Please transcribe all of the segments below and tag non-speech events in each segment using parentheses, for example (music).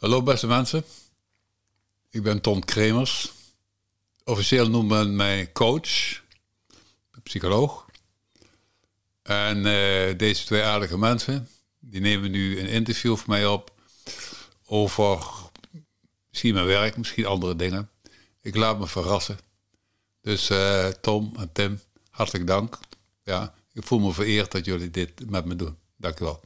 Hallo beste mensen. Ik ben Ton Kremers. Officieel noemt men mij coach, psycholoog. En uh, deze twee aardige mensen, die nemen nu een interview voor mij op over misschien mijn werk, misschien andere dingen. Ik laat me verrassen. Dus uh, Tom en Tim, hartelijk dank. Ja, ik voel me vereerd dat jullie dit met me doen. Dank je wel.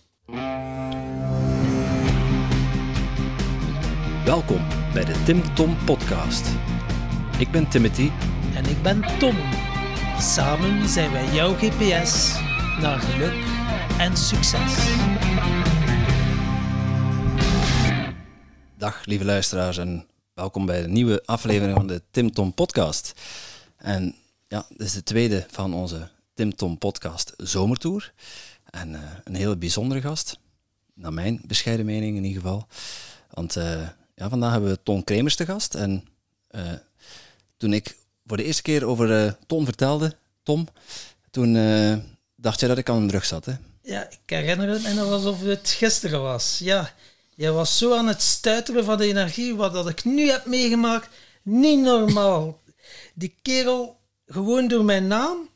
Welkom bij de Tim Tom Podcast. Ik ben Timothy. En ik ben Tom. Samen zijn wij jouw GPS naar geluk en succes. Dag lieve luisteraars en welkom bij de nieuwe aflevering van de Tim Tom Podcast. En ja, dit is de tweede van onze Tim Tom Podcast Zomertour. En uh, een hele bijzondere gast, naar mijn bescheiden mening in ieder geval. Want uh, ja, vandaag hebben we Ton Kremers te gast. En uh, toen ik voor de eerste keer over uh, Ton vertelde, Tom, toen uh, dacht jij dat ik aan een drug zat, hè? Ja, ik herinner het me nog alsof het gisteren was. Ja, jij was zo aan het stuiteren van de energie, wat dat ik nu heb meegemaakt, niet normaal. Die kerel, gewoon door mijn naam,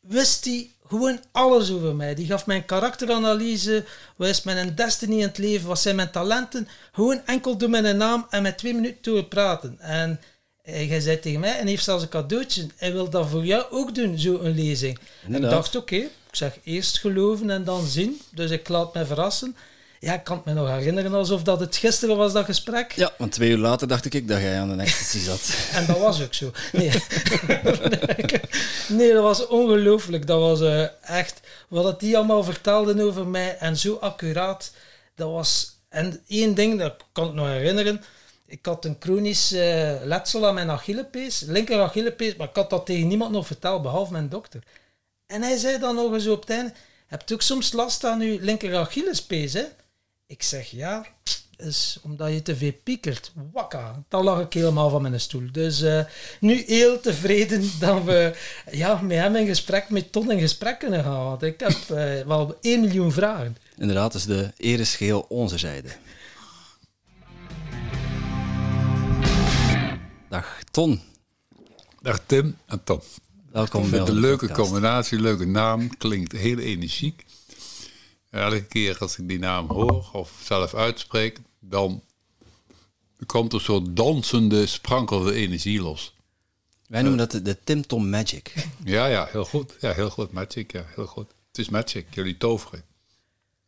wist hij gewoon alles over mij. Die gaf mij een karakteranalyse. Wat is mijn destiny in het leven? Wat zijn mijn talenten? Gewoon enkel door mijn naam en met twee minuten door praten. En hij zei tegen mij, en heeft zelfs een cadeautje. Hij wil dat voor jou ook doen, zo'n lezing. En ik dacht, oké, ik zeg eerst geloven en dan zien. Dus ik laat me verrassen. Ja, ik kan het me nog herinneren alsof dat het gisteren was, dat gesprek. Ja, want twee uur later dacht ik dat jij aan de ecstasy zat. (laughs) en dat was ook zo. Nee, nee dat was ongelooflijk. Dat was uh, echt... Wat die allemaal vertelden over mij en zo accuraat. Dat was... En één ding, dat kan ik nog herinneren. Ik had een chronisch uh, letsel aan mijn Achillepees, linker Achillepees, maar ik had dat tegen niemand nog verteld, behalve mijn dokter. En hij zei dan nog eens op het einde, hebt u ook soms last aan uw linker Achillespees, hè? Ik zeg ja, is omdat je te veel piekert. Wakka. Dan lag ik helemaal van mijn stoel. Dus uh, nu heel tevreden dat we ja, met hem in gesprek, met Ton in gesprek kunnen gaan. Want ik heb uh, wel 1 miljoen vragen. Inderdaad, dus de eer is geheel onze zijde. Dag Ton. Dag Tim en Tom. Welkom bij een leuke podcast. combinatie, leuke naam, klinkt heel energiek. Elke keer als ik die naam hoor of zelf uitspreek, dan komt er zo'n dansende, sprankelende energie los. Wij noemen dat de, de Tim Tom Magic. Ja, ja, heel goed. Ja, heel goed. Magic, ja, heel goed. Het is magic, jullie toveren.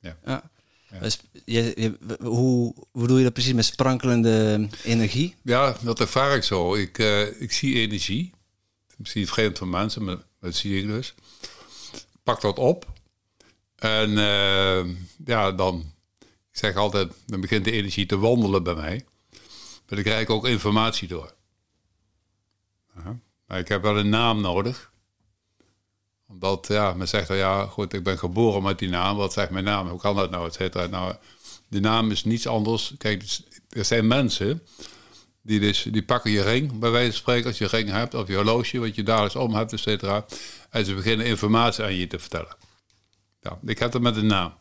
Ja. ja. ja. Dus je, je, hoe, hoe bedoel je dat precies met sprankelende energie? Ja, dat ervaar ik zo. Ik, uh, ik zie energie. Misschien vreemd van mensen, maar dat zie ik dus. Ik pak dat op en uh, ja, dan, ik zeg altijd, dan begint de energie te wandelen bij mij. Maar dan krijg ik ook informatie door. Maar ik heb wel een naam nodig. Omdat, ja, men zegt dan, ja, goed, ik ben geboren met die naam. Wat zegt mijn naam? Hoe kan dat nou? Et Nou, de naam is niets anders. Kijk, dus, er zijn mensen die, dus, die pakken je ring, bij wijze van spreken, als je ring hebt, of je horloge, wat je dagelijks om hebt, et cetera. En ze beginnen informatie aan je te vertellen. Ja, ik heb dat met een naam.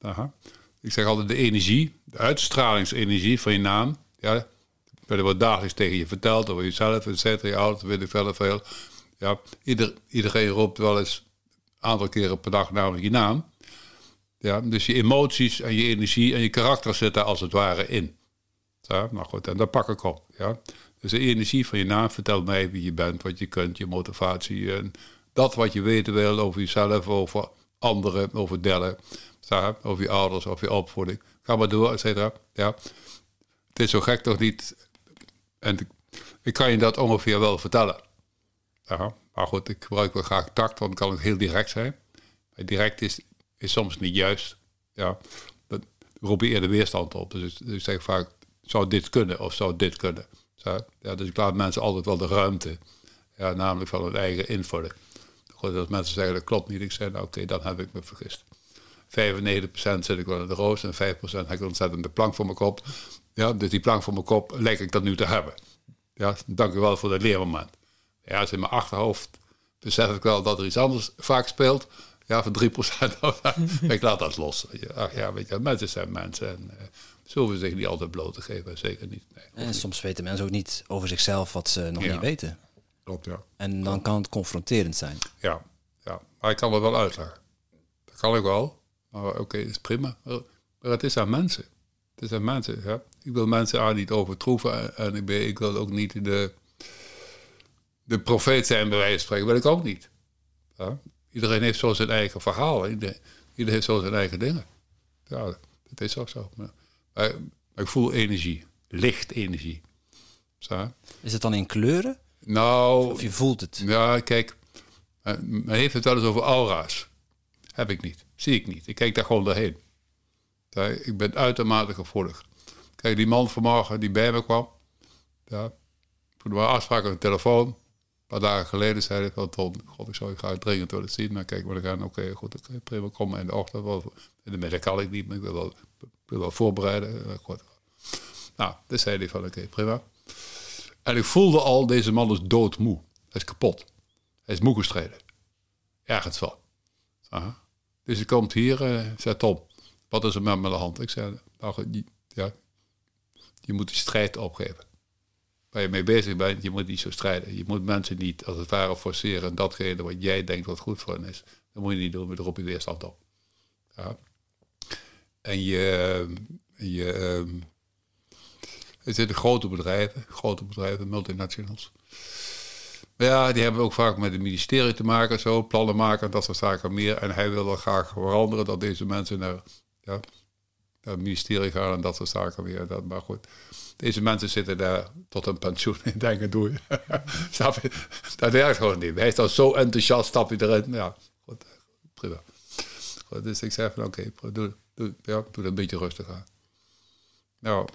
Aha. Ik zeg altijd de energie, de uitstralingsenergie van je naam. Ja, er wordt dagelijks tegen je verteld over jezelf, et cetera, je ouders, weet ik verder veel. Ja, ieder, iedereen roept wel eens een aantal keren per dag namelijk je naam. Ja, dus je emoties en je energie en je karakter zitten als het ware in. Ja, nou goed, en dat pak ik op. Ja. Dus de energie van je naam vertelt mij wie je bent, wat je kunt, je motivatie en dat wat je weten wil over jezelf, over anderen, over delen, over je ouders, over je opvoeding. Ga maar door, et cetera. Ja. Het is zo gek toch niet. En ik kan je dat ongeveer wel vertellen. Ja, maar goed, ik gebruik wel graag tact, want dan kan het heel direct zijn. Maar direct is, is soms niet juist. Ja, dan roep je eerder weerstand op. Dus, dus ik zeg vaak, zou dit kunnen of zou dit kunnen? Ja, dus ik laat mensen altijd wel de ruimte, ja, namelijk van hun eigen invulling. Als mensen zeggen dat klopt niet, ik zeg nou oké, dan heb ik me vergist. 95% zit ik wel in de roos en 5% heb ik ontzettend de plank voor mijn kop. Ja, dus die plank voor mijn kop lijkt ik dat nu te hebben. Ja, dank u wel voor dat leermoment. Ja, is in mijn achterhoofd besef ik wel dat er iets anders vaak speelt. Ja, van 3%. (laughs) ik laat dat los. Ach ja, weet je, mensen zijn mensen. En, uh, Ze hoeven zich niet altijd bloot te geven, zeker niet. Nee, En soms weten mensen ook niet over zichzelf wat ze nog Ja. niet weten. Klopt, ja. En dan kan het confronterend zijn. Ja, ja. Maar ik kan het wel uitleggen. Dat kan ik wel. Maar oké, dat is prima. Maar het is aan mensen. Het is aan mensen, ja. Ik wil mensen aan niet overtroeven. En ik, ben, ik wil ook niet de, de profeet zijn, bij wijze van spreken. wil ik ook niet. Ja. Iedereen heeft zo zijn eigen verhaal. Iedereen, iedereen heeft zo zijn eigen dingen. Ja, dat is ook zo. Maar, maar ik voel energie. Licht energie. Zo. Is het dan in kleuren? Nou, Of je voelt het? ja, kijk, eh, men heeft het wel eens over aura's. Heb ik niet. Zie ik niet. Ik kijk daar gewoon doorheen. Ja, ik ben uitermate gevoelig. Kijk, die man vanmorgen die bij me kwam. Ja, toen we afspraken op de telefoon. Een paar dagen geleden zei ik van Ton, god, ik zou je graag dringend willen zien. Maar kijk, we gaan, oké, goed, oké, prima, kom maar in de ochtend. Wel, In de middag kan ik niet, maar ik wil wel, ik wil wel voorbereiden. Eh, Goed. Nou, dus zei hij van, oké, prima. En ik voelde al, deze man is doodmoe. Hij is kapot. Hij is moe gestreden. Ergens van. Aha. Dus hij komt hier, eh zei Tom, wat is er met me aan de hand? Ik zei, nou, ja, je moet die strijd opgeven. Waar je mee bezig bent, je moet niet zo strijden. Je moet mensen niet, als het ware, forceren en datgene wat jij denkt wat goed voor hen is. Dat moet je niet doen, maar erop je weerstand op. Ja. En je, je, ehm, er zitten grote bedrijven, grote bedrijven, multinationals. Maar ja, die hebben ook vaak met het ministerie te maken, zo, plannen maken en dat soort zaken meer. En hij wil graag veranderen dat deze mensen naar, ja, naar het ministerie gaan en dat soort zaken meer. Dat, maar goed, deze mensen zitten daar tot een pensioen in denken, doe (laughs) je. Dat werkt gewoon niet. Hij is dan zo enthousiast, stap je erin. Ja, goed, prima. Goed, dus ik zeg van oké, doe, doe, ja, doe dat een beetje rustig aan. Nou,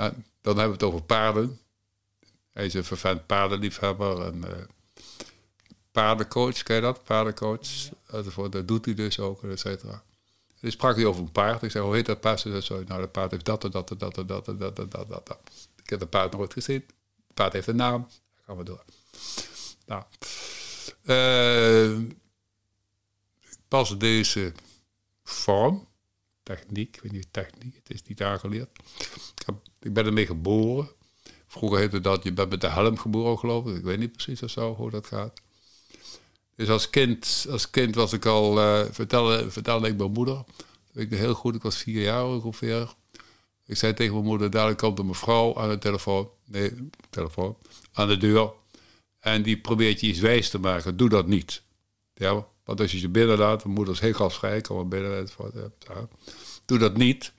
nou, dan hebben we het over paarden. Hij is een vervent paardenliefhebber en eh, paardencoach, ken je dat? Paardencoach. Enzovoort. Dat doet hij dus ook, et cetera. Dus sprak hij over een paard. Ik zei, hoe heet dat paard? Ze zei, zo, nou, dat paard heeft dat en dat en dat en dat en dat en dat, dat, dat. Ik heb het paard nooit gezien. Het paard heeft een naam. Dan gaan we door. Nou, eh, pas deze vorm, techniek, ik weet niet techniek, het is niet aangeleerd. Ik, heb, ik ben ermee geboren. Vroeger heette dat, je bent met de helm geboren, geloof ik. Ik weet niet precies of zo, hoe dat gaat. Dus als kind, als kind was ik al, eh, vertelde, vertelde ik mijn moeder, weet ik nog heel goed, ik was vier jaar ongeveer. Ik zei tegen mijn moeder, dadelijk komt er mevrouw aan de telefoon, nee, telefoon, aan de deur. En die probeert je iets wijs te maken, doe dat niet. Ja, want als je ze binnenlaat, mijn moeder is heel gastvrij, kom maar binnen. Doe dat niet,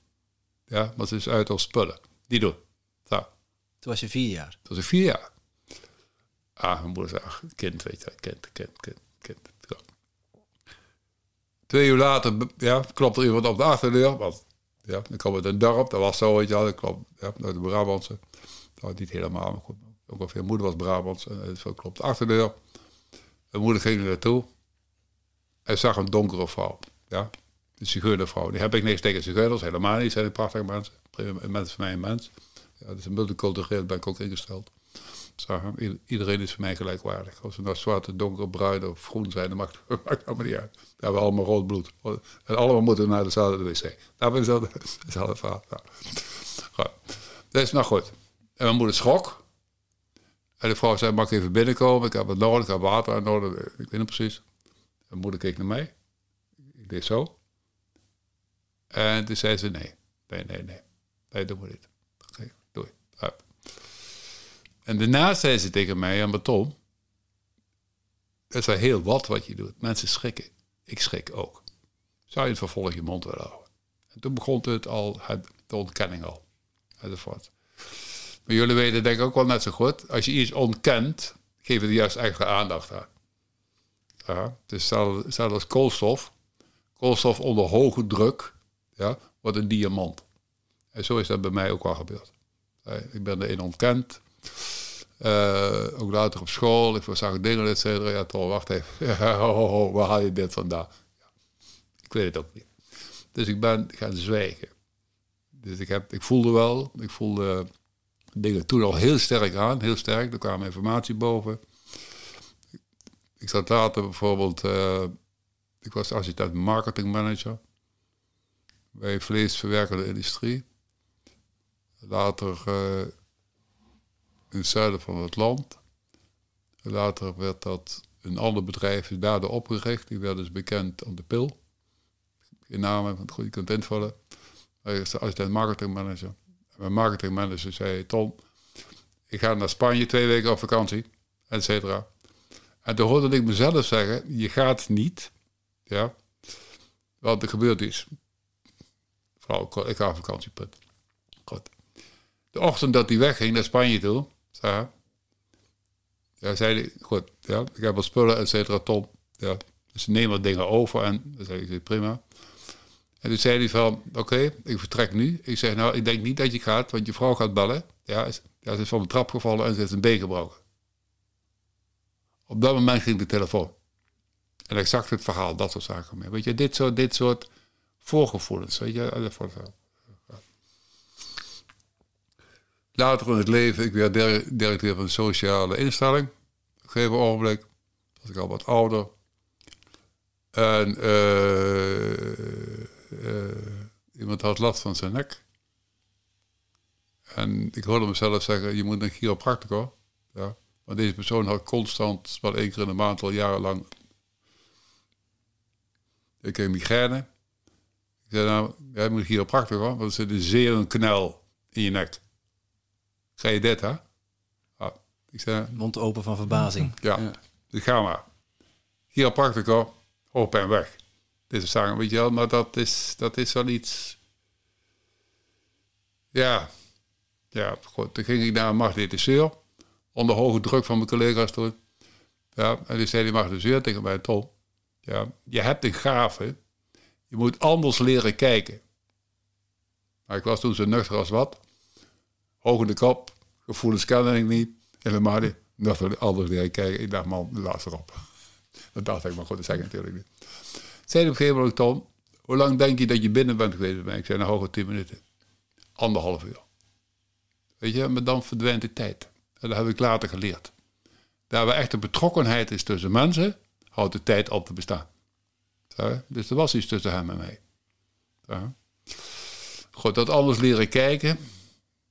ja, want ze is uit als spullen. Niet doen. Ja. Toen was je vier jaar. Toen was ik vier jaar. Ah, mijn moeder zei, ach, kind, weet je, kind, kind, kind, kind. Twee uur later, ja, klopt er iemand op de achterdeur. Want, ja, dan kwam het een dorp, dat was zo, weet je wel. Dat klopt, ja, de Brabantse. Nou, niet helemaal, maar goed. Ook veel moeder was Brabants. En zo klopt de achterdeur. Mijn moeder ging er naartoe. En zag een donkere vrouw. Ja, een zigeunervrouw. Die heb ik niks tegen zigeuners, helemaal niet. Zijn prachtige mensen. Mensen van mij mens. Ja, dat is een multicultureel, ben ik ook ingesteld. Iedereen is voor mij gelijkwaardig. Als ze nou zwart, donker, bruin of groen zijn, dan maakt (laughs) het allemaal niet uit. We hebben allemaal rood bloed. En allemaal moeten naar dezelfde wc. Ben ik zo hetzelfde verhaal. Goed. Dus, nou goed. En mijn moeder schrok. En de vrouw zei, mag ik even binnenkomen? Ik heb wat nodig, ik heb water nodig. Ik weet niet precies. Mijn moeder keek naar mij. Ik deed zo. En toen zei ze, nee. Nee, nee, nee. Nee, doe maar niet. Oké, doei. En daarna zei ze tegen mij, ja, maar Tom, dat is wel heel wat wat je doet. Mensen schrikken. Ik schrik ook. Zou je het vervolg je mond willen houden? En toen begon het al, het, de ontkenning al. Enzovoort. Maar jullie weten denk ik ook wel net zo goed, als je iets ontkent, geef je juist extra aandacht aan. Ja, dus stel als koolstof. Koolstof onder hoge druk, ja, wordt een diamant. En zo is dat bij mij ook wel gebeurd. Ik ben erin ontkend. Eh, ook later op school. Ik zag dingen, et cetera. Ja, toch, wacht even. (laughs) Ho, waar haal je dit vandaan? Ja. Ik weet het ook niet. Dus ik ben gaan zwijgen. Dus ik, heb, ik voelde wel, ik voelde dingen toen al heel sterk aan, heel sterk. Er kwam informatie boven. Ik zat later bijvoorbeeld, eh, ik was assistent marketingmanager bij vleesverwerkende industrie. later eh, in het zuiden van het land. Later werd dat een ander bedrijf is daardoor opgericht. Die werd dus bekend aan de pil. Geen naam, want goed, je kunt het invullen. Hij is de assistent marketingmanager. Mijn marketingmanager zei, Tom, ik ga naar Spanje twee weken op vakantie, et cetera. En toen hoorde ik mezelf zeggen, je gaat niet, ja, want er gebeurt iets. Ik ga op vakantie, punt. Goed. De ochtend dat hij wegging naar Spanje toe, zei ja, zei hij, goed, ja, ik heb wat spullen, et cetera, Tom. Ja, dus neem wat dingen over en dan zei ik, prima. En toen zei hij van, oké, ik vertrek nu. Ik zeg, nou, ik denk niet dat je gaat, want je vrouw gaat bellen. Ja, ze is van de trap gevallen en ze heeft een been gebroken. Op dat moment ging de telefoon. En ik zag het verhaal, dat soort zaken. Weet je, dit soort, dit soort voorgevoelens. Weet je, Later in het leven, ik werd directeur van sociale instelling. Op een gegeven ogenblik was ik al wat ouder. En uh, uh, iemand had last van zijn nek. En ik hoorde mezelf zeggen, je moet een chiropractor. Ja. Maar deze persoon had constant, wel één keer in de maand al jarenlang... Ik heb migraine. Ik zei, nou, jij moet een chiropractor, want er zit een zeer knel in je nek. Ga je dit, hè? Ah, ik zei, Mond open van verbazing. (laughs) Ja, ja. dus ga maar. Chiropractor, op en weg. Dit is zaken, weet je wel, maar dat is, dat is wel iets... Ja, ja, goed. Toen ging ik naar een magnetiseur, onder hoge druk van mijn collega's toen. Ja, en die zei die magnetiseur tegen mij, Tom, ja, je hebt een gave, je moet anders leren kijken. Maar ik was toen zo nuchter als wat. Hoog in de kop, gevoelens kende ik niet. Helemaal niet. Nuchter anders leren kijken. Ik dacht, man, laat erop. (laughs) Dat dacht ik, maar goed, dat zeg ik natuurlijk niet. Zei op een gegeven moment, Tom, hoe lang denk je dat je binnen bent geweest bij Ik zei, nou, hoger tien minuten. Anderhalf uur. Weet je, maar dan verdwijnt de tijd. En dat heb ik later geleerd. Daar waar echte betrokkenheid is tussen mensen, houdt de tijd op te bestaan. Dus er was iets tussen hem en mij. Goed, dat anders leren kijken,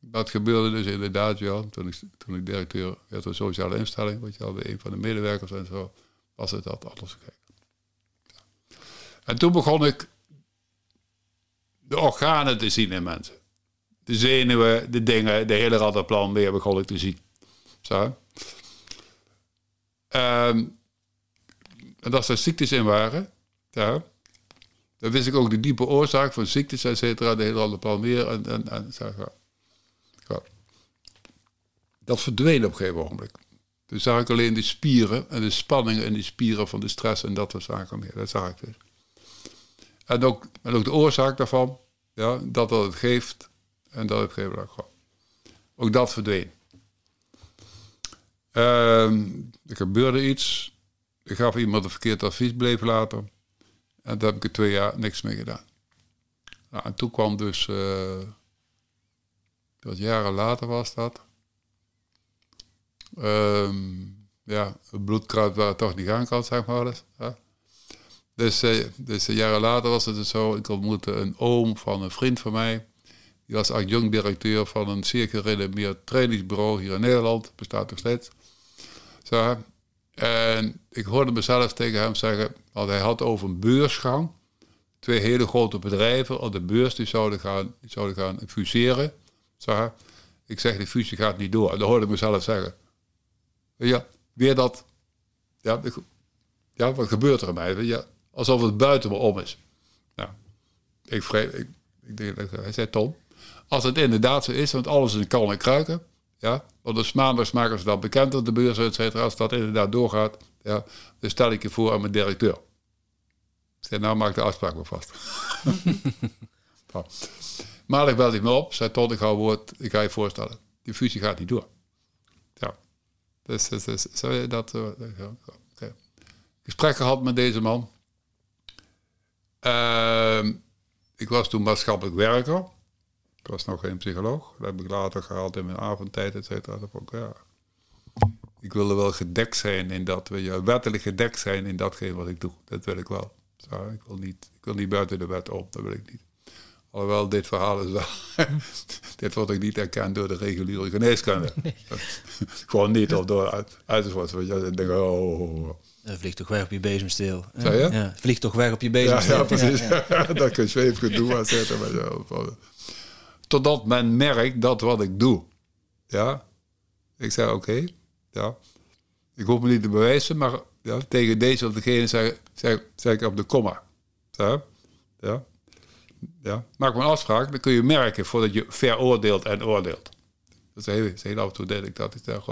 dat gebeurde dus inderdaad, ja, toen ik, toen ik directeur werd van sociale instelling, weet je wel, bij een van de medewerkers en zo, was het dat anders gekeken. En toen begon ik de organen te zien in mensen. De zenuwen, de dingen, de hele radderplan weer begon ik te zien. Zo. Ehm, en dat er ziektes in waren, ja, dan wist ik ook de diepe oorzaak van ziektes, et cetera, de hele weer. En, en, en, zo, ja. Dat verdween op een gegeven ogenblik. Toen zag ik alleen de spieren en de spanningen en de spieren van de stress en dat soort zaken meer. Dat zag ik dus. En ook, en ook de oorzaak daarvan, ja, dat dat het geeft en dat het moment Ook dat verdween. Uh, er gebeurde iets. Ik gaf iemand een verkeerd advies, bleef later. En daar heb ik er twee jaar niks mee gedaan. Nou, en toen kwam dus, uh, jaren later was dat. Uh, ja, het bloedkruid waar het toch niet gaan kan, zeg maar. Dus, ja. Dus, uh, dus jaren later was het dus zo, ik ontmoette een oom van een vriend van mij. Die was adjunct-directeur van een zeer gerenommeerd trainingsbureau hier in Nederland. Bestaat nog steeds. Zo, en ik hoorde mezelf tegen hem zeggen, want hij had over een beursgang. Twee hele grote bedrijven op de beurs die zouden gaan, die zouden gaan fuseren. Ik zeg, die fusie gaat niet door. En dat hoorde ik mezelf zeggen. Ja, weer dat. Ja, ja wat gebeurt er mij? Ja, alsof het buiten me om is. Nou, ik, vrees, ik, hij zei, Tom, als het inderdaad zo is, want alles is een kan en kruiken. Ja, want dus maandags maken ze dat bekend op de beurs, et cetera. Als dat inderdaad doorgaat, ja, dan stel ik je voor aan mijn directeur. Ik zei, nou maak de afspraak maar vast. (laughs) Maandag belde ik me op, zei tot ik ga woord, ik ga je voorstellen. Die fusie gaat niet door. Ja. Dus, dus, dus zou je dat... Uh, okay. Gesprek gehad met deze man. Uh, ik was toen maatschappelijk werker. Ik was nog geen psycholoog. Dat heb ik later gehaald in mijn avondtijd, et cetera. ja. Ik wilde wel gedekt zijn in dat, weet je, wettelijk gedekt zijn in datgene wat ik doe. Dat wil ik wel. Zo, ik, wil niet, ik wil niet buiten de wet op, dat wil ik niet. Alhoewel, dit verhaal is wel... (laughs) dit wordt ook niet erkend door de reguliere geneeskunde. (laughs) Gewoon niet, of door uit, weet je. Dan denk ik, oh, oh, oh. Dat vliegt toch weg op je bezemsteel. Ja, het vliegt toch weg op je Ja, bezemsteel. ja, precies. (laughs) dat kun je zweefgedoe aan zetten. maar. Totdat men merkt dat wat ik doe. Ja. Ik zei, oké. ja. Ik hoef me niet te bewijzen, maar ja, tegen deze of degene zeg, zeg, zeg ik op de komma. Ja. Ja. ja. Maak maar een afspraak, dan kun je merken voordat je veroordeelt en oordeelt. Dat is heel, af en toe deed ik dat. Ik zeg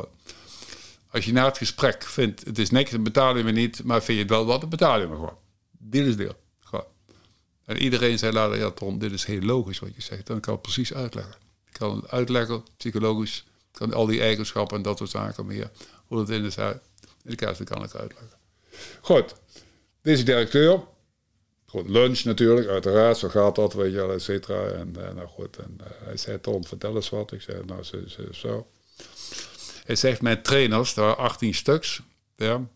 als je na het gesprek vindt, het is niks, dan betaal je me niet, maar vind je het wel wat, dan betaal je me gewoon. Dit is deel. En iedereen zei later, ja Ton, dit is heel logisch wat je zegt. Dan kan ik het precies uitleggen. Ik kan het uitleggen, psychologisch, ik kan al die eigenschappen en dat soort zaken meer. Hoe het in de, in de kaart kan ik uitleggen. Goed, deze directeur. Goed, lunch natuurlijk, uiteraard, zo gaat dat, weet je wel, et cetera. En, eh, nou goed, en eh, hij zei, Ton, vertel eens wat. Ik zei, nou, zo, zo, zo. Hij zegt, mijn trainers, daar waren 18 stuks, ja,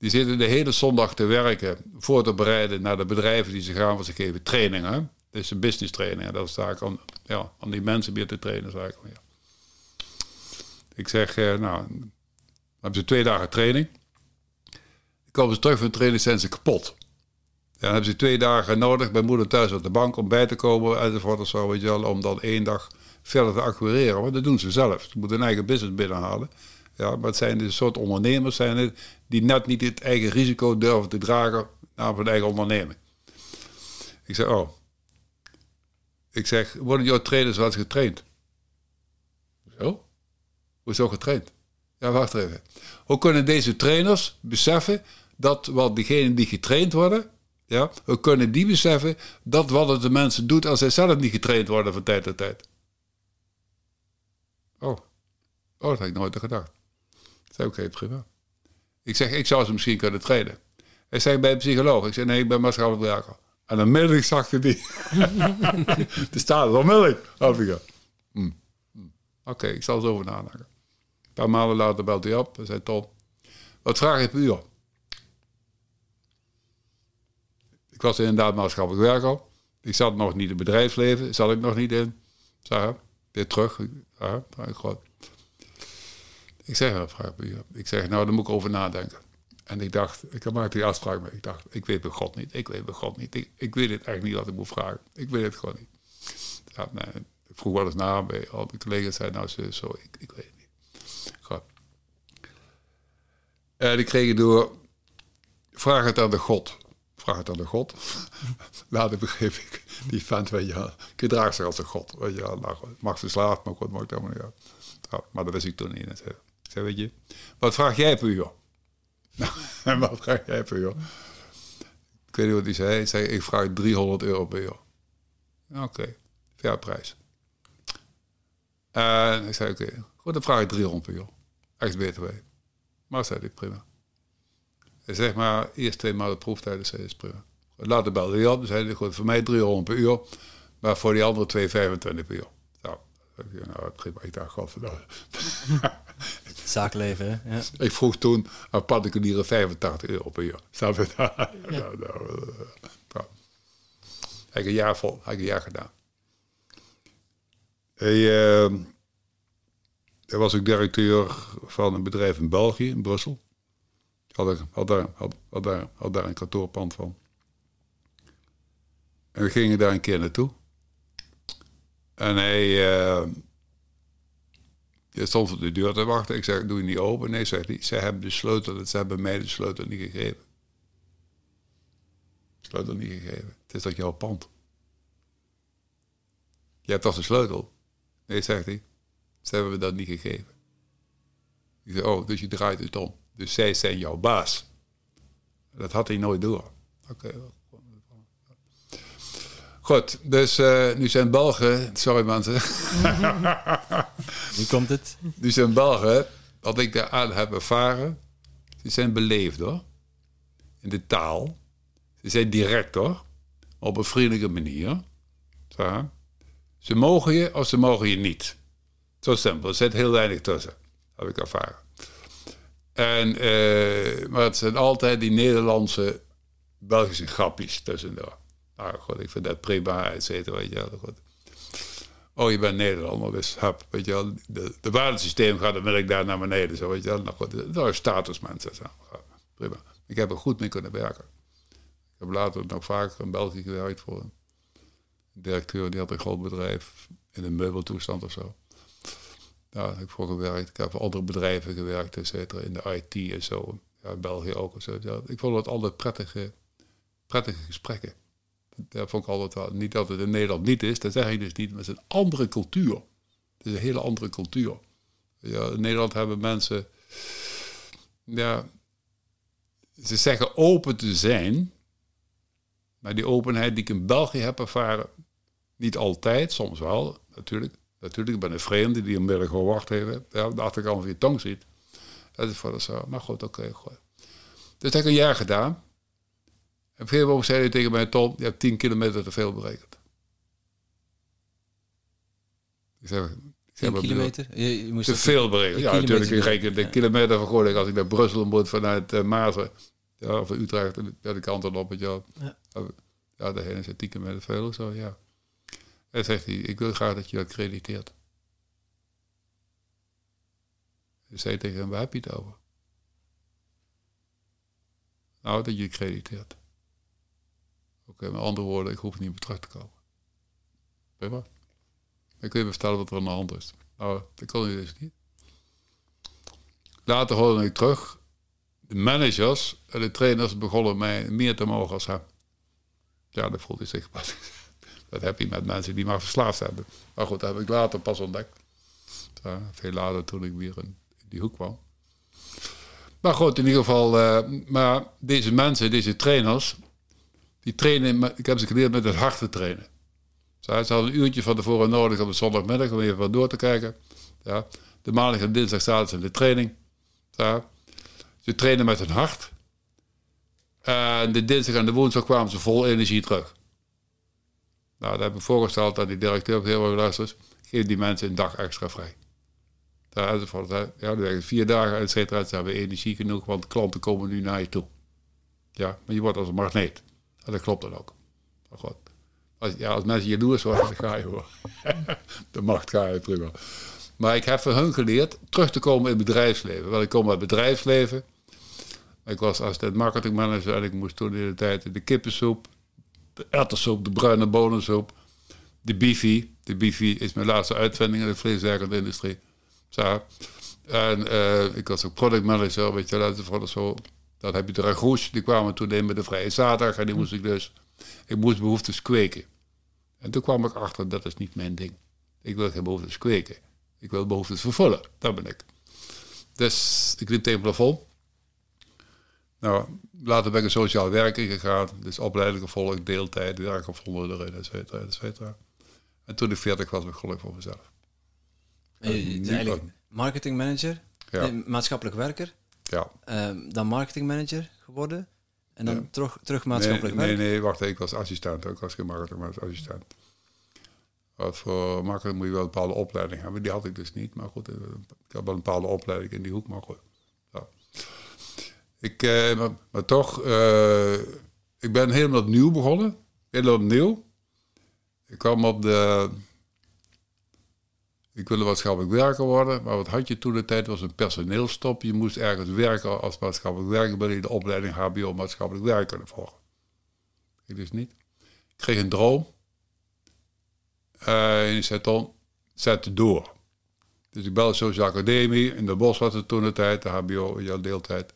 die zitten de hele zondag te werken, voor te bereiden naar de bedrijven die ze gaan, want ze geven trainingen. Dus een business trainingen, dat is om, ja, om die mensen weer te trainen. Maar, ja. ik zeg, eh, nou, dan hebben ze twee dagen training. Dan komen ze terug van de training, zijn ze kapot. Ja, dan hebben ze twee dagen nodig bij moeder thuis op de bank om bij te komen enzovoort of zo, weet je wel, om dan één dag verder te accureren. Want dat doen ze zelf. Ze moeten hun eigen business binnenhalen. Ja, maar het zijn een soort ondernemers zijn het, die net niet het eigen risico durven te dragen naar hun eigen onderneming. Ik zeg, oh. Ik zeg, worden jouw trainers wel eens getraind? Zo? Hoezo getraind? Ja, wacht even. Hoe kunnen deze trainers beseffen dat wat diegenen die getraind worden, ja, hoe kunnen die beseffen dat wat het de mensen doet als zij zelf niet getraind worden van tijd tot tijd? Oh, oh dat had ik nooit gedacht. Oké, prima. Ik zeg, ik zou ze misschien kunnen trainen. Hij zei, bij een psycholoog. Ik zei, nee, ik ben maatschappelijk werker. En onmiddellijk zag hij die. (laughs) er staat het onmiddellijk. Hm, hm. Oké, ik zal zo over nadenken. Een paar maanden later belt hij op en zei, Tom, wat vraag je per uur? Ik was inderdaad maatschappelijk werker. Ik zat nog niet in het bedrijfsleven, zat ik nog niet in. Zeg, weer terug. Ja, ik. Ik zeg, wat vraag? Ik zeg, nou, daar moet ik over nadenken. En ik dacht, ik maakte die afspraak mee. Ik dacht, ik weet bij God niet. Ik weet bij God niet. Ik, ik weet het eigenlijk niet wat ik moet vragen. Ik weet het gewoon niet. Ja, nee, ik vroeg wel eens na bij al mijn collega's. Zei, nou, zo, zo ik, ik weet het niet. Goed. En ik kreeg door, vraag het aan de God. Vraag het aan de God. (laughs) Later begreep ik, die vent, weet je wel, gedraagt zich als een God. Weet je nou, mag verslaafd, maar goed, maakt helemaal niet uit. Nou, maar dat wist ik toen niet. Ik zei, weet je, wat vraag jij per uur? En wat vraag jij per uur? Ik weet niet wat hij zei. Hij zei, ik vraag 300 euro per uur. Oké, okay. fair prijs. En ik zei, oké, goed, dan vraag ik 300 per uur. Ex-BTW. Maar zei ik, prima. Hij zegt maar, eerst twee maanden proeftijd, zei is prima. Later belde hij op, zei hij, goed, voor mij 300 per uur, maar voor die andere 225 per uur. Nou, nou prima, ik dacht, godverdomme. Zaakleven, hè? Ja. Ik vroeg toen aan particuliere 85 euro per uur. (laughs) Snap je? Ja. nou, nou, nou. Heb ik een jaar vol, heb ik een jaar gedaan. Hij, uh, hij was ook directeur van een bedrijf in België, in Brussel. Had, ik, had, daar, had, had, daar, had daar een kantoorpand van. En we gingen daar een keer naartoe. En hij... Uh, je stond op de deur te wachten. Ik zeg, doe je niet open? Nee, zegt hij. Ze hebben de sleutel, ze hebben mij de sleutel niet gegeven. Sleutel niet gegeven. Het is toch jouw pand? Je hebt toch de sleutel? Nee, zegt hij. Ze hebben me dat niet gegeven. Ik zeg, oh, dus je draait het om. Dus zij zijn jouw baas. Dat had hij nooit door. Oké. Okay. Goed, dus uh, nu zijn Belgen, sorry mensen. nu (laughs) komt het. Nu zijn Belgen, wat ik daaraan heb ervaren, ze zijn beleefd hoor. In de taal. Ze zijn direct hoor. Op een vriendelijke manier. Zo. Ze mogen je of ze mogen je niet. Zo simpel. Er zit heel weinig tussen. Heb ik ervaren. En, uh, maar het zijn altijd die Nederlandse, Belgische grappies tussendoor. Nou goed, ik vind dat prima, et cetera, weet je wel. Goed. Oh, je bent Nederlander, dus heb, weet je wel. De, de waardesysteem gaat onmiddellijk daar naar beneden, zo, weet je wel. Nou dat is statusmensen. Zo. Ja, prima. Ik heb er goed mee kunnen werken. Ik heb later nog vaker in België gewerkt voor een directeur, die had een groot bedrijf in een meubeltoestand of zo. Daar heb ik voor gewerkt. Ik heb voor andere bedrijven gewerkt, et cetera, in de IT en zo. Ja, België ook. En zo. Ik vond het altijd prettige, prettige gesprekken. Dat vond ik altijd wel. Niet dat het in Nederland niet is, dat zeg ik dus niet. Maar het is een andere cultuur. Het is een hele andere cultuur. Ja, in Nederland hebben mensen... Ja, ze zeggen open te zijn. Maar die openheid die ik in België heb ervaren... Niet altijd, soms wel, natuurlijk. Natuurlijk, ik ben een vreemde die een middag gewoon wacht even. Ja, de achterkant van je tong ziet. Dat is voor de zo. Maar goed, oké. Okay, dus dat heb ik een jaar gedaan. En op een gegeven moment zei hij tegen mij, Tom, je hebt 10 kilometer te veel berekend. Ik zeg, ik zeg 10 kilometer? Je, je moest te veel berekend. Ja, natuurlijk. Ik reken de ja. kilometer van Groningen. Als ik naar Brussel moet vanuit uh, Maarten, ja, of Utrecht, ja, de kant op. Ja, ja. ja de ene zei 10 kilometer veel of zo, ja. En zegt hij, ik wil graag dat je dat crediteert. Dus zei tegen hem, waar heb je het over? Nou, dat je het crediteert. Met andere woorden, ik hoef niet meer terug te komen. Prima. Ik wil je vertellen wat er aan de hand is. Nou, dat kon hij dus niet. Later hoorde ik terug. De managers en de trainers begonnen mij meer te mogen als hem. Ja, dat voelde zich (laughs) Dat heb je met mensen die maar verslaafd hebben. Maar goed, dat heb ik later pas ontdekt. Veel later toen ik weer in die hoek kwam. Maar goed, in ieder geval, uh, maar deze mensen, deze trainers, die trainen, ik heb ze geleerd met het hart te trainen. Ze hadden een uurtje van tevoren nodig op een zondagmiddag om even wat door te kijken. Ja. De maandag en dinsdag zaten ze in de training. Ze trainen met hun hart. En de dinsdag en de woensdag kwamen ze vol energie terug. Nou, daar heb ik voorgesteld dat die directeur heel veel geluisterd Geef die mensen een dag extra vrij. Daar enzovoort. Ja, vier dagen, et cetera. Ze hebben energie genoeg, want klanten komen nu naar je toe. Ja, maar je wordt als een magneet. Dat klopt dan ook. Maar goed. Als, ja, als mensen jaloers worden, dan ga je hoor. (laughs) de macht ga je prima. Maar ik heb van hun geleerd terug te komen in het bedrijfsleven. Want ik kom uit het bedrijfsleven. Ik was assistent marketingmanager en ik moest toen in de tijd de kippensoep, de erwtensoep, de bruine bonensoep, de bifi. De bifi is mijn laatste uitvinding in de vleeswerkende industrie. Zo. En uh, ik was ook product manager, weet je, dat zo. Dan heb je de ragoes, die kwamen toen in met de vrije zaterdag en die moest ik dus, ik moest behoeftes kweken. En toen kwam ik achter, dat is niet mijn ding. Ik wil geen behoeftes kweken. Ik wil behoeftes vervullen, dat ben ik. Dus ik liep tegen het plafond. Nou, later ben ik sociaal werken gegaan. Dus opleiding gevolgd, deeltijd, werk gevonden erin, et cetera, et cetera. En toen ik 40 was, begon ik voor mezelf. eigenlijk marketingmanager, ja. maatschappelijk werker. Ja. Uh, dan marketingmanager geworden. En dan terug, terug maatschappelijk nee. Nee, nee, wacht, ik was assistent ook. was geen marketing, maar assistent. Wat voor marketing moet je wel een bepaalde opleiding hebben. Die had ik dus niet. Maar goed, ik had wel een bepaalde opleiding in die hoek. Maar goed. Ja. Ik, eh, maar, maar, toch, uh, ik ben helemaal opnieuw begonnen. Helemaal opnieuw. Ik kwam op de... Ik wilde maatschappelijk werker worden, maar wat had je toen de tijd was een personeelstop. Je moest ergens werken als maatschappelijk werker, wil je de opleiding HBO maatschappelijk werker kunnen volgen. Ik dus niet. Ik kreeg een droom. Uh, en ik zei zet door. Dus ik belde de Sociale Academie, in de bos was het toen de tijd, de HBO, ja, deeltijd.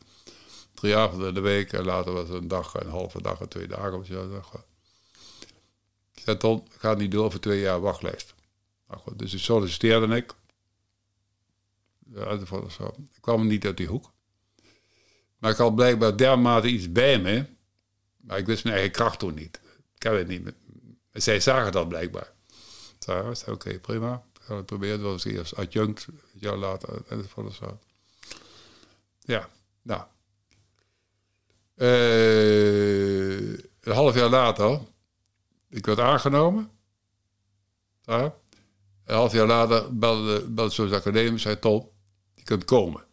Drie avonden in de week en later was het een dag, een halve dag en twee dagen. of zo. Ik zei gaat niet door voor twee jaar wachtlijst. Goed, dus ik solliciteerde ik. Ja, Ik kwam niet uit die hoek. Maar ik had blijkbaar dermate iets bij me. Maar ik wist mijn eigen kracht toen niet. Ik heb het niet. Zij zagen dat blijkbaar. Oké, okay, prima. Ik ga het proberen. Dat was eerst adjunct, een jaar later enzovoort. Zo. Ja, nou. Uh, een half jaar later, ik werd aangenomen. Ja. Een half jaar later belde, belde de academie zei Tom, je kunt komen.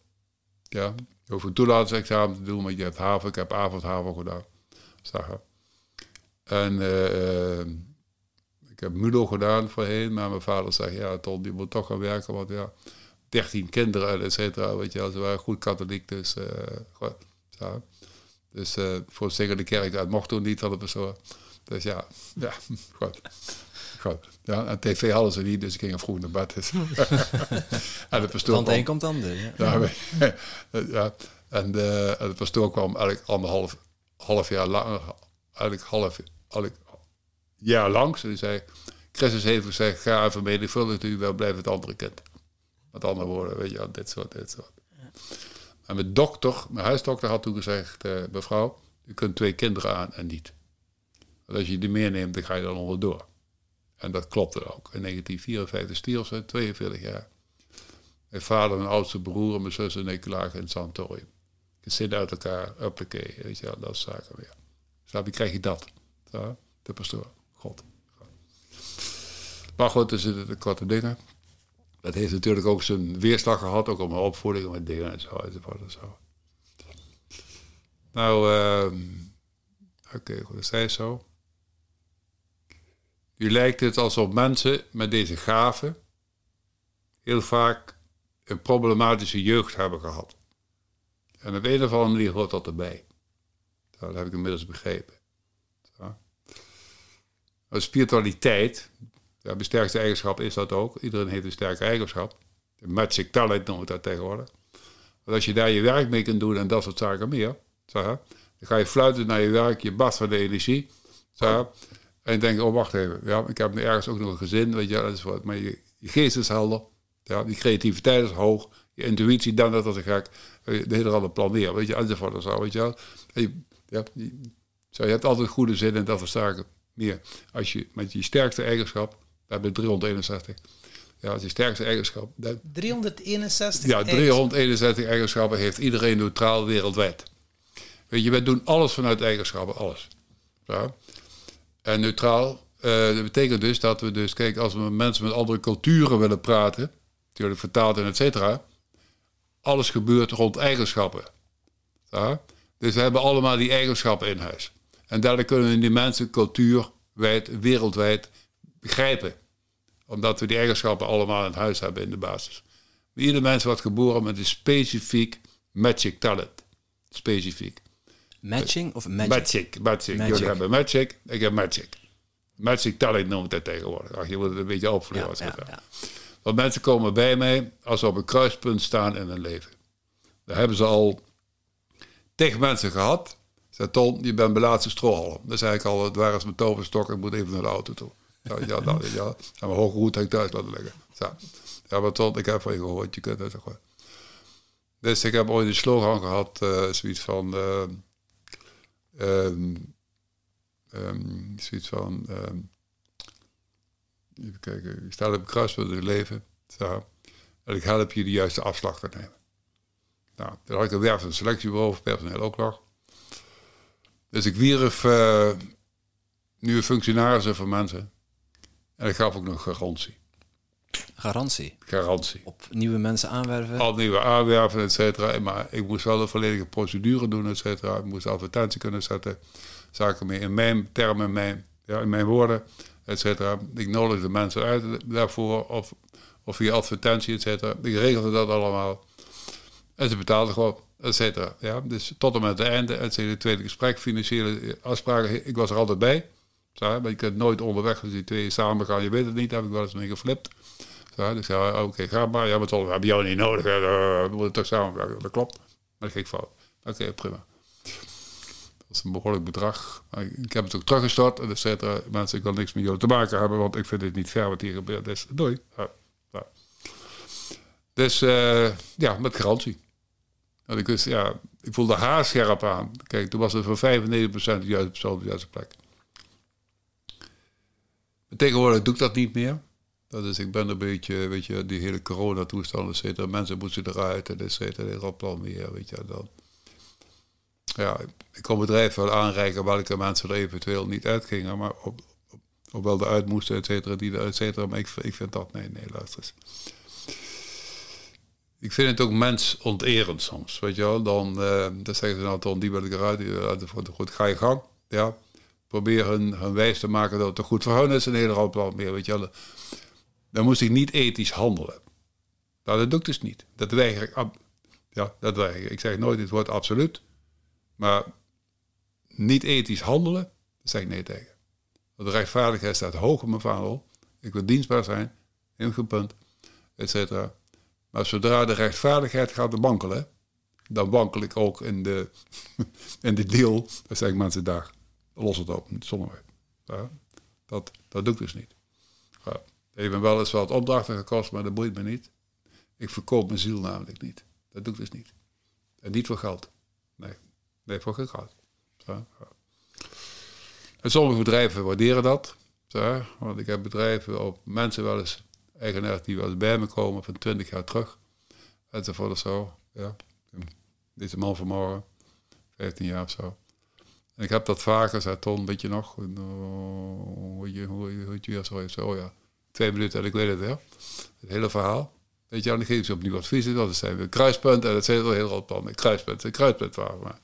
Ja, je hoeft een toelatingsexamen te doen, want je hebt haven. Ik heb avondhaven gedaan. Zag En uh, ik heb MULO gedaan voorheen, maar mijn vader zei, ja Ton, je moet toch gaan werken, want ja, 13 kinderen, et cetera, weet je ze waren goed katholiek, dus, uh. Dus uh, voor de kerk, dat mocht toen niet, hadden we zo. Dus ja, (laughs) ja, goed. Goed. Ja, en tv hadden ze niet, dus ik ging vroeg naar bed. Dus. (laughs) en de pastoor Want één komt dan de. Ja. ja, (laughs) en, de, en de pastoor kwam eigenlijk anderhalf half jaar lang, eigenlijk half, half jaar langs. En die zei, Christus heeft gezegd, ga even menigvuldig u wel blijven het andere kind. Met andere woorden, weet je dit soort, dit soort. En mijn dokter, mijn huisdokter had toen gezegd, uh, mevrouw, u kunt twee kinderen aan en niet. Want als je die meeneemt, dan ga je dan onderdoor. En dat klopte ook. In 1954 stierf ze, 42 jaar. Mijn vader, mijn oudste broer en mijn zus en ik lagen in het sanatorium. Gezinnen uit elkaar, uppakee, weet je wel, dat is zaken weer. Snap je, krijg je dat. De pastoor, God. Maar goed, er zitten de korte dingen. Dat heeft natuurlijk ook zijn weerslag gehad, ook op mijn opvoeding met dingen en zo enzovoort en zo. Nou, uh, oké, goed, dat zei zo. Nu lijkt het alsof mensen met deze gaven heel vaak een problematische jeugd hebben gehad. En op een of andere manier hoort dat erbij. Dat heb ik inmiddels begrepen. Nou, spiritualiteit, ja, sterkste eigenschap is dat ook. Iedereen heeft een sterke eigenschap. Magic talent noemen we dat tegenwoordig. Want als je daar je werk mee kunt doen en dat soort zaken meer, dan ga je fluiten naar je werk, je bast van de energie. En je denkt, oh wacht even, ja, ik heb ergens ook nog een gezin, weet je, dat is wat. Maar je, je geest is helder, ja, die creativiteit is hoog, je intuïtie, dan dat dat ik gek, de hele andere plan weer, weet je, enzovoort zo, weet je wel. Je, ja, je, zo, je hebt altijd goede zin in dat soort zaken meer. Als je met je sterkste eigenschap we hebben 361. Ja, dat is je sterkste eigenschap. 361? Ja, 361 eigenschappen heeft iedereen neutraal wereldwijd. Weet je, wij doen alles vanuit eigenschappen, alles. Ja. En neutraal, uh, dat betekent dus dat we dus, kijk, als we met mensen met andere culturen willen praten, natuurlijk vertaald en et cetera, alles gebeurt rond eigenschappen. Dus we hebben allemaal die eigenschappen in huis. En daardoor kunnen we die mensen cultuurwijd, wereldwijd begrijpen omdat we die eigenschappen allemaal in huis hebben in de basis. Ieder mens wordt geboren met een specifiek magic talent. Specifiek. Matching of magic? Magic, magic. Jullie hebben magic, ik heb magic. Magic talent noemt het tegenwoordig. Ach, je moet het een beetje opvullen. Ja, ja, Want mensen komen bij mij als ze op een kruispunt staan in hun leven. Daar hebben ze al tegen mensen gehad. Zei Ton, je bent mijn laatste strohalm. Dan zei ik al, het waren als mijn toverstok, ik moet even naar de auto toe. Ja, ja, nou, ja. En mijn hoge hoed heb ik thuis laten liggen. Zo. Ja, maar tot, ik heb van je gehoord, je kunt het gewoon. Dus ik heb ooit een slogan gehad, uh, zoiets van... Uh, um, zoiets van... Um, even kijken, ik sta op een kruispunt in het leven. Zo. En ik help je de juiste afslag te nemen. Nou, daar had ik een werf- en selectiebureau voor personeel ook nog. Dus ik wierf uh, nieuwe functionarissen voor mensen. En ik gaf ook nog garantie. Garantie? Garantie. Op nieuwe mensen aanwerven? Al nieuwe aanwerven, et cetera. Maar ik moest wel de volledige procedure doen, et cetera. Ik moest advertentie kunnen zetten. Zaken mee in mijn termen, in mijn, ja, in mijn woorden, et cetera. Ik nodigde mensen uit daarvoor. Of, of via advertentie, et cetera. Ik regelde dat allemaal. En ze betaalden gewoon, et cetera. Ja, dus tot en met het einde, het tweede gesprek, financiële afspraken. Ik was er altijd bij. Zo, je kunt nooit onderweg, als die twee samen gaan, je weet het niet, daar heb ik wel eens mee geflipt. Dus ja, oké, ga maar. Ja, maar we hebben jou niet nodig. We moeten toch samenwerken. Dat klopt. Maar dat ging fout. Oké, prima. Dat is een behoorlijk bedrag. Ik heb het ook teruggestort, et cetera. Mensen, ik wil niks met jou te maken hebben, want ik vind het niet fair wat hier gebeurt. Dus doei. Ja. Dus uh, ja, met garantie. En ik, wist, ja, ik voelde haar scherp aan. Kijk, toen was het voor 95% de juiste persoon op de juiste plek. Tegenwoordig doe ik dat niet meer. Is, ik ben een beetje, weet je, die hele coronatoestand, et. Mensen moeten eruit, en et cetera. Dat plan meer, weet je. Dan. Ja, ik kon bedrijf wel aanreiken welke mensen er eventueel niet uitgingen, maar op, op, op wel eruit moesten, et cetera, die et cetera. Maar ik, ik vind dat, nee, nee, luister eens. Ik vind het ook mensonterend soms, weet je wel. Dan, uh, dan zeggen ze nou, die wil ik eruit, die wil eruit, goed, ga je gang. Ja, probeer hun, wijs te maken dat het er goed voor hun is. Hele ramp meer, weet je wel. Dan moest ik niet ethisch handelen. Nou, dat doe ik dus niet. Dat weiger ik. Ja, dat weiger ik. Ik zeg nooit het woord absoluut. Maar niet ethisch handelen, daar zeg ik nee tegen. Want de rechtvaardigheid staat hoog op mijn vaandel. Ik wil dienstbaar zijn, heel goed punt, et cetera. Maar zodra de rechtvaardigheid gaat wankelen, dan wankel ik ook in de, (laughs) in de deal. Dan zeg ik mensen daar, los het op, zonder mij. Ja, dat, dat doe ik dus niet. Ja, me wel eens wat opdrachten gekost, maar dat boeit me niet. Ik verkoop mijn ziel namelijk niet. Dat doe ik dus niet. En niet voor geld. Nee, nee voor geen geld. Ja. En sommige bedrijven waarderen dat. Want ik heb bedrijven of mensen wel eens, eigenaars die wel eens bij me komen van 20 jaar terug. Enzovoort of zo. Ja. Deze man van morgen, 15 jaar of zo. Ik heb dat vaker, zei Ton, weet je nog? En, oh, Hoe hoe je, weer zo, ja. Twee minuten en ik weet het, hè. Het hele verhaal. Weet je, en dan geef ze opnieuw adviezen. Dat zijn weer kruispunten. En dat zijn wel heel plan met kruispunten. Kruispunt waren maar.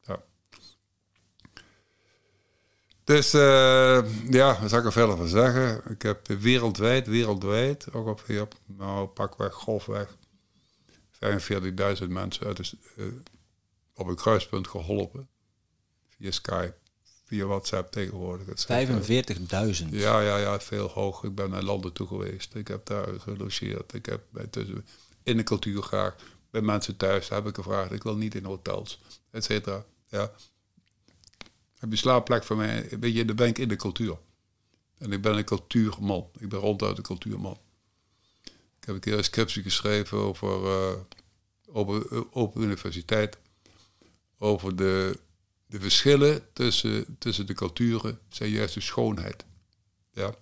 Ja. Dus uh, ja, wat zou ik er verder van zeggen? Ik heb wereldwijd, wereldwijd, ook op, op nou, pakweg, golfweg, 45.000 mensen uit de, uh, op een kruispunt geholpen. Via Skype, via WhatsApp tegenwoordig. 45.000? Ja, ja, ja, veel hoog. Ik ben naar landen toe geweest. Ik heb daar gelogeerd. Ik heb bij tussen, in de cultuur graag. Bij mensen thuis heb ik gevraagd. Ik wil niet in hotels, et cetera. Ja. Heb je slaapplek voor mij? Weet je, dan ben ik in de cultuur. En ik ben een cultuurman. Ik ben ronduit een cultuurman. Ik heb een keer een scriptie geschreven over, uh, over Open Universiteit. Over de, de verschillen tussen, tussen de culturen zijn juist de schoonheid. Ja?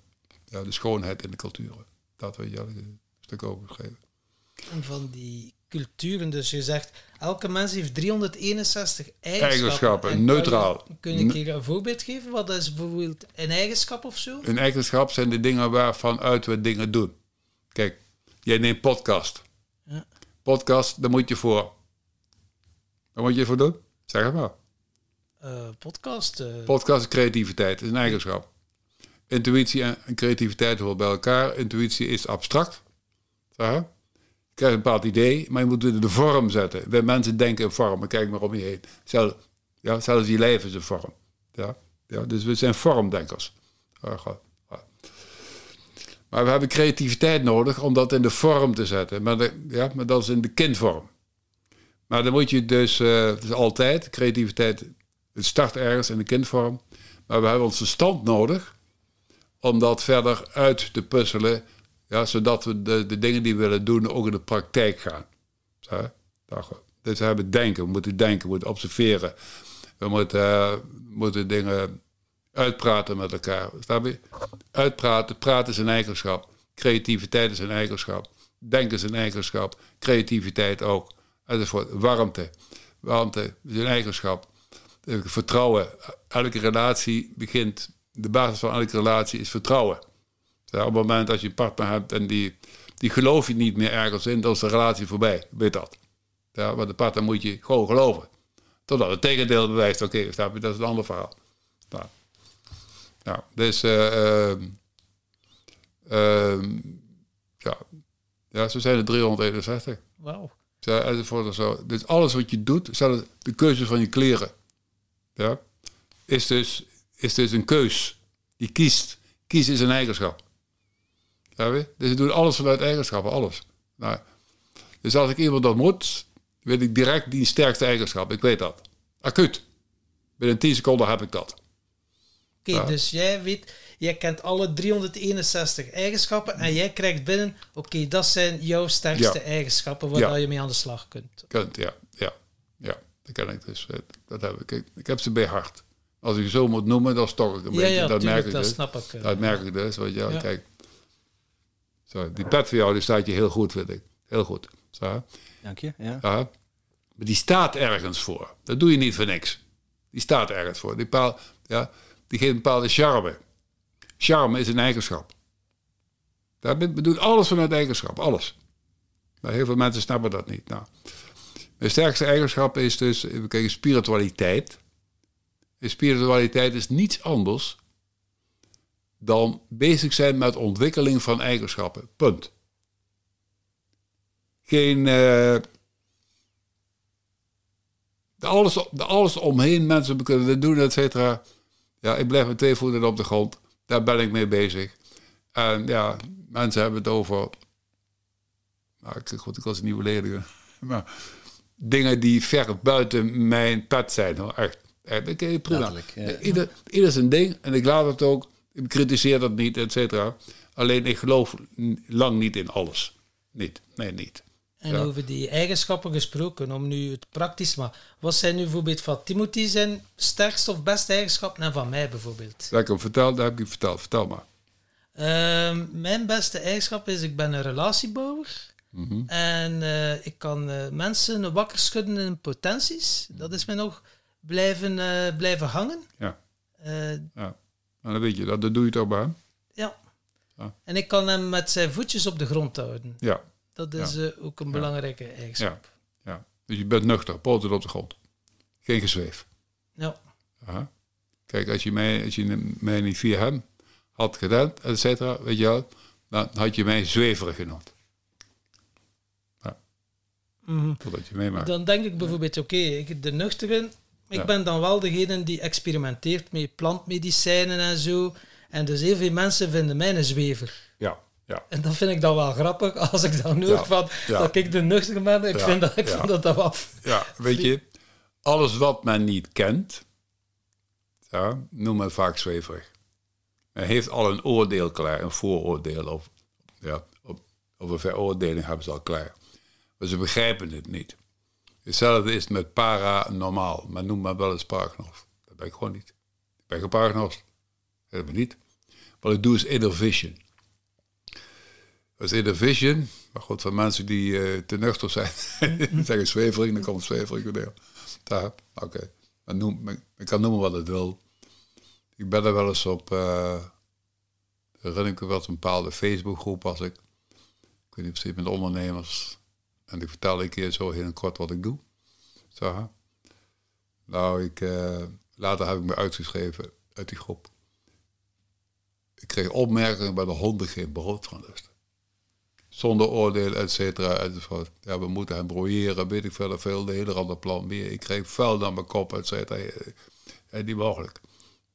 ja, de schoonheid in de culturen. Dat weet je een stuk over geschreven. En van die culturen, dus je zegt, elke mens heeft 361 eigenschappen. Eigenschappen, en neutraal. Kun je, kun je een voorbeeld geven? Wat is bijvoorbeeld een eigenschap of zo? Een eigenschap zijn de dingen waarvan uit we dingen doen. Kijk, jij neemt podcast. Ja. Podcast, daar moet je voor. Waar moet je voor doen? Zeg het maar. Uh, podcast. Uh... Podcast is creativiteit, is een eigenschap. Intuïtie en creativiteit horen bij elkaar. Intuïtie is abstract. Zeg je krijgt een bepaald idee, maar je moet de vorm zetten. Wij mensen denken in vormen, kijk maar om je heen. Zelf, ja, zelfs je leven is een vorm. Ja, ja, dus we zijn vormdenkers. Ja, ja. Maar we hebben creativiteit nodig om dat in de vorm te zetten. Maar, ja, maar dat is in de kindvorm. Maar dan moet je dus, uh, dus altijd, creativiteit, het start ergens in de kindvorm. Maar we hebben ons verstand nodig om dat verder uit te puzzelen ja, zodat we de, de dingen die we willen doen ook in de praktijk gaan. Zo, dus we hebben denken, we moeten denken, we moeten observeren. We moeten, uh, moeten dingen uitpraten met elkaar. Uitpraten, praten is een eigenschap. Creativiteit is een eigenschap. Denken is een eigenschap. Creativiteit ook. Enzovoort. Warmte. Warmte is een eigenschap. Vertrouwen. Elke relatie begint, de basis van elke relatie is vertrouwen. Ja, op het moment dat je een partner hebt en die, die geloof je niet meer ergens in, dan is de relatie voorbij. Weet dat. Ja, maar de partner moet je gewoon geloven. Totdat het tegendeel bewijst. Oké, okay, dat is een ander verhaal. Nou, nou dus uh, ja. ja, zo zijn er 361. Wauw. Dus alles wat je doet, zelfs de keuze van je kleren, ja, is, dus, is dus een keus. Je kiest. Kiezen is een eigenschap. Ja, dus je doet alles vanuit eigenschappen, alles. Nou, dus als ik iemand ontmoet, weet ik direct die sterkste eigenschap. Ik weet dat. Acuut. Binnen 10 seconden heb ik dat. Oké, okay, ja. dus jij weet, jij kent alle 361 eigenschappen en jij krijgt binnen, oké, okay, dat zijn jouw sterkste ja. eigenschappen waar ja. je mee aan de slag kunt. Kunt, ja. Dat ken ik dus. Dat heb ik. Ik heb ze bij hart. Als ik zo moet noemen, dan stok ik een ja, beetje. Ja, dat tuurlijk, merk ik dat dus. snap ik. Dat merk ik dus. Weet je, ja. kijk. Zo, die pet voor jou, die staat je heel goed, vind ik. Heel goed. Zo. Dank je. Ja. Ja. Maar die staat ergens voor. Dat doe je niet voor niks. Die staat ergens voor. Die, bepaal, ja, die geeft een bepaalde charme. Charme is een eigenschap. Dat bedoelt alles vanuit eigenschap. Alles. Maar heel veel mensen snappen dat niet. Nou, mijn sterkste eigenschap is dus kijken, spiritualiteit. En spiritualiteit is niets anders dan bezig zijn met ontwikkeling van eigenschappen. Punt. Geen. Uh, de alles, de alles omheen mensen kunnen dit doen, et cetera. Ja, ik blijf met twee voeten op de grond. Daar ben ik mee bezig. En ja, mensen hebben het over. Nou, ik, goed, ik was een nieuwe. Maar dingen die ver buiten mijn pad zijn. Hoor. Echt. echt prima. Ja. Ieder, ieder zijn ding. En ik laat het ook. Ik kritiseer dat niet, et cetera. Alleen ik geloof lang niet in alles. Niet. Nee, niet. En over die eigenschappen gesproken, om nu het praktisch maar. Wat zijn nu bijvoorbeeld van Timothy zijn sterkste of beste eigenschappen en van mij bijvoorbeeld? Dat ik hem vertel, dat heb ik verteld. Vertel maar. Ehm, mijn beste eigenschap is, ik ben een relatiebouwer. Mm En uh, ik kan uh, mensen wakker schudden in potenties. Dat is mij nog blijven, uh, blijven hangen. Ja. ja. En dan weet je dat, dat doe je toch bij Ja. ja. En ik kan hem met zijn voetjes op de grond houden. Ja. Dat is ja. ook een belangrijke eigenschap. Ja. ja. Dus je bent nuchter, poten op de grond. Geen gezweef. Ja. Aha. Kijk, als je, mij, als je mij niet via hem had gedaan, et cetera, weet je wel, dan had je mij zweverig genoemd. Ja. Totdat je meemaakt. Dan denk ik bijvoorbeeld, oké, de nuchteren, ik ben dan wel degene die experimenteert met plantmedicijnen en zo. En dus heel veel mensen vinden mij een zwever. Ja. Ja. En dat vind ik dan wel grappig als ik dan hoor van dat ik de nuchter ben. Ik vind dat ik vind dat, dat af. Ja, weet je, alles wat men niet kent, ja, noemen men vaak zweverig. Men heeft al een oordeel klaar, een vooroordeel of, ja, of, of een veroordeling hebben ze al klaar. Maar ze begrijpen het niet. Hetzelfde is met paranormaal. Men noemt me wel eens paragnost. Dat ben ik gewoon niet. Ik ben geen paragnost. Helemaal niet. Wat ik doe is inner vision. Dat is in de vision. Maar goed, van mensen die uh, te nuchter zijn. (laughs) zeggen zwevering, dan komt zwevering weer. Daar, oké. Okay. Ik kan noemen wat het wil. Ik ben er wel eens op... Uh, herinner ik me wel een bepaalde Facebookgroep was ik. Ik weet niet precies, met ondernemers. En ik vertel een keer zo heel kort wat ik doe. Zo, nou, ik, uh, later heb ik me uitgeschreven uit die groep. Ik kreeg opmerkingen bij de honden geen brood van lust zonder oordeel, et cetera, enzovoort. Ja, we moeten hem broeieren, weet ik verder veel, de hele andere plan meer. Ik kreeg vuil naar mijn kop, et cetera. En niet mogelijk.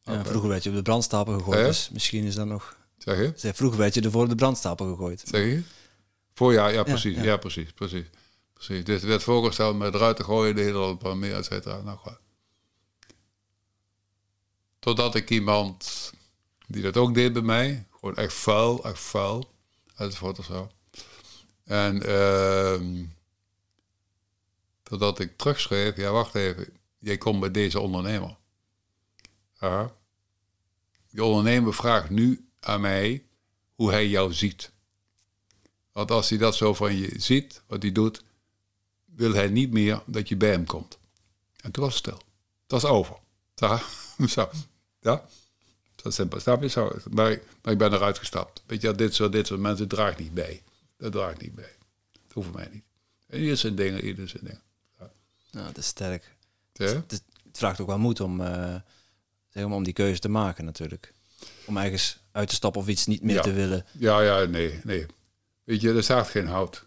Ja, vroeger werd je op de brandstapel gegooid, dus misschien is dat nog... Zeg je? Zeg, vroeger werd je er voor de brandstapel gegooid. Zeg je? Voorjaar, ja, precies. Ja, precies, precies. precies. Dit werd voorgesteld met eruit te gooien, de hele andere plan meer, et cetera. Nou, goed. Totdat ik iemand die dat ook deed bij mij, gewoon echt vuil, echt vuil, enzovoort of zo. En uh, totdat ik terugschreef, ja wacht even, jij komt bij deze ondernemer. Ja. Die ondernemer vraagt nu aan mij hoe hij jou ziet. Want als hij dat zo van je ziet, wat hij doet, wil hij niet meer dat je bij hem komt. En toen was het stil. Het was over. Ja, (laughs) zo. Ja. Dat is simpel. Snap je? Zo. Maar, maar ik ben eruit gestapt. Weet je, dit soort, dit soort mensen draagt niet bij. Dat draagt niet bij. Dat hoeft mij niet. En ieder zijn dingen, ieder zijn dingen. Ja. Nou, dat is sterk. Ja? Het, het, vraagt ook wel moed om, uh, zeg maar, om die keuze te maken natuurlijk. Om ergens uit te stappen of iets niet meer te willen. Ja, ja, nee, nee. Weet je, er staat geen hout.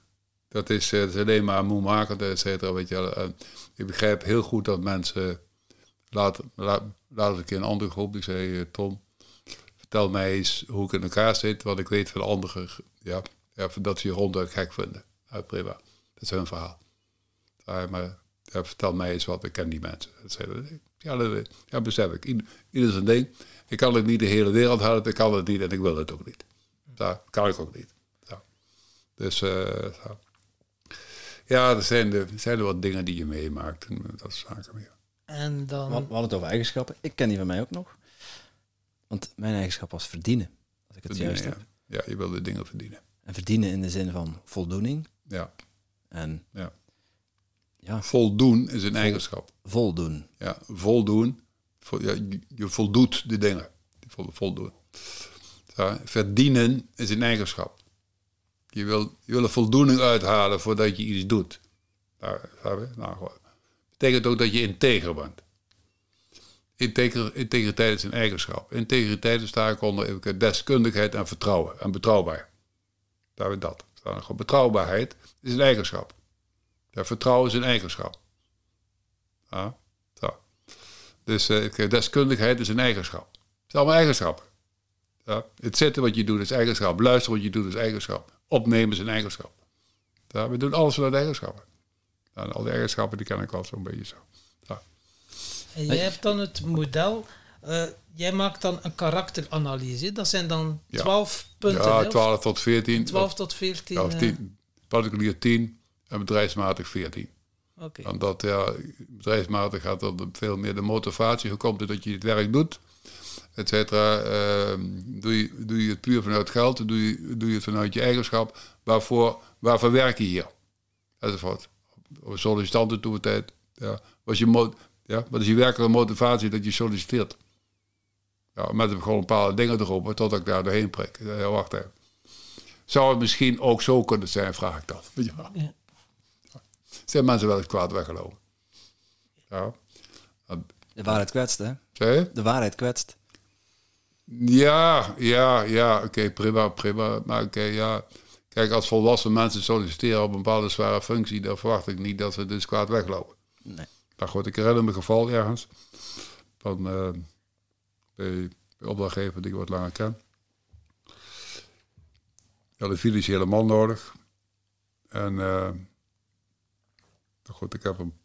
Dat is, is alleen maar moe maken, et cetera. Weet je, ik begrijp heel goed dat mensen... Laat, laat, laat ik in een andere groep, die zei, Tom, vertel mij eens hoe ik in elkaar zit, wat ik weet van anderen. Ja, ja, dat ze je ronduit gek vinden. Ja. Dat is hun verhaal. Maar vertel mij eens wat, ik ken die mensen. Ja, dat, ja besef ik. Ieder, ieder zijn ding. Ik kan het niet de hele wereld houden, ik kan het niet en ik wil het ook niet. Dat kan ik ook niet. Dus uh, ja, er zijn, er zijn er wat dingen die je meemaakt. En dat is zaken meer. En dan... We hadden het over eigenschappen. Ik ken die van mij ook nog. Want mijn eigenschap was verdienen. Als ik het juist heb. Ja. je wilde dingen verdienen. En verdienen in de zin van voldoening. Ja. En ja. ja. Voldoen is een eigenschap. Voldoen. Ja, voldoen. Ja, je voldoet de dingen. Voldoen. Ja, verdienen is een eigenschap. Je wil, je wil er voldoening uithalen voordat je iets doet. Nou, nou, betekent ook dat je integer bent. Integriteit is een eigenschap. Integriteit is daar onder deskundigheid en vertrouwen en betrouwbaar. Daar we dat. Betrouwbaarheid is een eigenschap. Vertrouwen is een eigenschap. Zo. Dus uh, deskundigheid is een eigenschap. Het zijn allemaal eigenschappen. Ja, het zitten wat je doet is eigenschap. Luisteren wat je doet is eigenschap. Opnemen een eigenschap. Ja, we doen alles vanuit eigenschappen. En al die eigenschappen die ken ik al zo'n beetje zo. Ja. En jij hebt dan het model, uh, jij maakt dan een karakteranalyse. Dat zijn dan 12 punten. Ja, 12 tot 14. 12 tot 14. 12, 10, particulier 10 en bedrijfsmatig 14. Okay. Omdat ja, bedrijfsmatig gaat er veel meer de motivatie. Hoe komt het dat je het werk doet? Et cetera. Uh, doe, je, doe je het puur vanuit geld? Doe je, doe je het vanuit je eigenschap? Waarvoor, waarvoor werk je hier? Enzovoort. Sollicitanten toen tijd. Ja. Was je ja, wat is je werkelijke motivatie dat je solliciteert? Ja, met gewoon een paar dingen erop, totdat ik daar doorheen prik. Ja, wacht even. Zou het misschien ook zo kunnen zijn, vraag ik dan. (laughs) Ja. ja. Zijn mensen wel eens kwaad weggelopen? Ja. De waarheid kwetst, hè? Zeg De waarheid kwetst. Ja, ja, ja. Oké, prima, prima. Maar oké, ja. Kijk, als volwassen mensen solliciteren op een bepaalde zware functie, dan verwacht ik niet dat ze dus kwaad weglopen. Nee. Maar goed, ik herinner me een geval ergens van uh, bij, bij opdrachtgever die ik wat langer ken. Je had een financiële man nodig. En uh, goed, ik heb hem een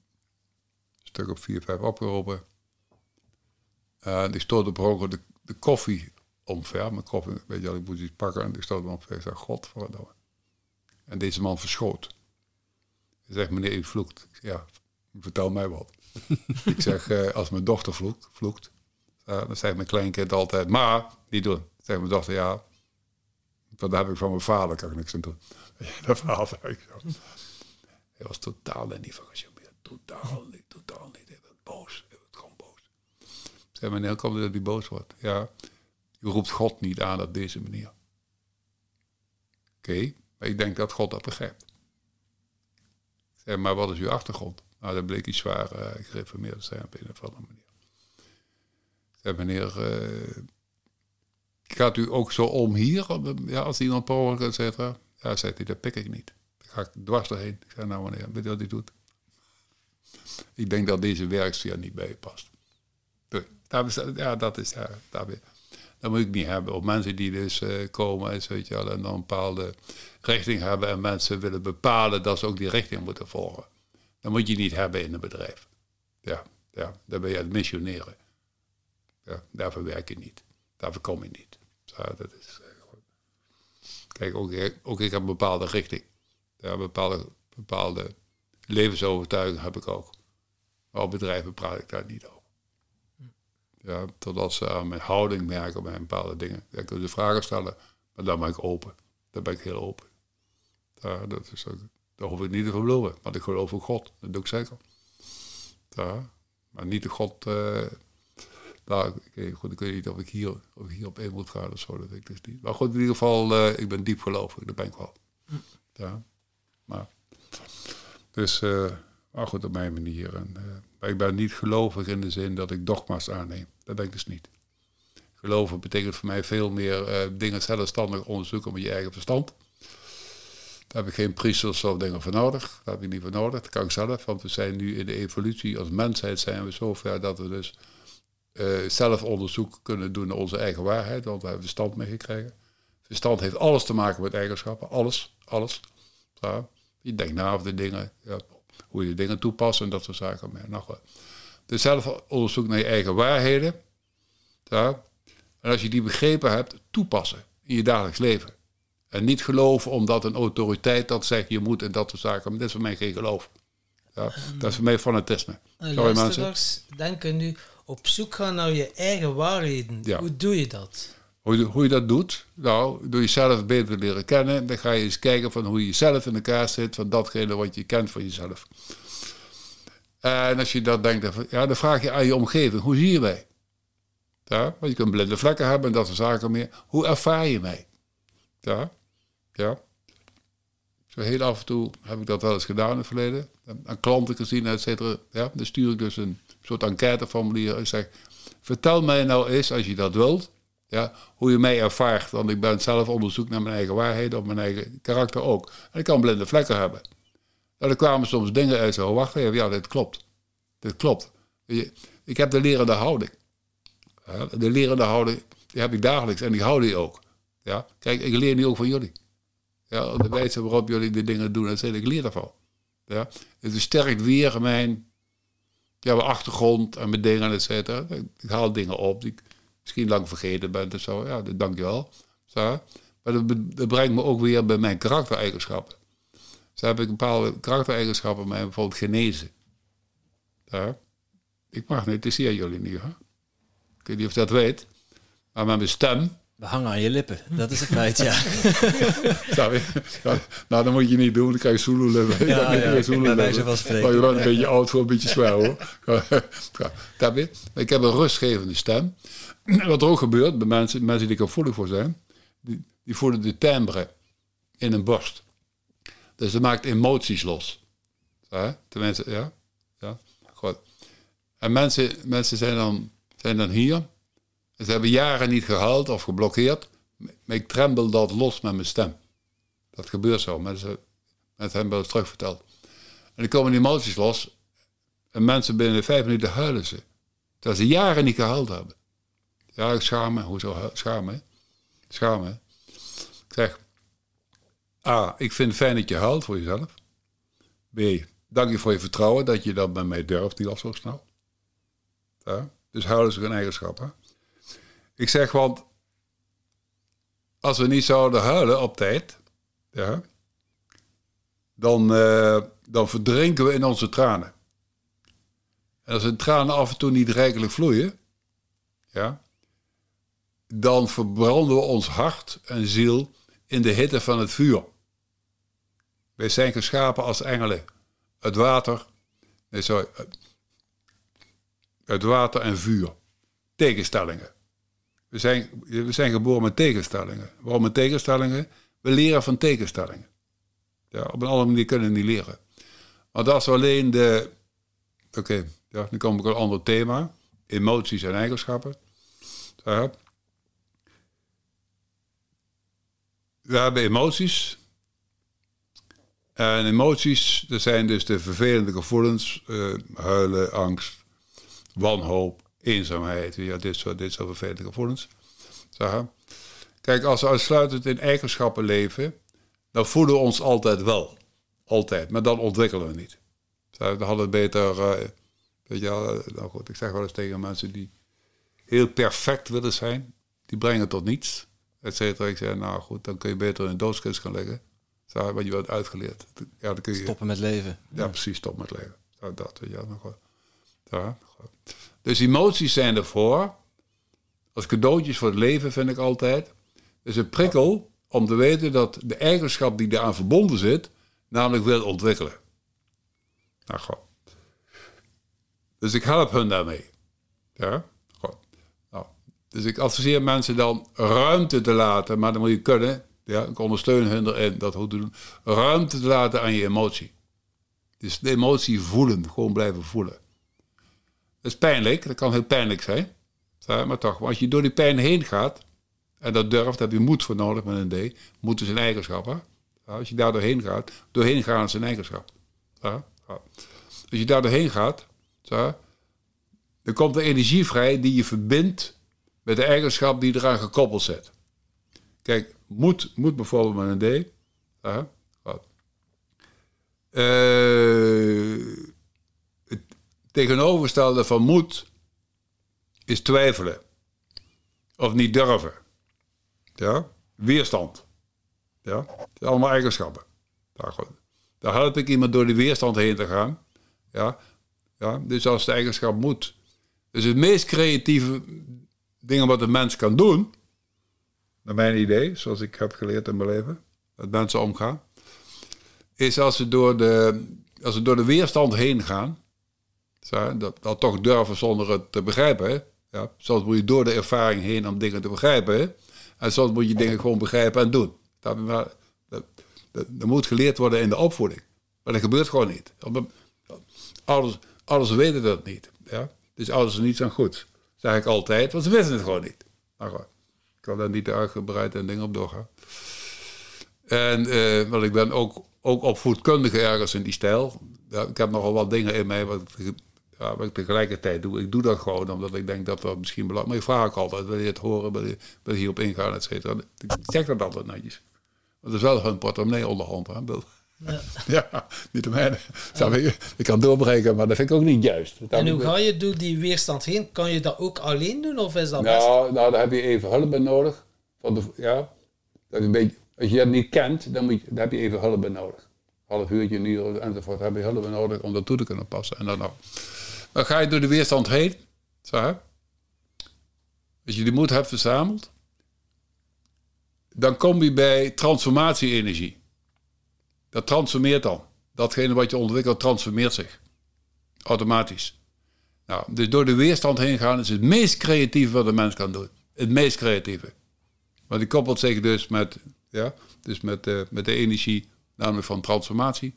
stuk op vier, vijf opgeroepen. En die stond op hoger de, de koffie omver. Mijn koffie, weet je wel, ik moest iets pakken en ik stond hem omver. Ik zei, godverdomme. En deze man verschoot. Hij zegt, meneer, u vloekt. Ik zeg, ja, vertel mij wat. (laughs) ik zeg, uh, als mijn dochter vloekt, vloekt uh, dan zegt mijn kleinkind altijd, maar, niet doen. Dan zegt mijn dochter, ja, dat heb ik van mijn vader, kan ik niks aan doen. (laughs) dat verhaal zeg ik zo. Hij was totaal niet van gecharmeerd. Totaal niet, totaal niet. Hij werd boos. Hij werd gewoon boos. Meneer, hoe komt dat hij boos wordt? Ja, je roept God niet aan op deze manier. Oké, maar ik denk dat God dat begrijpt. Ik maar wat is uw achtergrond? Nou, dat bleek iets zwaar uh, gereformeerd te zijn op een of andere manier. Ik meneer, uh, gaat u ook zo om hier? Ja, als iemand ongeluk, et cetera. Ja, zegt hij, dat pik ik niet. Dan ga ik dwars doorheen. Ik nou meneer, weet je wat hij doet? Ik denk dat deze werksfeer niet bij je past. Ja, dat is, daar weer. Dat moet ik niet hebben. Op mensen die dus uh, komen weet je wel, en dan een bepaalde richting hebben en mensen willen bepalen dat ze ook die richting moeten volgen. Dat moet je niet hebben in een bedrijf. Ja, ja dan ben je aan het missioneren. Ja, daarvoor werk je niet. Daarvoor kom je niet. Dat is, uh, kijk, ook, ook ik heb een bepaalde richting. Ja, een bepaalde, bepaalde levensovertuiging heb ik ook. Maar op bedrijven praat ik daar niet over. Ja, totdat ze aan mijn houding merken bij bepaalde dingen. Ja, kunnen ze vragen stellen, maar dan ben ik open. Dan ben ik heel open. Ja, dat is daar hoef ik niet te geloven, want ik geloof in God. Dat doe ik zeker. Maar niet de God... Nou, goed, ik weet niet of ik, hier, of ik hier op in moet gaan of zo, dat ik dus niet. Maar goed, in ieder geval, uh, ik ben diep gelovig, dat ben ik wel. Maar... Dus, uh, maar goed, op mijn manier. En, maar ik ben niet gelovig in de zin dat ik dogma's aanneem. Dat ben ik dus niet. Geloven betekent voor mij veel meer uh, dingen zelfstandig onderzoeken met je eigen verstand. Daar heb ik geen priesters of dingen voor nodig. Daar heb ik niet voor nodig. Dat kan ik zelf. Want we zijn nu in de evolutie als mensheid zijn we zover dat we dus uh, zelf onderzoek kunnen doen naar onze eigen waarheid. Want we hebben verstand meegekregen. Verstand heeft alles te maken met eigenschappen. Alles. Alles. Ja. Je denkt na over de dingen. Ja, hoe je dingen toepast en dat soort zaken. Maar nog. Dus zelf onderzoek naar je eigen waarheden. Ja. En als je die begrepen hebt, toepassen in je dagelijks leven. En niet geloven omdat een autoriteit dat zegt je moet en dat soort zaken. Maar dat is voor mij geen geloof. Ja, dat is voor mij fanatisme. Sorry mensen. denken nu op zoek gaan naar je eigen waarheden. Ja. Hoe doe je dat? Hoe, hoe je dat doet? Nou, door jezelf beter leren kennen. Dan ga je eens kijken van hoe je zelf in elkaar zit. Van datgene wat je kent van jezelf. En als je dat denkt, ja, dan vraag je aan je omgeving. Hoe zie je mij? Ja, want je kunt blinde vlekken hebben en dat soort zaken meer. Hoe ervaar je mij? Ja, ja. Zo heel af en toe heb ik dat wel eens gedaan in het verleden. Aan klanten gezien, et cetera. Ja, dan stuur ik dus een soort enquêteformulier. Ik zeg, vertel mij nou eens, als je dat wilt, ja, hoe je mij ervaart. Want ik ben zelf onderzoek naar mijn eigen waarheid, op mijn eigen karakter ook. En ik kan blinde vlekken hebben. Nou, er kwamen soms dingen uit zo, wacht even, ja, dit klopt. Dit klopt. Ik heb de lerende houding. De lerende houding, die heb ik dagelijks en die hou die ook. Ja? Kijk, ik leer nu ook van jullie. Ja, de wijze waarop jullie de dingen doen, dat ik leer daarvan. Ja? Het versterkt weer mijn, ja, mijn achtergrond en mijn dingen, et cetera. Ik haal dingen op die misschien lang vergeten ben of zo. Ja, dat dank je wel. Zo. Maar dat, dat, brengt me ook weer bij mijn karaktereigenschappen. Zo heb ik een bepaalde karaktereigenschappen, mij bijvoorbeeld genezen. Ja? Ik mag niet, dat zie jullie niet. Hè? Ik weet niet of je dat weet. Maar met mijn stem we hangen aan je lippen, dat is het feit, ja. (laughs) nou, dat moet je niet doen, dan krijg je Zulu-lippen. Ja, ja, ja, bij van spreken. Maar je bent een beetje oud voor een beetje zwaar, hoor. (laughs) ik heb een rustgevende stem. (clears throat) Wat er ook gebeurt bij mensen, mensen die er gevoelig voor zijn, die, die voelen de timbre in een borst. Dus dat maakt emoties los. Ja, tenminste, ja. ja. Goed. En mensen, mensen zijn, dan, zijn dan hier ze hebben jaren niet gehaald of geblokkeerd. Maar ik trembel dat los met mijn stem. Dat gebeurt zo. Mensen, mensen hebben eens terugverteld. En dan komen die emoties los. En mensen binnen vijf minuten huilen ze. Terwijl ze jaren niet gehuild hebben. Ja, me. Hoezo schaam me? Schaam me. Ik zeg, A, ik vind het fijn dat je huilt voor jezelf. B, dank je voor je vertrouwen dat je dat bij mij durft, die al zo snel. Ja? Dus huilen is een eigenschap, hè? Ik zeg, want als we niet zouden huilen op tijd, ja, dan, uh, dan verdrinken we in onze tranen. En als de tranen af en toe niet rijkelijk vloeien, ja, dan verbranden we ons hart en ziel in de hitte van het vuur. Wij zijn geschapen als engelen. Het water, nee sorry, het water en vuur. Tegenstellingen. We zijn, we zijn geboren met tegenstellingen. Waarom met tegenstellingen? We leren van tegenstellingen. Ja, op een andere manier kunnen we niet leren. Maar dat is alleen de. Oké, ja, nu kom ik op een ander thema: emoties en eigenschappen. Ja. We hebben emoties. En emoties, dat zijn dus de vervelende gevoelens: uh, huilen, angst, wanhoop, eenzaamheid. Ja, dit soort, dit soort vervelende gevoelens. Kijk, als we uitsluitend in eigenschappen leven, dan voelen we ons altijd wel. Altijd. Maar dan ontwikkelen we niet. Dan hadden we beter. Uh, weet je wel, eh, nou goed, ik zeg wel eens tegen mensen die heel perfect willen zijn, die brengen tot niets. Et cetera. Ik zeg, nou goed, dan kun je beter in een doodskist gaan liggen. Want je wordt uitgeleerd. Ja, dan kun je, stoppen met leven. Ja, precies, stoppen met leven. Zo, dat, ja, nog goed. Zo, goed. Dus emoties zijn ervoor. Als cadeautjes voor het leven vind ik altijd. is een prikkel om te weten dat de eigenschap die eraan verbonden zit, namelijk wil ontwikkelen. Nou, goed. Dus ik help hun daarmee. Ja? Dus ik adviseer mensen dan ruimte te laten, maar dan moet je kunnen. Ja, ik ondersteun hun erin dat goed te doen. Ruimte te laten aan je emotie. Dus de emotie voelen, gewoon blijven voelen. Dat is pijnlijk, dat kan heel pijnlijk zijn. Maar toch, als je door die pijn heen gaat, en dat durft, heb je moed voor nodig met een D. Moed is een eigenschap. Hè? Als je daar doorheen gaat, doorheen gaan is een eigenschap. Als je daar doorheen gaat, dan komt er energie vrij die je verbindt met de eigenschap die eraan gekoppeld zit. Kijk, moed, moed bijvoorbeeld met een D. Uh, tegenovergestelde van moed is twijfelen. Of niet durven. Ja? Weerstand. Ja? Dat zijn allemaal eigenschappen. Daar, daar help ik iemand door die weerstand heen te gaan. Ja? Ja? Dus als de eigenschap moet. Dus het meest creatieve dingen wat een mens kan doen, naar mijn idee, zoals ik heb geleerd in mijn leven, dat mensen omgaan, is als ze door de, als ze door de weerstand heen gaan, dat, dat toch durven zonder het te begrijpen. Ja, soms moet je door de ervaring heen om dingen te begrijpen. En soms moet je dingen gewoon begrijpen en doen. Dat, Dat, dat moet geleerd worden in de opvoeding. Maar dat gebeurt gewoon niet. Ouders, ouders weten dat niet. Ja? Dus ouders zijn niet zo goed. Dat zeg ik altijd, want ze wisten het gewoon niet. Maar goed, ik kan daar niet uitgebreid en dingen op doorgaan. En uh, want ik ben ook, ook opvoedkundige ergens in die stijl. Ik heb nogal wat dingen in mij wat ik, ja, wat tegelijkertijd doe. Ik doe dat gewoon omdat ik denk dat dat misschien belangrijk is. Maar ik vraag ook altijd, wil je het horen, wil je, wil hierop ingaan, et cetera. Ik zeg dat altijd netjes. Want het is wel hun portemonnee onderhand. Hè? Ja. ja, niet de mijne. Ik kan doorbreken, maar dat vind ik ook niet juist. en hoe ga je door die weerstand heen? Kan je dat ook alleen doen of is dat nou, Nou, daar heb je even hulp bij nodig. Van de, ja, dat een beetje, als je het niet kent, dan, moet je, dan heb je even hulp bij nodig. Half uurtje, een uur enzovoort. heb je hulp bij nodig om dat toe te kunnen passen. En dan, nog. dan ga je door de weerstand heen. Zo, hè? Als je die moed hebt verzameld, dan kom je bij transformatie-energie. Dat transformeert dan. Datgene wat je ontwikkelt, transformeert zich. Automatisch. Nou, dus door de weerstand heen gaan is het meest creatieve wat een mens kan doen. Het meest creatieve. Maar die koppelt zich dus met, ja, dus met, uh, met de energie, namelijk van transformatie.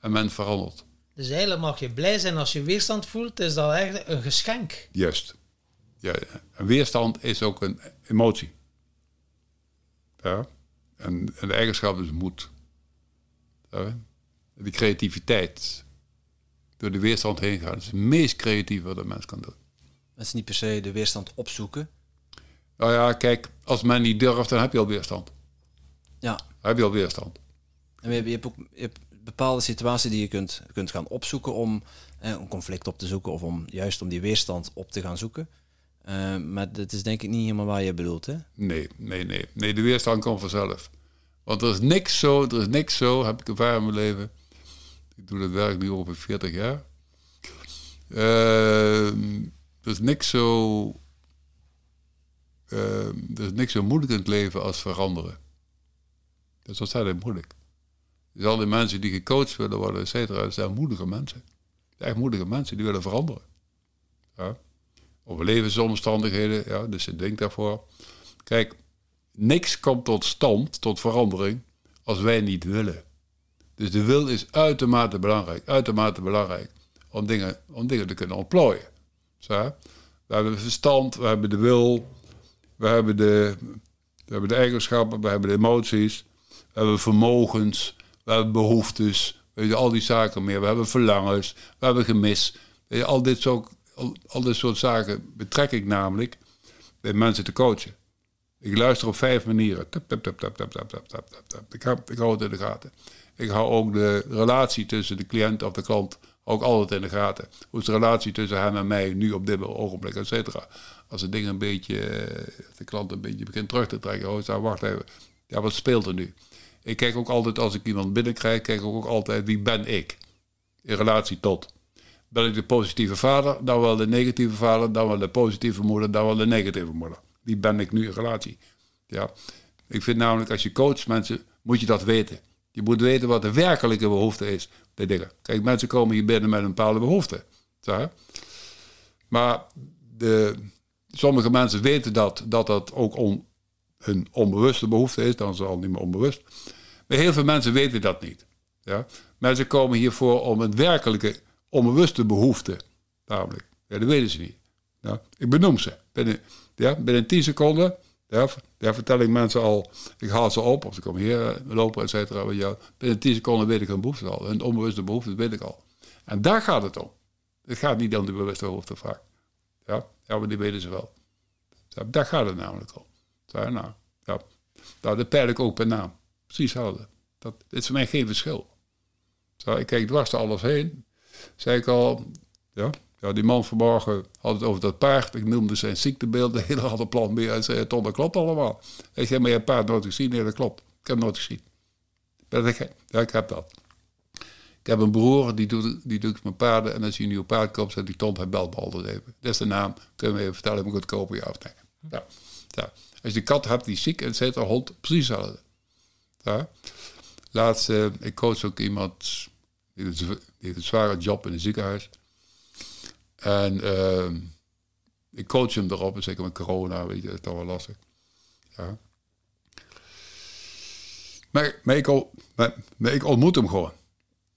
En men verandert. Dus eigenlijk mag je blij zijn als je weerstand voelt. Is dat eigenlijk een geschenk? Juist. Ja, weerstand is ook een emotie. Ja. En, en de eigenschap is moed. Die creativiteit. Door de weerstand heen gaan. Dat is het meest creatieve wat een mens kan doen. Dat is niet per se de weerstand opzoeken. Nou ja, kijk, als men niet durft, dan heb je al weerstand. Ja. Dan heb je al weerstand. En je hebt, ook je hebt bepaalde situaties die je kunt, kunt gaan opzoeken om eh, een conflict op te zoeken of om juist om die weerstand op te gaan zoeken. Uh, maar dat is denk ik niet helemaal waar je bedoelt, hè? Nee, nee, nee. Nee, de weerstand komt vanzelf. Want er is niks zo, er is niks zo, heb ik ervaren in mijn leven. Ik doe dat werk nu over 40 jaar. Uh, er is niks zo. Uh, er is niks zo moeilijk in het leven als veranderen. Dat is ontzettend moeilijk. Dus al die mensen die gecoacht willen worden, et cetera, zijn moedige mensen. Echt moedige mensen, die willen veranderen. Ja. Over levensomstandigheden, ja, dus je denkt daarvoor. Kijk, niks komt tot stand, tot verandering, als wij niet willen. Dus de wil is uitermate belangrijk, uitermate belangrijk om dingen, om dingen te kunnen ontplooien. Zo, we hebben verstand, we hebben de wil, we hebben de, we hebben de eigenschappen, we hebben de emoties, we hebben vermogens, we hebben behoeftes, weet je, al die zaken meer. We hebben verlangens, we hebben gemis. Al, dit soort, al, al dit soort zaken betrek ik namelijk bij mensen te coachen. Ik luister op vijf manieren. Ik, heb, ik hou het in de gaten. Ik hou ook de relatie tussen de cliënt of de klant ook altijd in de gaten. Hoe is de relatie tussen hem en mij nu op dit ogenblik, et cetera. Als de ding een beetje, de klant een beetje begint terug te trekken. Oh, wacht even. Ja, wat speelt er nu? Ik kijk ook altijd, als ik iemand binnenkrijg, kijk ik ook altijd wie ben ik? In relatie tot. Ben ik de positieve vader, dan wel de negatieve vader, dan wel de positieve moeder, dan wel de negatieve moeder wie ben ik nu in relatie? Ja. Ik vind namelijk, als je coacht mensen, moet je dat weten. Je moet weten wat de werkelijke behoefte is. De dingen. Kijk, mensen komen hier binnen met een bepaalde behoefte. Maar de, sommige mensen weten dat dat, dat ook on, hun onbewuste behoefte is. Dan is het al niet meer onbewust. Maar heel veel mensen weten dat niet. Ja? Mensen komen hiervoor om een werkelijke onbewuste behoefte. Namelijk. Ja, dat weten ze niet. Ja? Ik benoem ze. Binnen, ja, binnen 10 seconden ja, ja, vertel ik mensen al, ik haal ze op, of ze komen hier eh, lopen, et cetera. Ja, binnen 10 seconden weet ik hun behoefte al. Hun onbewuste behoefte weet ik al. En daar gaat het om. Het gaat niet om de bewuste behoefte. Ja, ja maar die weten ze wel. Daar gaat het namelijk om. Ja, nou, ja. Nou, dat peil ik ook per naam. Precies hetzelfde. Dat, is voor mij geen verschil. Zo, ik kijk dwars door alles heen. Zei ik al, ja, ja, die man vanmorgen had het over dat paard. Ik noemde zijn ziektebeeld, de hele hadden plan meer. Hij zei, Ton, dat klopt allemaal. Ik zei, maar je paard nooit gezien? Nee, dat klopt. Ik heb het nooit gezien. Ja, ik heb dat. Ik heb een broer, die doet, die doet mijn paarden. En als je een nieuw paard koopt, zegt die Ton, hij belt me even. Dat is de naam. Kunnen we even vertellen, moet ik het kopen, ja? Ja. ja. Als je kat hebt die ziek, en zet een hond, precies hetzelfde. Ja. Uh, ik coach ook iemand, die heeft een zware job in een ziekenhuis. En uh, ik coach hem erop, zeker met corona, weet je, dat is toch wel lastig. Ja. Maar, maar, ik, maar, ik ontmoet hem gewoon.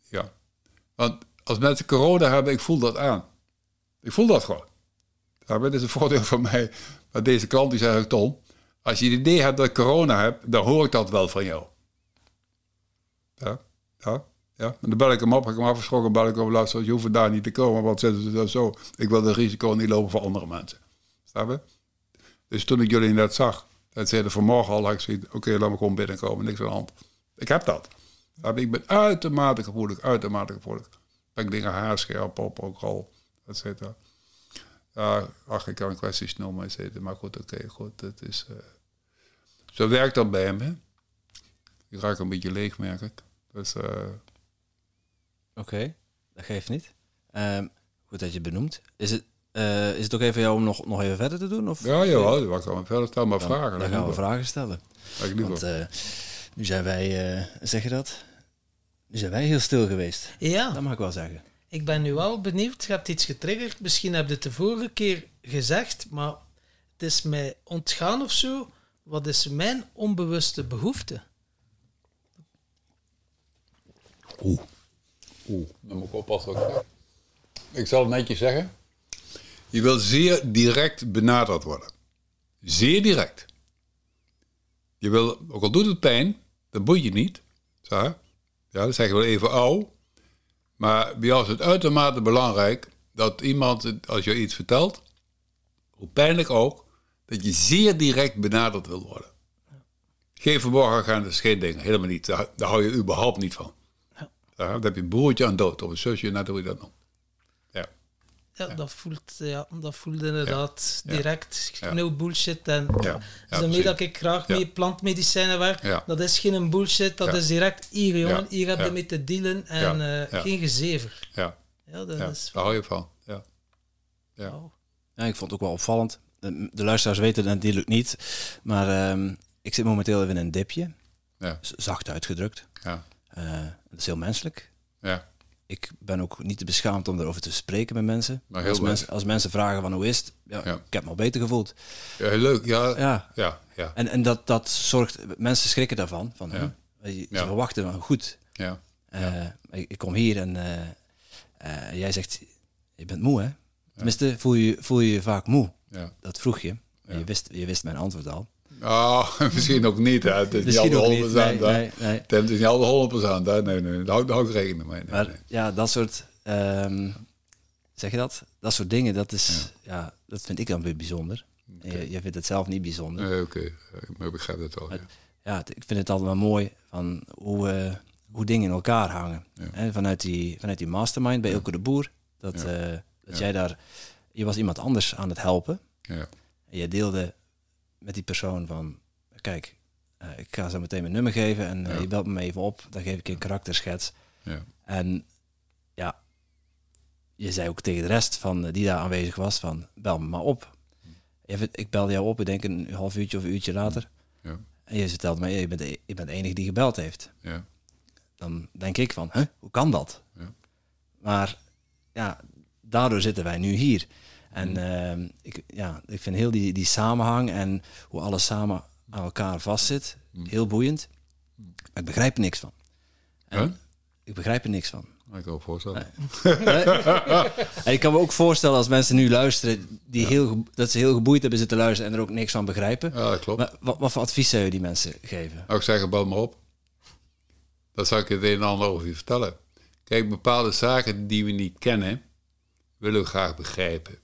Ja. Want als mensen corona hebben, ik voel dat aan. Ik voel dat gewoon. Dat is een voordeel van mij. Maar deze klant die zegt, Tom, als je het idee hebt dat ik corona heb, dan hoor ik dat wel van jou. Ja, ja, ja. En dan bel ik hem op, heb ik hem afgeschrokken, bel ik hem op, je hoeft daar niet te komen, want ze dat zo. Ik wil het risico niet lopen voor andere mensen. Snap je? Dus toen ik jullie net zag, dat zeiden vanmorgen al, ik oké, laat me gewoon binnenkomen, niks aan de hand. Ik heb dat. Ik ben uitermate gevoelig, uitermate gevoelig. Ben ik dingen haarscherp op, ook al, et cetera. Ja, ach, ik kan kwesties noemen, et cetera. Maar goed, oké, goed, het is... Uh, zo werkt dat bij hem, hè. Ik raak een beetje leeg, merk ik. Dus... Uh, Oké, dat geeft niet. Um, goed dat je benoemt. Is het, uh, is het ook even jou om nog, nog even verder te doen? Of? Ja, jawel, dan gaan we verder stellen, maar vragen. Dan gaan we vragen stellen. Want uh, nu zijn wij, uh, zeg je dat? Nu zijn wij heel stil geweest. Ja. Dat mag ik wel zeggen. Ik ben nu wel benieuwd. Je hebt iets getriggerd. Misschien heb je het de vorige keer gezegd, maar het is mij ontgaan of zo. Wat is mijn onbewuste behoefte? Oeh. Oeh, dan moet ik oppassen wat ik zeg. Ik zal het netjes zeggen. Je wil zeer direct benaderd worden. Zeer direct. Je wil, ook al doet het pijn, dan boeit je niet. Zo, ja, dan zeg je wel even au. Maar bij jou is het uitermate belangrijk dat iemand, als je iets vertelt, hoe pijnlijk ook, dat je zeer direct benaderd wil worden. Geen verborgen gaan, dat is geen ding. Helemaal niet. Daar, daar hou je überhaupt niet van. Ja. Dan heb je een broertje aan dood, of een zusje, net hoe je dat noemt. Ja. Ja, Dat, voelt, ja dat voelt inderdaad direct. No bullshit. En ja. Dus daarmee dat ik graag met plantmedicijnen werk. Dat is geen bullshit. Dat is direct hier, jongen. Hier heb je mee te dealen. En uh, geen gezever. Ja. Ja, dat is... Daar hou je van. Ja. Ja. ja, ik vond het ook wel opvallend. De, de luisteraars weten het natuurlijk niet. Maar um, ik zit momenteel even in een dipje. Ja. Zacht uitgedrukt. Ja. Uh, dat is heel menselijk. Ja. Ik ben ook niet te beschaamd om erover te spreken met mensen. Maar heel als, mensen als mensen vragen van hoe is het, ja, Ja. ik heb me al beter gevoeld. ja, heel leuk. Ja, Ja. ja, ja. En, en dat, dat zorgt, mensen schrikken daarvan. Van, Ja. Ze verwachten van goed. ja. eh, ik, ik kom hier en eh, eh, jij zegt, je bent moe hè? Tenminste, voel je, voel je je vaak moe? ja. Dat vroeg je. Je, wist, je wist mijn antwoord al. Ah, (laughs) misschien ook niet. Hè. Het is Misschien niet altijd niet. 100%. Nee, hè. nee, nee. Het is niet altijd 100%. Hè. Nee, nee, daar hou, daar hou ik rekening mee. Nee, Maar nee. ja, dat soort, ehm, zeg je dat? Dat soort dingen, dat is, ja, dat vind ik dan weer bijzonder. En Je, je vindt het zelf niet bijzonder. Nee, oké. Maar ik begrijp het wel. Ja. ik vind het altijd wel mooi van hoe, eh, hoe dingen in elkaar hangen. Ja. Vanuit, die, vanuit die mastermind bij Ilke de Boer. Dat, eh, dat jij daar, je was iemand anders aan het helpen. Ja. En je deelde met die persoon van, kijk, eh, ik ga zo meteen mijn nummer geven en eh, Ja. je belt me even op. Dan geef ik je een karakterschets. Ja. En ja, je zei ook tegen de rest van, eh, die daar aanwezig was van, bel me maar op. Even, ik belde jou op, ik denk een half uurtje of een uurtje later. Ja. En je vertelt mij, je bent, de, je bent de enige die gebeld heeft. Ja. Dan denk ik van, huh, hoe kan dat? Ja. Maar ja, daardoor zitten wij nu hier. En Mm. ehm, ik, ja, ik vind heel die, die samenhang en hoe alles samen aan elkaar vastzit, Mm. heel boeiend. Maar ik begrijp er niks van. Huh? Ik begrijp er niks van. Ik kan me voorstellen. En ik kan me ook voorstellen als mensen nu luisteren, die heel, dat ze heel geboeid hebben zitten luisteren en er ook niks van begrijpen. Ja, dat klopt. Maar wat, wat voor advies zou je die mensen geven? Nou, ik zeg, bel me op. Dan zal ik het een en ander over je vertellen. Kijk, bepaalde zaken die we niet kennen, willen we graag begrijpen.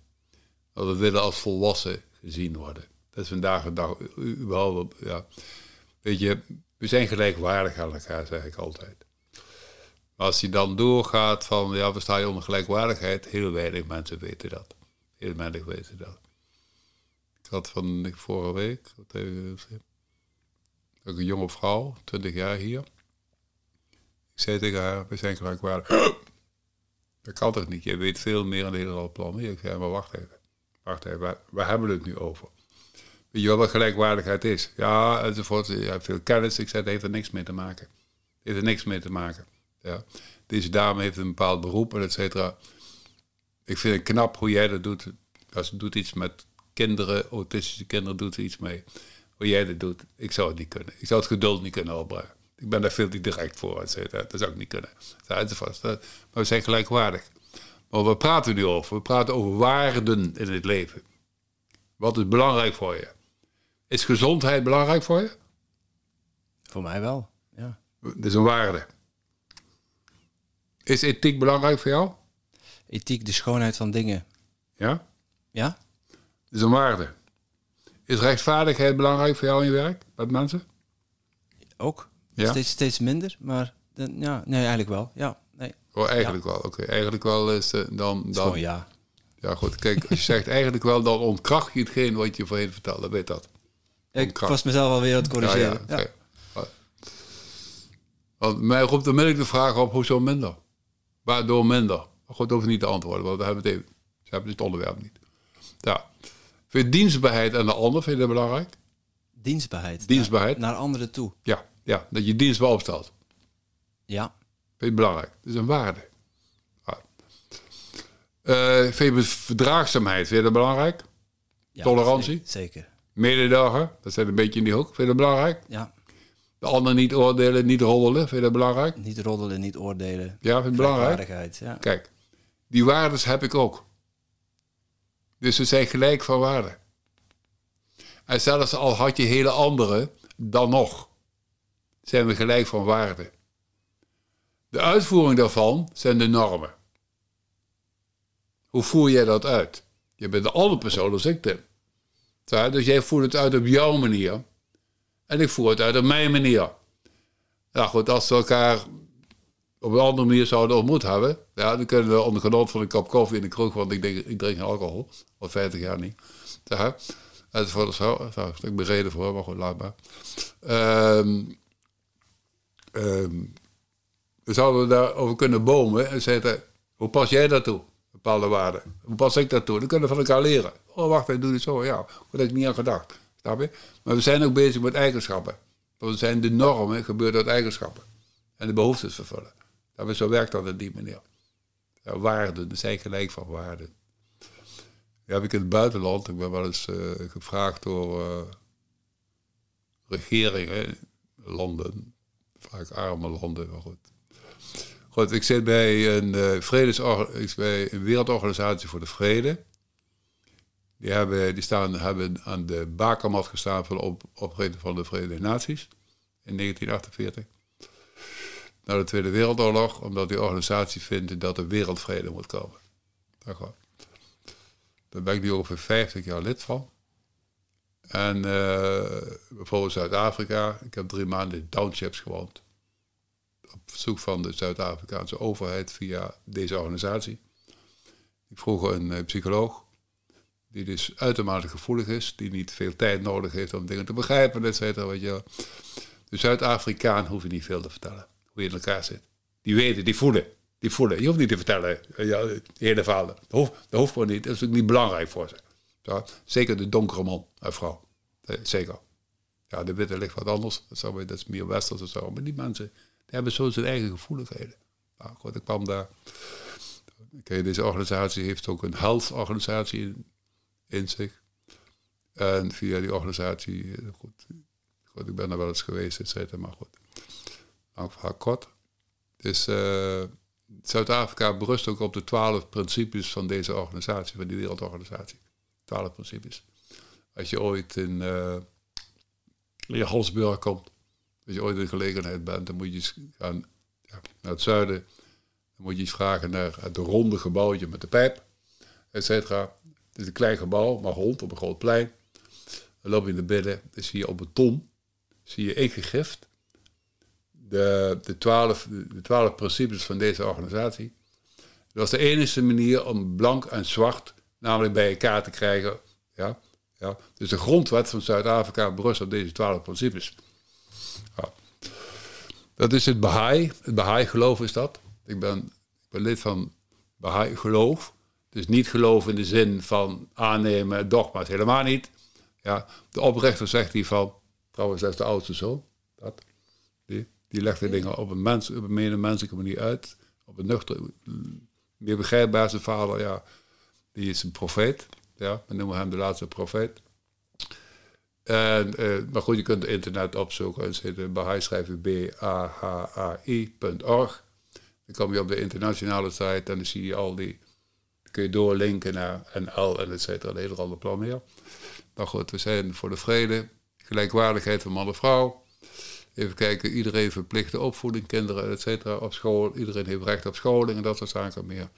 Want we willen als volwassen gezien worden. Dat is vandaag de dag überhaupt, ja. Weet je, we zijn gelijkwaardig aan elkaar, zeg ik altijd. Maar als je dan doorgaat van, ja, we staan onder gelijkwaardigheid, heel weinig mensen weten dat. Heel weinig weten dat. Ik had van vorige week, wat even, een jonge vrouw, 20 jaar hier. Ik zei tegen haar, we zijn gelijkwaardig. (clears throat) Dat kan toch niet? Je weet veel meer dan de hele plan. Ik zei, maar wacht even. Wacht even, waar, hebben we het nu over? Weet je wel wat gelijkwaardigheid is? Ja, enzovoort. Je hebt veel kennis. Ik zei, dat heeft er niks mee te maken. Het heeft er niks mee te maken. Ja. Deze dame heeft een bepaald beroep et cetera. Ik vind het knap hoe jij dat doet. Als ze doet iets met kinderen, autistische kinderen, doet ze iets mee. Hoe jij dat doet, ik zou het niet kunnen. Ik zou het geduld niet kunnen opbrengen. Ik ben daar veel te direct voor. Dat zou ik niet kunnen. Maar we zijn gelijkwaardig. Maar wat praten we nu over? We praten over waarden in het leven. Wat is belangrijk voor je? Is gezondheid belangrijk voor je? Voor mij wel, ja. Dat is een waarde. Is ethiek belangrijk voor jou? Ethiek, de schoonheid van dingen. Ja? Ja? Dat is een waarde. Is rechtvaardigheid belangrijk voor jou in je werk met mensen? Ook. Ja? Steeds, steeds minder, maar ja, nee, eigenlijk wel. Ja. Oh, eigenlijk wel. Oké, eigenlijk wel is de, dan... dan Gewoon ja. Ja, goed. Kijk, als je zegt eigenlijk wel, dan ontkracht je hetgeen wat je voorheen vertelde. Weet dat. Ik was mezelf alweer aan het corrigeren. Ja, Ja, ja. oké. Want mij roept onmiddellijk de vraag op, hoezo minder? Waardoor minder? Goed, hoef niet te antwoorden, want we hebben het even. Ze hebben dit onderwerp niet. Ja. Vind je dienstbaarheid aan de ander, vind je dat belangrijk? Dienstbaarheid. Dienstbaarheid? Naar, naar anderen toe. Ja, ja. Dat je dienstbaar opstelt. Ja. Vind je het belangrijk? Dat is een waarde. Eh, vind je verdraagzaamheid, vind je dat belangrijk? ja Tolerantie? Zeker. Mededagen, dat zijn een beetje in die hoek. Vind je dat belangrijk? Ja. De ander niet oordelen, niet roddelen, vind je dat belangrijk? Niet roddelen, niet oordelen. Ja, vind je belangrijk? Ja. Kijk, die waardes heb ik ook. Dus we zijn gelijk van waarde. En zelfs al had je hele andere, dan nog zijn we gelijk van waarde. De uitvoering daarvan zijn de normen. Hoe voer jij dat uit? Je bent een andere persoon als ik ben. Dus jij voert het uit op jouw manier. En ik voer het uit op mijn manier. Nou goed, als we elkaar op een andere manier zouden ontmoet hebben, ja, dan kunnen we onder genot van een kop koffie in de kroeg, want ik, denk, ik drink geen alcohol, al 50 jaar niet. Ja, dat is voor daar heb ik bereden voor, maar goed, laat maar. Dan zouden we daarover kunnen bomen en zeggen, hoe pas jij daartoe? Bepaalde waarden. Hoe pas ik daartoe? Dan kunnen we van elkaar leren. Oh, wacht, hij doet het zo. Ja, daar heb ik niet aan gedacht. Snap je? Maar we zijn ook bezig met eigenschappen. Want we zijn de normen, gebeurt uit eigenschappen. En de behoeftes vervullen. Ja, zo werkt dat op die manier. Ja, waarden, dat zijn gelijk van waarden. Die heb ik in het buitenland, ik ben wel eens eh, gevraagd door eh, regeringen, landen, vaak arme landen, maar goed. Goed, ik zit bij een, uh, ik zit bij een wereldorganisatie voor de vrede. Die, hebben, die staan, hebben aan de bakermat gestaan voor de op, van de Verenigde Naties in 1948 na de Tweede Wereldoorlog, omdat die organisatie vindt dat er wereldvrede moet komen. Daar ben ik nu ongeveer 50 jaar lid van. En uh, bijvoorbeeld Zuid-Afrika, ik heb drie maanden in townships gewoond. Op verzoek van de Zuid-Afrikaanse overheid via deze organisatie. Ik vroeg een uh, psycholoog, die dus uitermate gevoelig is, die niet veel tijd nodig heeft om dingen te begrijpen, et cetera. Weet je. De Zuid-Afrikaan hoef je niet veel te vertellen hoe je in elkaar zit. Die weten, die voelen. Die voelen. Je hoeft niet te vertellen, ja, het hele verhaal. Dat hoeft, hoeft gewoon niet. Dat is ook niet belangrijk voor ze. Ja, zeker de donkere man en vrouw. Eh, Zeker. Ja, de witte ligt wat anders. Dat is meer westers of zo. Maar die mensen die hebben zo zijn eigen gevoeligheden. Nou, goed, ik kwam daar. Deze organisatie heeft ook een health-organisatie in, in zich. En via die organisatie, eh, goed, goed, ik ben er wel eens geweest, et cetera, maar goed lang verhaal kort. Dus uh, Zuid-Afrika berust ook op de twaalf principes van deze organisatie, van die wereldorganisatie. Twaalf principes. Als je ooit in, uh, komt, als je ooit in de gelegenheid bent, dan moet je eens gaan ja, naar het zuiden. Dan moet je eens vragen naar het ronde gebouwtje met de pijp, et cetera. Het is een klein gebouw, maar rond op een groot plein. Dan loop je naar binnen, dan zie je op beton, zie je ingegrift de, de, twaalf, de twaalf principes van deze organisatie. Dat was de enige manier om blank en zwart namelijk bij elkaar te krijgen. Ja, ja. Dus de grondwet van Zuid-Afrika berust op deze twaalf principes. Dat is het Baha'i. Het Baha'i-geloof is dat. Ik ben, ik ben lid van Baha'i-geloof. Dus niet geloof in de zin van aannemen dogma's, helemaal niet. Ja, de oprichter zegt hiervan, trouwens dat is de oudste zoon, dat, die, die legt de dingen op een, mens, op een menselijke manier uit. Op een nuchter, meer begrijpbaarste vader, ja, die is een profeet. Ja, we noemen hem de laatste profeet. En, eh, maar goed, je kunt het internet opzoeken. En zit Baha'i schrijf je B-A-H-A-I.org. Dan kom je op de internationale site en dan zie je al die... kun je doorlinken naar NL en et cetera. De hele andere plan meer. Maar goed, we zijn voor de vrede. Gelijkwaardigheid van man en vrouw. Even kijken, iedereen verplichte opvoeding, kinderen, et cetera, op school. Iedereen heeft recht op scholing en dat soort zaken meer.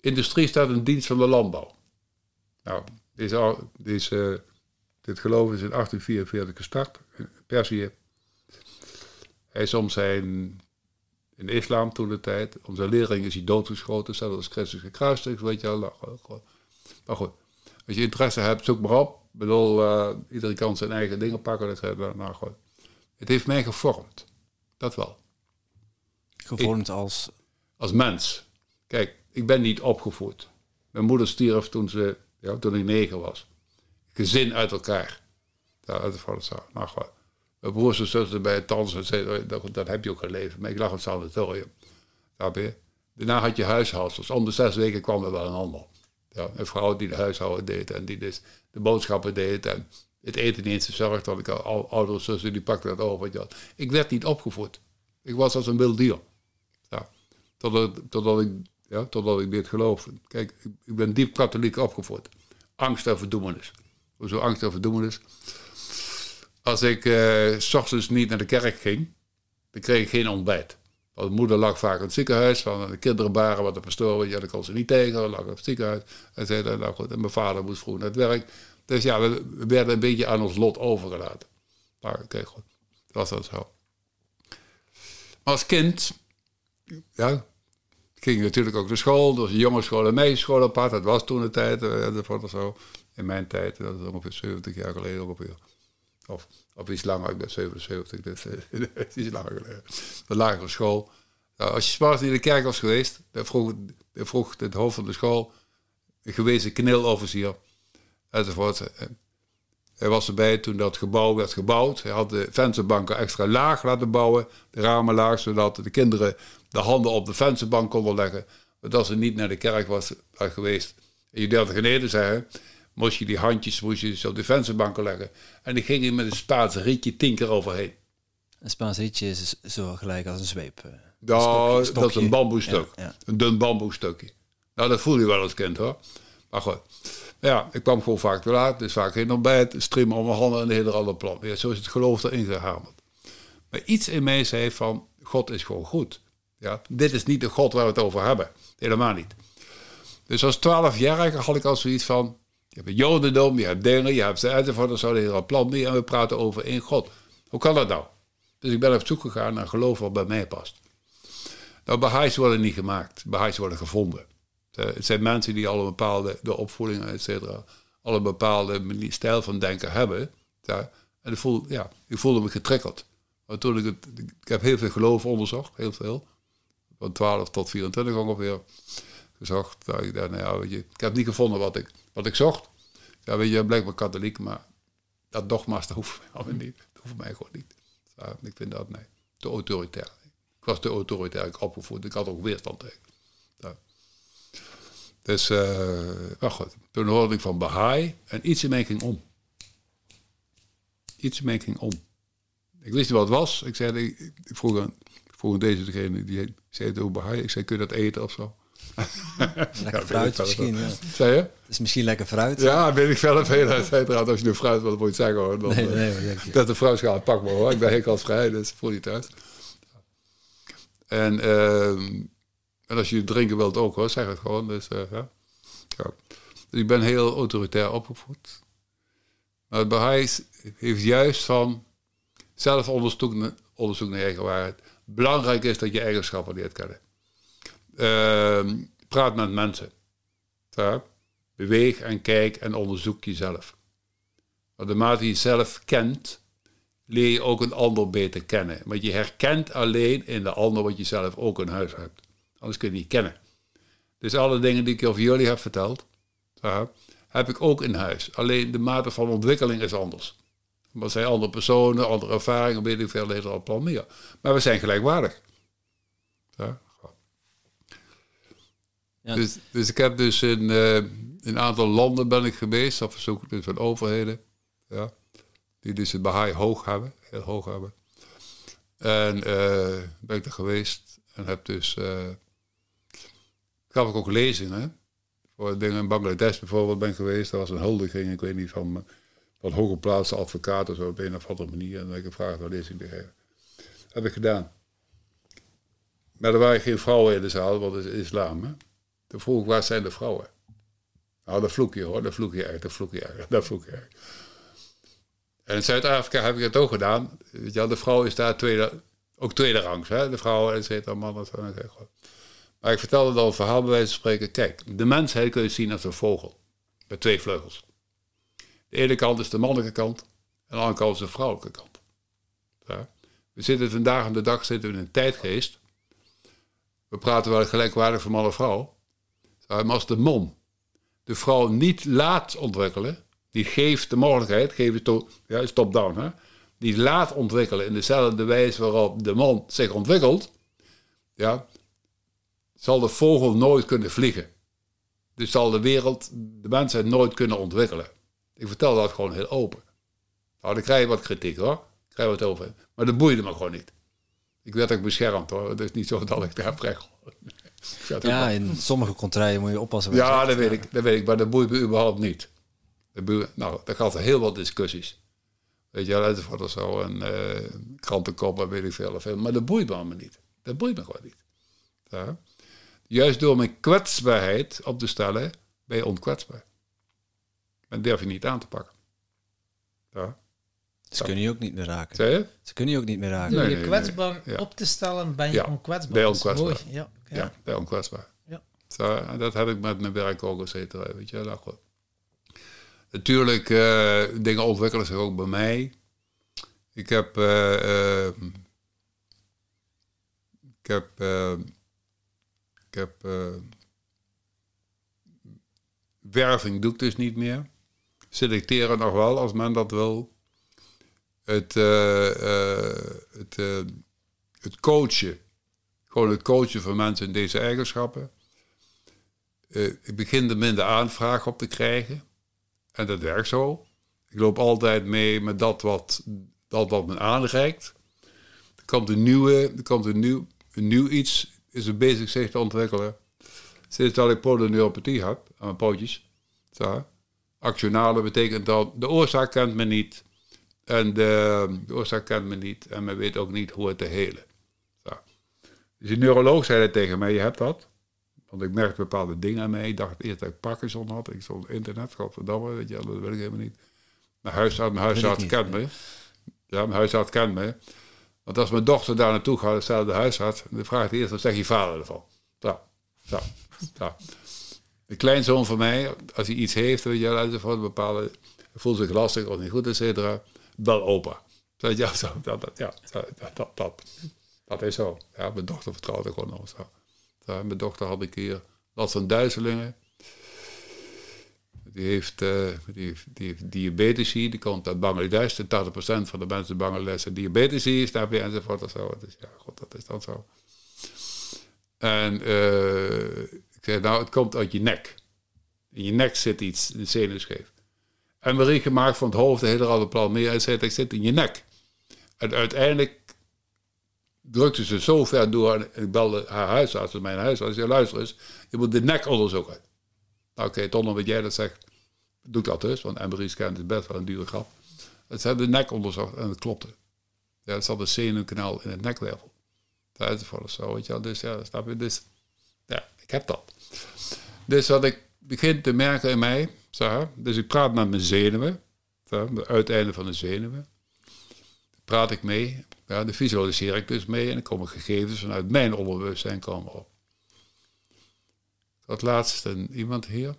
Industrie staat in dienst van de landbouw. Nou, deze, dit geloof is in 1844 gestart, in Perzië. Hij is om zijn, in islam toen de tijd, om zijn lering is hij doodgeschoten, zelfs als Christus gekruist is, weet je wel. Maar goed, als je interesse hebt, zoek maar op. Ik bedoel, uh, iedereen kan zijn eigen dingen pakken. Dat, nou, goed. Het heeft mij gevormd. Dat wel. Gevormd als? Als mens. Kijk, ik ben niet opgevoed. Mijn moeder stierf toen, ze, ja, toen ik negen was. Gezin uit elkaar. Ja, uit de vader Nou goed. Mijn broers en zussen bij het dansen, dat, dat heb je ook geleefd. Maar ik lag in het sanatorium. Daarna had je huishouders. Om de zes weken kwam er wel een ander. Ja, een vrouw die de huishouden deed en die dus de boodschappen deed. En het eten niet eens verzorgd. Want ik had oudere zussen, die pakten dat over. Ik werd niet opgevoed. Ik was als een wild dier. Totdat, ik, ja, totdat ik dit geloofde. Kijk, ik ben diep katholiek opgevoed. Angst en verdoemenis. Hoezo angst en verdoemenis? Als ik uh, s ochtends niet naar de kerk ging, dan kreeg ik geen ontbijt. Want de moeder lag vaak in het ziekenhuis, van de kinderen baren wat de pastoor, ja, dat kon ze niet tegen, lag in het ziekenhuis. En, zei, nou goed, en mijn vader moest vroeg naar het werk. Dus ja, we werden een beetje aan ons lot overgelaten. Maar oké, okay, goed. Dat was dat zo. Als kind, ja, ging natuurlijk ook naar school. Dus jongensschool en meisjesschool apart. Dat was toen de tijd, enzovoort of zo. In mijn tijd, dat is ongeveer 70 jaar geleden ongeveer. Of, iets langer, ik ben 77, dus (laughs) iets langer geleden. De lagere school. Als je s'morgens in de kerk was geweest, dan vroeg, dan vroeg het hoofd van de school, gewezen kniloverzier enzovoort. Hij was erbij toen dat gebouw werd gebouwd. Hij had de vensterbanken extra laag laten bouwen, de ramen laag, zodat de kinderen de handen op de vensterbank konden leggen. Want als ze niet naar de kerk was geweest en je durfde geneden zeggen, moest je die handjes moest je op de vensterbanken leggen. En die gingen met een Spaanse rietje tien keer overheen. Een Spaans rietje is zo gelijk als een zweep. Eh, dat is een bamboestuk. Een dun bamboestukje. Nou, dat voel je wel als kind hoor. Maar goed. Ja, ik kwam gewoon vaak te laat, dus vaak geen ontbijt, streamen om mijn handen en de hele andere plan. Ja, zo is het geloof erin gehamerd. Maar iets in mij zei van, God is gewoon goed. Ja, dit is niet de God waar we het over hebben. Helemaal niet. Dus als twaalfjarige had ik al zoiets van, je hebt een jodendom, je hebt dingen, je hebt ze enzovoort, zo de hele plan mee en we praten over één God. Hoe kan dat nou? Dus ik ben op zoek gegaan naar geloof wat bij mij past. Nou, Baha'is worden niet gemaakt, Baha'is worden gevonden. Eh, het zijn mensen die al een bepaalde, de opvoeding, et cetera, al een bepaalde stijl van denken hebben. En ik, voel, ja, ik voelde me getriggerd. Maar toen ik, het, ik heb heel veel geloof onderzocht, heel veel. Van 12 tot 24 ongeveer gezocht. Dat ik, nou ja, ik heb niet gevonden wat ik, wat ik zocht. Ja, weet je, blijkbaar katholiek, maar dat dogma's, dat hoeft (laughs) mij niet. Dat hoeft mij gewoon niet. Ik vind dat, nee, te autoritair. Ik was te autoritair opgevoed. Ik had ook weerstand tegen. Dus, uh, maar goed, toen hoorde ik van Baha'i en iets in mij ging om. Iets in mij ging om. Ik wist niet wat het was. Ik zei, ik vroeg, aan, ik vroeg aan deze degene die zei het over Baha'i. Ik zei, kun je dat eten of zo? Lekker fruit misschien, ja. Zei je? Het is misschien lekker fruit. Ja, ben ik zelf heel uiteraard. Als je nu fruit wil, moet je zeggen hoor. Dan, nee, nee, nee, dat de fruit gaat, pak maar hoor. Ik ben heel vrij, dus voel je thuis. En... Uh, en als je drinken wilt ook hoor, zeg het gewoon. Dus, uh, ja. ja. dus ik ben heel autoritair opgevoed. Maar het Baha'i heeft juist van zelf onderzoek, onderzoek naar eigen waarheid. Belangrijk is dat je eigenschappen leert kennen. Uh, praat met mensen. Beweeg en kijk en onderzoek jezelf. Want de mate je jezelf kent, leer je ook een ander beter kennen. Want je herkent alleen in de ander wat je zelf ook in huis hebt. Anders kun je niet kennen. Dus alle dingen die ik over jullie heb verteld, heb ik ook in huis. Alleen de mate van ontwikkeling is anders. Maar zijn andere personen, andere ervaringen, weet ik veel, er al plan meer. Maar we zijn gelijkwaardig. Ja. Dus, dus ik heb dus in uh, een aantal landen ben ik geweest, op verzoek dus van overheden. Ja. Die dus het Baha'i hoog hebben, heel hoog hebben. En eh, ben ik er geweest en heb dus... eh gaf ik ook lezingen. Voor dingen in Bangladesh bijvoorbeeld ben ik geweest. Dat was een huldiging, ik weet niet, van, van hooggeplaatste advocaten zo op een of andere manier. En dan heb ik gevraagd om lezing te geven. Heb ik gedaan. Maar er waren geen vrouwen in de zaal, want het is islam. Hè? Toen vroeg waar zijn de vrouwen? Nou, dat vloek je hoor, dat vloek je echt, dat vloek je (laughs) dat vloek je. En in Zuid-Afrika heb ik het ook gedaan. Weet je de vrouw is daar tweede, ook tweede rangs. Hè? De vrouwen, et cetera, mannen. zo. Maar ik vertelde dan een verhaal bij wijze van spreken. Kijk, de mensheid kun je zien als een vogel. Met twee vleugels. De ene kant is de mannelijke kant. En de andere kant is de vrouwelijke kant. Ja. We zitten vandaag aan de dag zitten in een tijdgeest. We praten wel gelijkwaardig van man en vrouw. Maar als de man de vrouw niet laat ontwikkelen, die geeft de mogelijkheid, geeft het ja, is top-down, hè? die laat ontwikkelen in dezelfde wijze waarop de man zich ontwikkelt, ja, zal de vogel nooit kunnen vliegen. Dus zal de wereld, de mensheid nooit kunnen ontwikkelen. Ik vertel dat gewoon heel open. Nou, dan krijg je wat kritiek hoor. Krijg wat over. Maar dat boeide me gewoon niet. Ik werd ook beschermd hoor. Het is niet zo dat ik daar recht. Ja, in sommige contraien moet je oppassen. Ja, dat weet ik. Dat weet ik. Maar dat boeit me überhaupt niet. Dat boeit- nou, daar gaat er heel wat discussies. Weet je enzovoort of zo. En krantenkop en weet ik veel. of veel. Maar dat boeit me allemaal niet. Dat boeit me gewoon niet. Ja. Juist door mijn kwetsbaarheid op te stellen, ben je onkwetsbaar. En durf je niet aan te pakken. Ja. Ze kunnen je ook niet meer raken. Je? Ze kunnen je ook niet meer raken. Door Nee, je kwetsbaar nee. Op te stellen, ben je Ja, onkwetsbaar. ben je Dat is onkwetsbaar. Mooi. Ja. Ja, Ja. ben je onkwetsbaar. Ja. Zo, dat heb ik met mijn werk ook, et cetera. Weet je, nou goed. Natuurlijk, eh, dingen ontwikkelen zich ook bij mij. Ik heb... eh, eh, ik heb... eh, ik heb... eh, werving doe ik dus niet meer. Selecteren nog wel, als men dat wil. Het, eh, eh, het, eh, het coachen. Gewoon het coachen van mensen in deze eigenschappen. Ik begin er minder aanvraag op te krijgen. En dat werkt zo. Ik loop altijd mee met dat wat, dat wat men aanreikt. Er komt een nieuwe, er komt een nieuw, een nieuw iets, is er bezig zich te ontwikkelen. Sinds dat ik polyneuropathie heb aan mijn pootjes. Zo. Actionale betekent dat de oorzaak kent men niet. En de, de oorzaak kent men niet. En men weet ook niet hoe het te helen. Zo. Dus die neuroloog zei dat tegen mij, je hebt dat. Want ik merkte bepaalde dingen aan mij. Ik dacht eerst dat ik Parkinson had. Ik stond op internet, godverdamme, weet je, dat weet ik helemaal niet. Mijn huisarts, mijn huisarts kent me. Ja, mijn huisarts kent me. Want als mijn dochter daar naartoe gaat, dezelfde huisarts, dan vraagt hij eerst, wat zegt je vader ervan? Zo, zo, zo. De kleinzoon van mij, als hij iets heeft, weet je wel, enzovoort, bepaalde, voelt zich lastig of niet goed, et cetera, bel opa. Ja, (laughs) zo, dat, ja, dat, is zo. Ja, mijn dochter vertrouwt er gewoon nog zo. Mijn dochter had een keer last van duizelingen. Die heeft, eh, die, die diabetes hier, die komt uit Bangladesh. De 80% van de mensen in Bangladesh hebben diabetes hier, snap je, enzovoort en zo. Dus ja, god, dat is dan zo. En eh, ik zei, nou, het komt uit je nek. In je nek zit iets, de zenuwscheef. En Marie gemaakt van het hoofd, de hele andere plan meer. En zei, het zit in je nek. En uiteindelijk drukte ze zo ver door. En ik belde haar huisarts, mijn huisarts. zei, luister eens, je moet de nek onderzoeken. Nou oké, nog wat jij dat zegt, doe ik dat dus. Want Embry scan is best wel een dure grap. Ze hebben de nek onderzocht en het klopte. Ja, er zat een zenuwkanaal in het nekwervel. Enzovoort of zo, weet je wel. Dus ja, snap je? Dus ja, ik heb dat. Dus wat ik begin te merken in mij, dus ik praat met mijn zenuwen, de uiteinden van de zenuwen. Praat ik mee, ja, dan visualiseer ik dus mee en dan komen gegevens vanuit mijn onderbewustzijn komen op. Dat laatst een, iemand hier.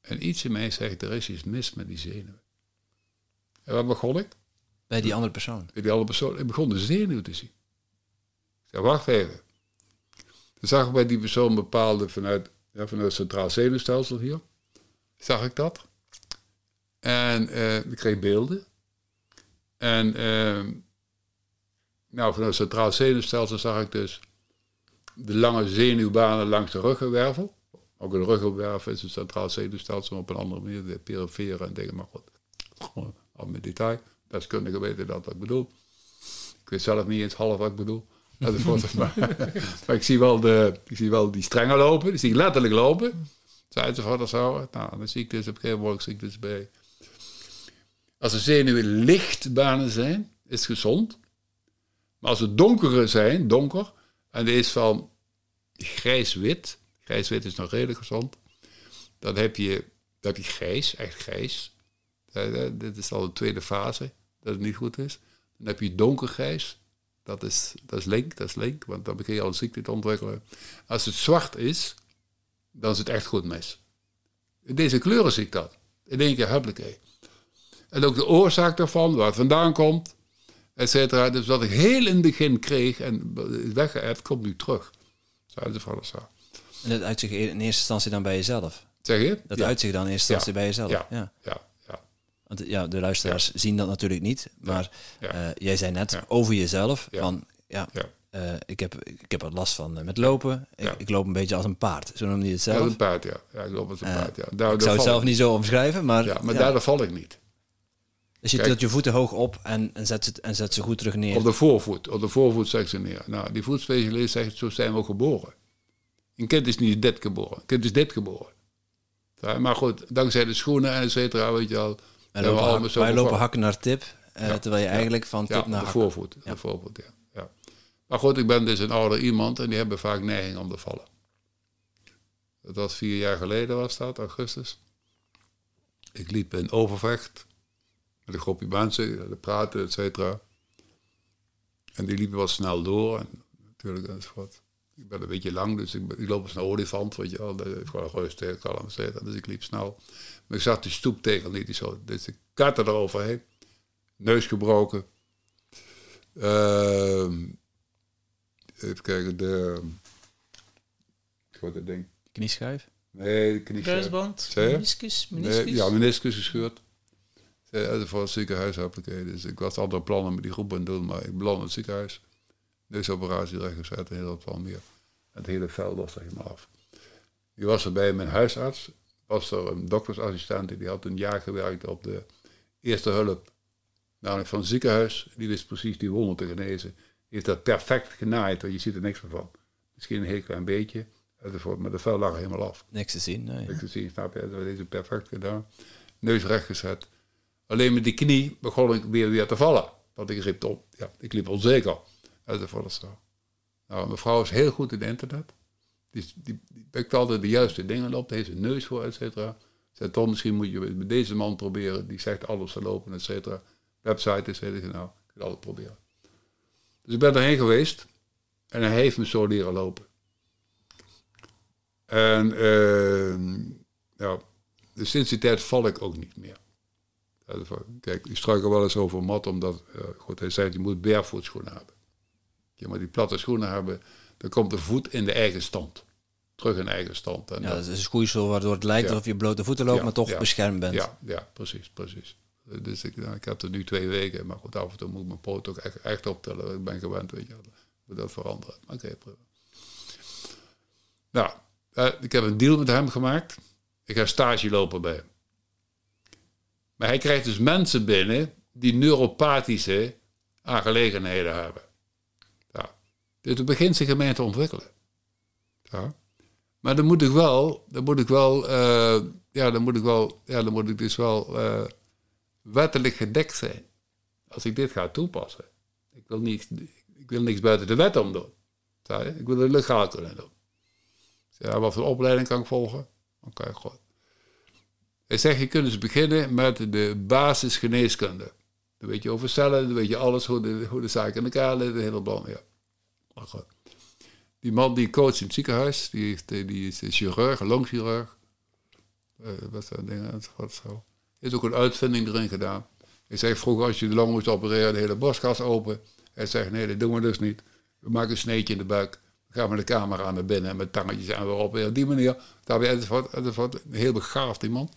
En iets in mij zegt, er is iets mis met die zenuwen. En wat begon ik? Bij die andere persoon. Die andere persoon, ik begon de zenuw te zien. Ik zei, wacht even. Dan zag ik bij die persoon bepaalde vanuit, ja, vanuit het centraal zenuwstelsel hier. Zag ik dat. En eh, ik kreeg beelden. En eh, nou, vanuit het centraal zenuwstelsel zag ik dus de lange zenuwbanen langs de ruggenwervel. Ook een ruggenwerf is een centraal zenuwstelsel op een andere manier, de periferen en dingen, maar goed. Gewoon met detail. Deskundigen weten dat wat ik bedoel. Ik weet zelf niet eens half wat ik bedoel. Maar, (laughs) maar ik, zie wel de, ik zie wel die strengen lopen, die zie ik letterlijk lopen. Van dat zo. Nou, dan zie ik dus op een moment zie dus bij. Als de zenuwen lichtbanen zijn, is het gezond. Maar als ze donkere zijn, donker, en die is van grijs-wit, grijs-wit is nog redelijk gezond, dan heb je, dan heb je grijs, echt grijs. Dit is al de tweede fase, dat het niet goed is. Dan heb je donkergrijs, dat is, dat is link, dat is link, want dan begin je al een ziekte te ontwikkelen. Als het zwart is, dan is het echt goed mis. In deze kleuren zie ik dat. In één keer huppelijke. En ook de oorzaak daarvan, waar het vandaan komt, et cetera. Dus wat ik heel in het begin kreeg en weggeëpt, komt nu terug. Zou ze zo. En dat uitzicht in eerste instantie dan bij jezelf? Zeg je? Dat ja. uitzicht dan in eerste instantie bij jezelf? Ja, ja. ja. Want ja, de luisteraars zien dat natuurlijk niet. Maar uh, jij zei net over jezelf van ja, uh, ik, heb, ik heb er last van uh, met lopen. Ik, ik, loop een beetje als een paard. Zo noemde je het zelf. Als een paard, ja. ja ik loop als een paard, ja. Daar, ik zou het zelf niet zo omschrijven, maar... Ja, maar daar val ik niet. Dus je tilt je voeten hoog op en, en, zet ze, en zet ze goed terug neer. Op de voorvoet. Op de voorvoet zet ze neer. Nou, die voetspecialist zegt, zo zijn we geboren. Een kind is niet dit geboren. Een kind is dit geboren. Maar goed, dankzij de schoenen en et cetera, weet je al wij lopen, wij lopen hakken naar tip, uh, terwijl je eigenlijk van tip naar de voorvoet. De voorvoet ja. ja. Maar goed, ik ben dus een ouder iemand en die hebben vaak neiging om te vallen. Dat was vier jaar geleden, was dat, augustus. Ik liep in Overvecht met een groepje mensen, de praten, et cetera. En die liepen wat snel door en natuurlijk enzovoort. Ik ben een beetje lang, dus ik, ik loop als een olifant, weet je wel. Gewoon rustig, kalm, et cetera. Dus ik liep snel. Maar ik zag die stoeptegel niet die zo. Dus ik katte eroverheen. Neus gebroken. Uh, even kijken, de. Wat dat ding? Knieschijf? Nee, de knieschijf. Kruisband? Meniscus? meniscus? Nee, ja, meniscus gescheurd. Ja, voor het ziekenhuis Dus ik was andere plannen met die groep aan doen, maar ik beland in het ziekenhuis. Neusoperatie rechtgezet en heel wat van meer. Het hele vel was er helemaal af. Die was er bij mijn huisarts was er een doktersassistent die had een jaar gewerkt op de eerste hulp. Namelijk van het ziekenhuis. Die wist precies die wonden te genezen. Die heeft dat perfect genaaid, want je ziet er niks meer van. Misschien een heel klein beetje. Maar de vel lag helemaal af. Niks te zien, nee. Niks te zien, snap je? Dat heeft perfect gedaan. Neus recht gezet. Alleen met die knie begon ik weer, weer te vallen. Want ik riep op, ja, ik liep onzeker. Enzovoort. Nou, mevrouw is heel goed in internet. Die, die, die altijd de juiste dingen op, heeft een neus voor, et cetera. Zegt toch, misschien moet je met deze man proberen, die zegt alles te lopen, et cetera. Website is heel nou, ik wil het proberen. Dus ik ben erheen geweest en hij heeft me zo leren lopen. En uh, ja, dus sinds die tijd val ik ook niet meer. Kijk, ik struikel wel eens over mat, omdat, uh, goed, hij zei, je moet barefootschoenen hebben. Je moet die platte schoenen hebben, dan komt de voet in de eigen stand. Terug in eigen stand. En ja, dat is een schoeisel waardoor het lijkt alsof je blote voeten loopt, maar toch beschermd bent. Ja, ja precies, precies. Dus ik, nou, ik heb er nu twee weken, maar goed, af en toe moet ik mijn poot ook echt, echt optellen. Ik ben gewend, weet je moet dat veranderen. Oké, okay, Nou, uh, ik heb een deal met hem gemaakt. Ik ga stage lopen bij hem. Maar hij krijgt dus mensen binnen die neuropathische aangelegenheden hebben. Dus begint zich ermee te ontwikkelen. Ja. Maar dan moet ik wel, dan moet ik wel, uh, ja, dan moet ik wel, ja, dan moet ik dus wel uh, wettelijk gedekt zijn. Als ik dit ga toepassen. Ik wil, niks, ik wil niks buiten de wet om doen. Ik wil het legaal kunnen doen. Wat voor opleiding kan ik volgen? Oké, okay, goed. Hij zegt, je kunt dus beginnen met de basisgeneeskunde. Dan weet je over cellen, dan weet je alles, hoe de, hoe de zaken in elkaar liggen, de hele plan. Ja. Die man die coacht in het ziekenhuis, die, heeft, die is chirurg, longchirurg. Uh, wat dat ding, wat zo. Heeft ook een uitvinding erin gedaan. Hij zegt vroeger als je de long moest opereren, de hele borstkas open. Hij zegt nee, dat doen we dus niet. We maken een sneetje in de buik. Gaan we de camera naar binnen met tangetjes en weer op. En op die manier, daar ben enzovoort, enzovoort. Heel begaafd iemand.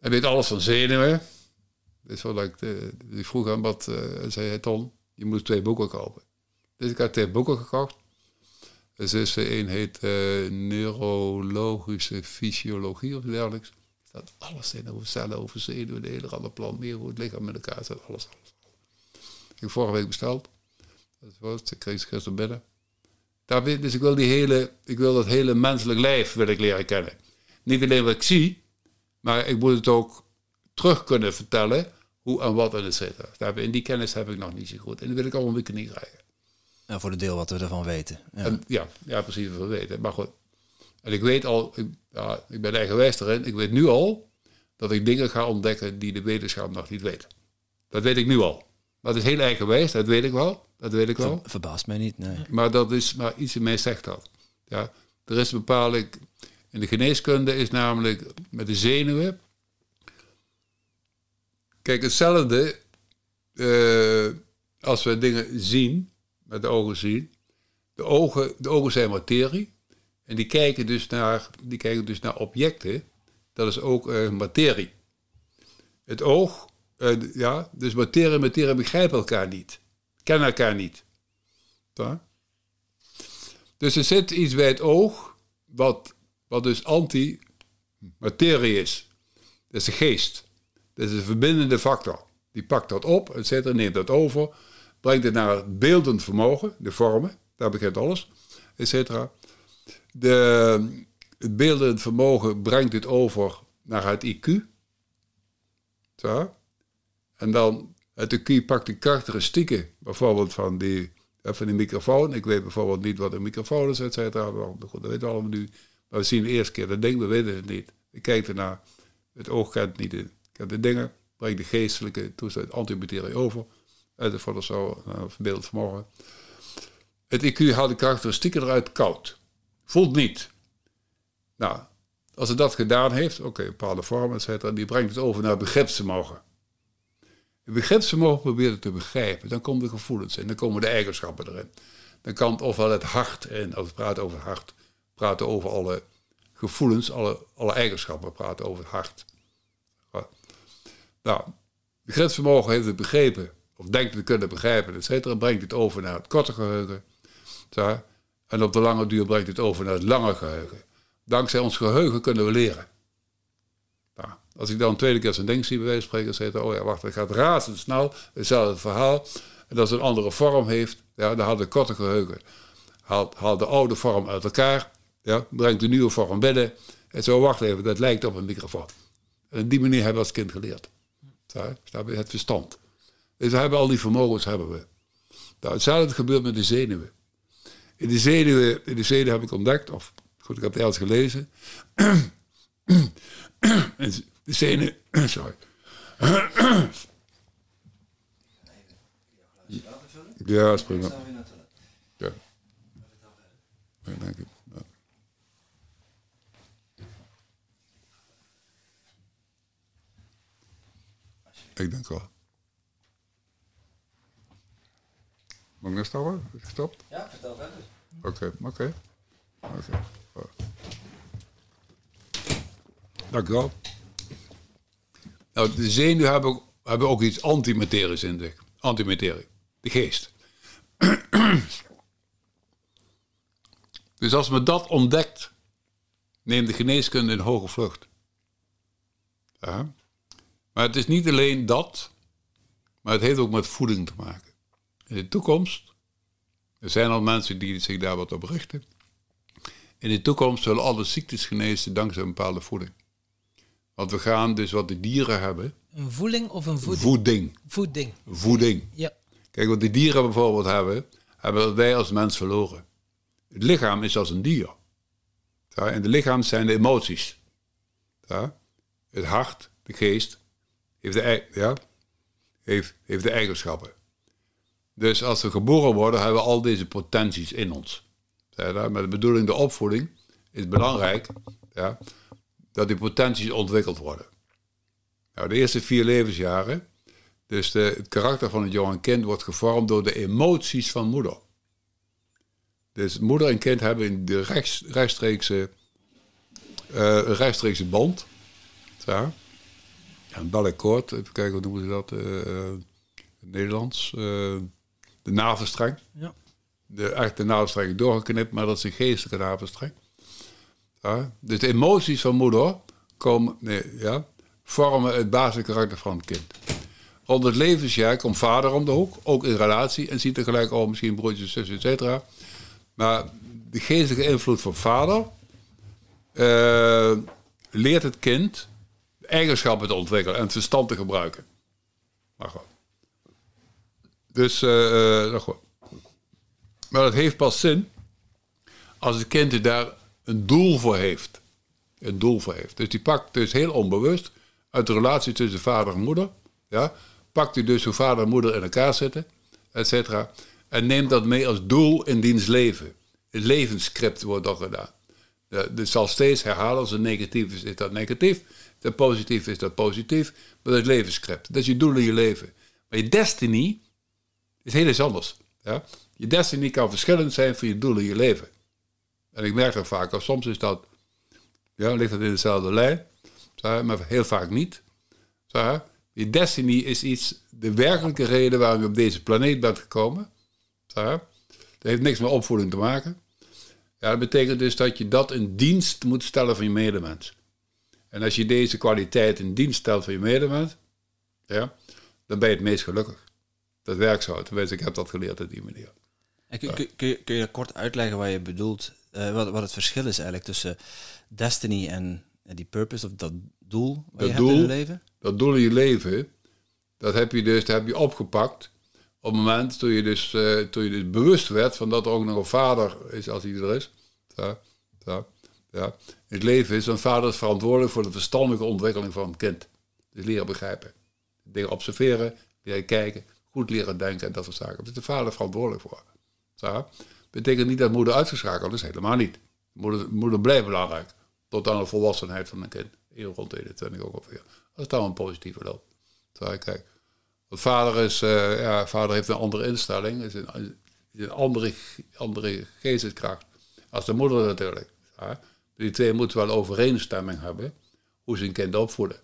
Hij weet alles van zenuwen. Dus wat ik, die vroeg aan wat, uh, zei hij, Ton, je moet twee boeken kopen. Dus ik had twee boeken gekocht. Dus is een heet eh, neurologische fysiologie of dergelijks. Er staat alles in over cellen, over zenuwen, de hele andere plan, meer hoe het lichaam met elkaar zit, alles, alles. Ik heb vorige week besteld. Dat was, ik kreeg ze gisteren binnen. Dus ik wil, die hele, ik wil dat hele menselijk lijf wil ik leren kennen. Niet alleen wat ik zie, maar ik moet het ook terug kunnen vertellen hoe en wat en et cetera. Daar heb- En die kennis heb ik nog niet zo goed. En die wil ik allemaal weer niet krijgen. Ja, voor de deel wat we ervan weten. Ja. En, ja, ja, precies wat we weten. Maar goed. En ik weet al, ik, ja, ik ben eigenwijs erin. Ik weet nu al dat ik dingen ga ontdekken die de wetenschap nog niet weet. Dat weet ik nu al. Dat is heel eigenwijs, dat weet ik wel. Dat weet ik wel. Ver- verbaast mij niet, nee. Maar dat is, maar iets in mij zegt dat. Ja, er is bepaalde, in de geneeskunde is namelijk met de zenuwen. Kijk, hetzelfde eh, als we dingen zien, met de ogen zien. De ogen, de ogen zijn materie. En die kijken dus naar, die kijken dus naar objecten. Dat is ook eh, materie. Het oog, eh, ja, dus materie en materie begrijpen elkaar niet. Kennen elkaar niet. Dus er zit iets bij het oog, wat, wat dus anti-materie is. Dat is de geest. Dat is een verbindende factor. Die pakt dat op, et cetera, neemt dat over, brengt het naar beeldend vermogen, de vormen, daar begint alles, et cetera. De, het beeldend vermogen brengt het over naar het IQ. Zo. En dan het IQ pakt de karakteristieken, bijvoorbeeld van die, eh, van die microfoon. Ik weet bijvoorbeeld niet wat een microfoon is, et cetera. Dat weten we allemaal nu. Maar we zien de eerste keer dat ding, we weten het niet. Ik kijk ernaar. Het oog kent niet de, de dingen. Brengt de geestelijke toestand, antimaterie over. Uit de voor zo, verbeeld vermogen. Het IQ haalt de karakteristieken eruit koud. Voelt niet. Nou, als het dat gedaan heeft, oké, bepaalde vormen, et cetera, die brengt het over naar begripsvermogen. Het begripsvermogen probeert het te begrijpen. Dan komen de gevoelens in, dan komen de eigenschappen erin. Dan kan het ofwel het hart in, als we praten over het hart, praten over alle gevoelens, alle, alle eigenschappen, praten over het hart. Nou, begripsvermogen heeft het begrepen, of denkt te kunnen begrijpen, et cetera, brengt het over naar het korte geheugen. En op de lange duur brengt het over naar het lange geheugen. Dankzij ons geheugen kunnen we leren. Nou, als ik dan een tweede keer zo'n ding zie bij wijze van spreken, zeg ik, oh ja, wacht, het gaat razendsnel, hetzelfde verhaal. En als het een andere vorm heeft, ja, dan haalt het korte geheugen. Haalt de oude vorm uit elkaar, ja, brengt de nieuwe vorm binnen. En zo, wacht even, dat lijkt op een microfoon. En op die manier hebben we als kind geleerd. Zo? Het verstand. Dus we hebben al die vermogens, hebben we. Nou, hetzelfde gebeurt met de zenuwen. In de zenuwen, in de zenuwen heb ik ontdekt, of goed, ik heb het ergens gelezen. (clears throat) En de zenuwen, (clears throat) sorry. (clears throat) Ja, is prima. Ja. Dank. Ja. Ik denk wel. Mag ik nou stoppen? Is het gestopt? Ja, vertel verder. Oké, oké. Oké. Ja. Dank u wel. Nou, de zenuwen hebben, hebben ook iets antimaterisch in zich. Antimaterie. De geest. dus als men dat ontdekt, neemt de geneeskunde een hoge vlucht. Ja. Maar het is niet alleen dat, maar het heeft ook met voeding te maken. In de toekomst, er zijn al mensen die zich daar wat op richten. In de toekomst zullen alle ziektes genezen dankzij een bepaalde voeding. Want we gaan dus wat de dieren hebben, Een voeling of een voeding? voeding. Voeding. Voeding. Ja. Kijk, wat de dieren bijvoorbeeld hebben, hebben wij als mens verloren. Het lichaam is als een dier. Ja, en de lichaam zijn de emoties. Ja? Het hart, de geest, heeft de, ja, heeft, heeft de eigenschappen. Dus als we geboren worden, hebben we al deze potenties in ons. Met de bedoeling de opvoeding is belangrijk ja, dat die potenties ontwikkeld worden. Nou, de eerste vier levensjaren dus de, het karakter van het jonge kind wordt gevormd door de emoties van moeder. Dus moeder en kind hebben in de rechts, rechtstreekse, een rechtstreekse band. Ja, een balakkoord, even kijken hoe noemen ze dat eh, eh, Nederlands. De navelstreng. Ja. de echte navelstreng doorgeknipt, maar dat is een geestelijke navelstreng. Ja? Dus de emoties van moeder komen, nee, ja, vormen het basiskarakter van het kind. Rond het levensjaar komt vader om de hoek, ook in relatie, en ziet er gelijk al misschien broertjes, zussen, et cetera. Maar de geestelijke invloed van vader eh, leert het kind eigenschappen te ontwikkelen en het verstand te gebruiken. Maar goed. Dus, uh, uh, goed. Maar dat heeft pas zin als het kind daar een doel voor heeft. Een doel voor heeft. Dus die pakt dus heel onbewust uit de relatie tussen vader en moeder. Ja, pakt hij dus hoe vader en moeder in elkaar zitten, et cetera. En neemt dat mee als doel in diens leven. Het levensscript wordt dan gedaan. Het zal steeds herhalen als het negatief is, is dat negatief. Als het positief is dat positief. Maar dat is levensscript. Dat is je doel in je leven. Maar je destiny is heel iets anders. Ja? Je destiny kan verschillend zijn van je doel in je leven. En ik merk dat vaak, soms is dat, ja, ligt dat in dezelfde lijn, maar heel vaak niet. Je destiny is iets, de werkelijke reden waarom je op deze planeet bent gekomen. Dat heeft niks met opvoeding te maken. Ja, dat betekent dus dat je dat in dienst moet stellen van je medemens. En als je deze kwaliteit in dienst stelt van je medemens, ja, dan ben je het meest gelukkig. Dat werkt zo. Tenminste, ik heb dat geleerd op die manier. En kun, kun, kun, je, kun, je, kort uitleggen wat je bedoelt, uh, wat, wat het verschil is eigenlijk tussen destiny en, en die purpose, of dat doel wat dat je doel, hebt in je leven? Dat doel in je leven, dat heb je dus dat heb je opgepakt op het moment toen je, dus, uh, toen je dus bewust werd van dat er ook nog een vader is als hij er is. Ja, ja, ja. Het leven is, een vader is verantwoordelijk voor de verstandige ontwikkeling van een kind. Dus leren begrijpen. Dingen observeren, leren kijken, goed leren denken en dat soort zaken. Daar is de vader verantwoordelijk voor. Ja. Betekent niet dat moeder uitgeschakeld is, helemaal niet. Moeder, moeder blijft belangrijk. Tot aan de volwassenheid van een kind. Heel rond 21 ongeveer. Dat is dan een positieve loop. Zo, kijk. Vader, is, uh, ja, vader heeft een andere instelling, is een, een andere, andere geesteskracht als de moeder natuurlijk. Ja. Die twee moeten wel overeenstemming hebben hoe ze een kind opvoeden.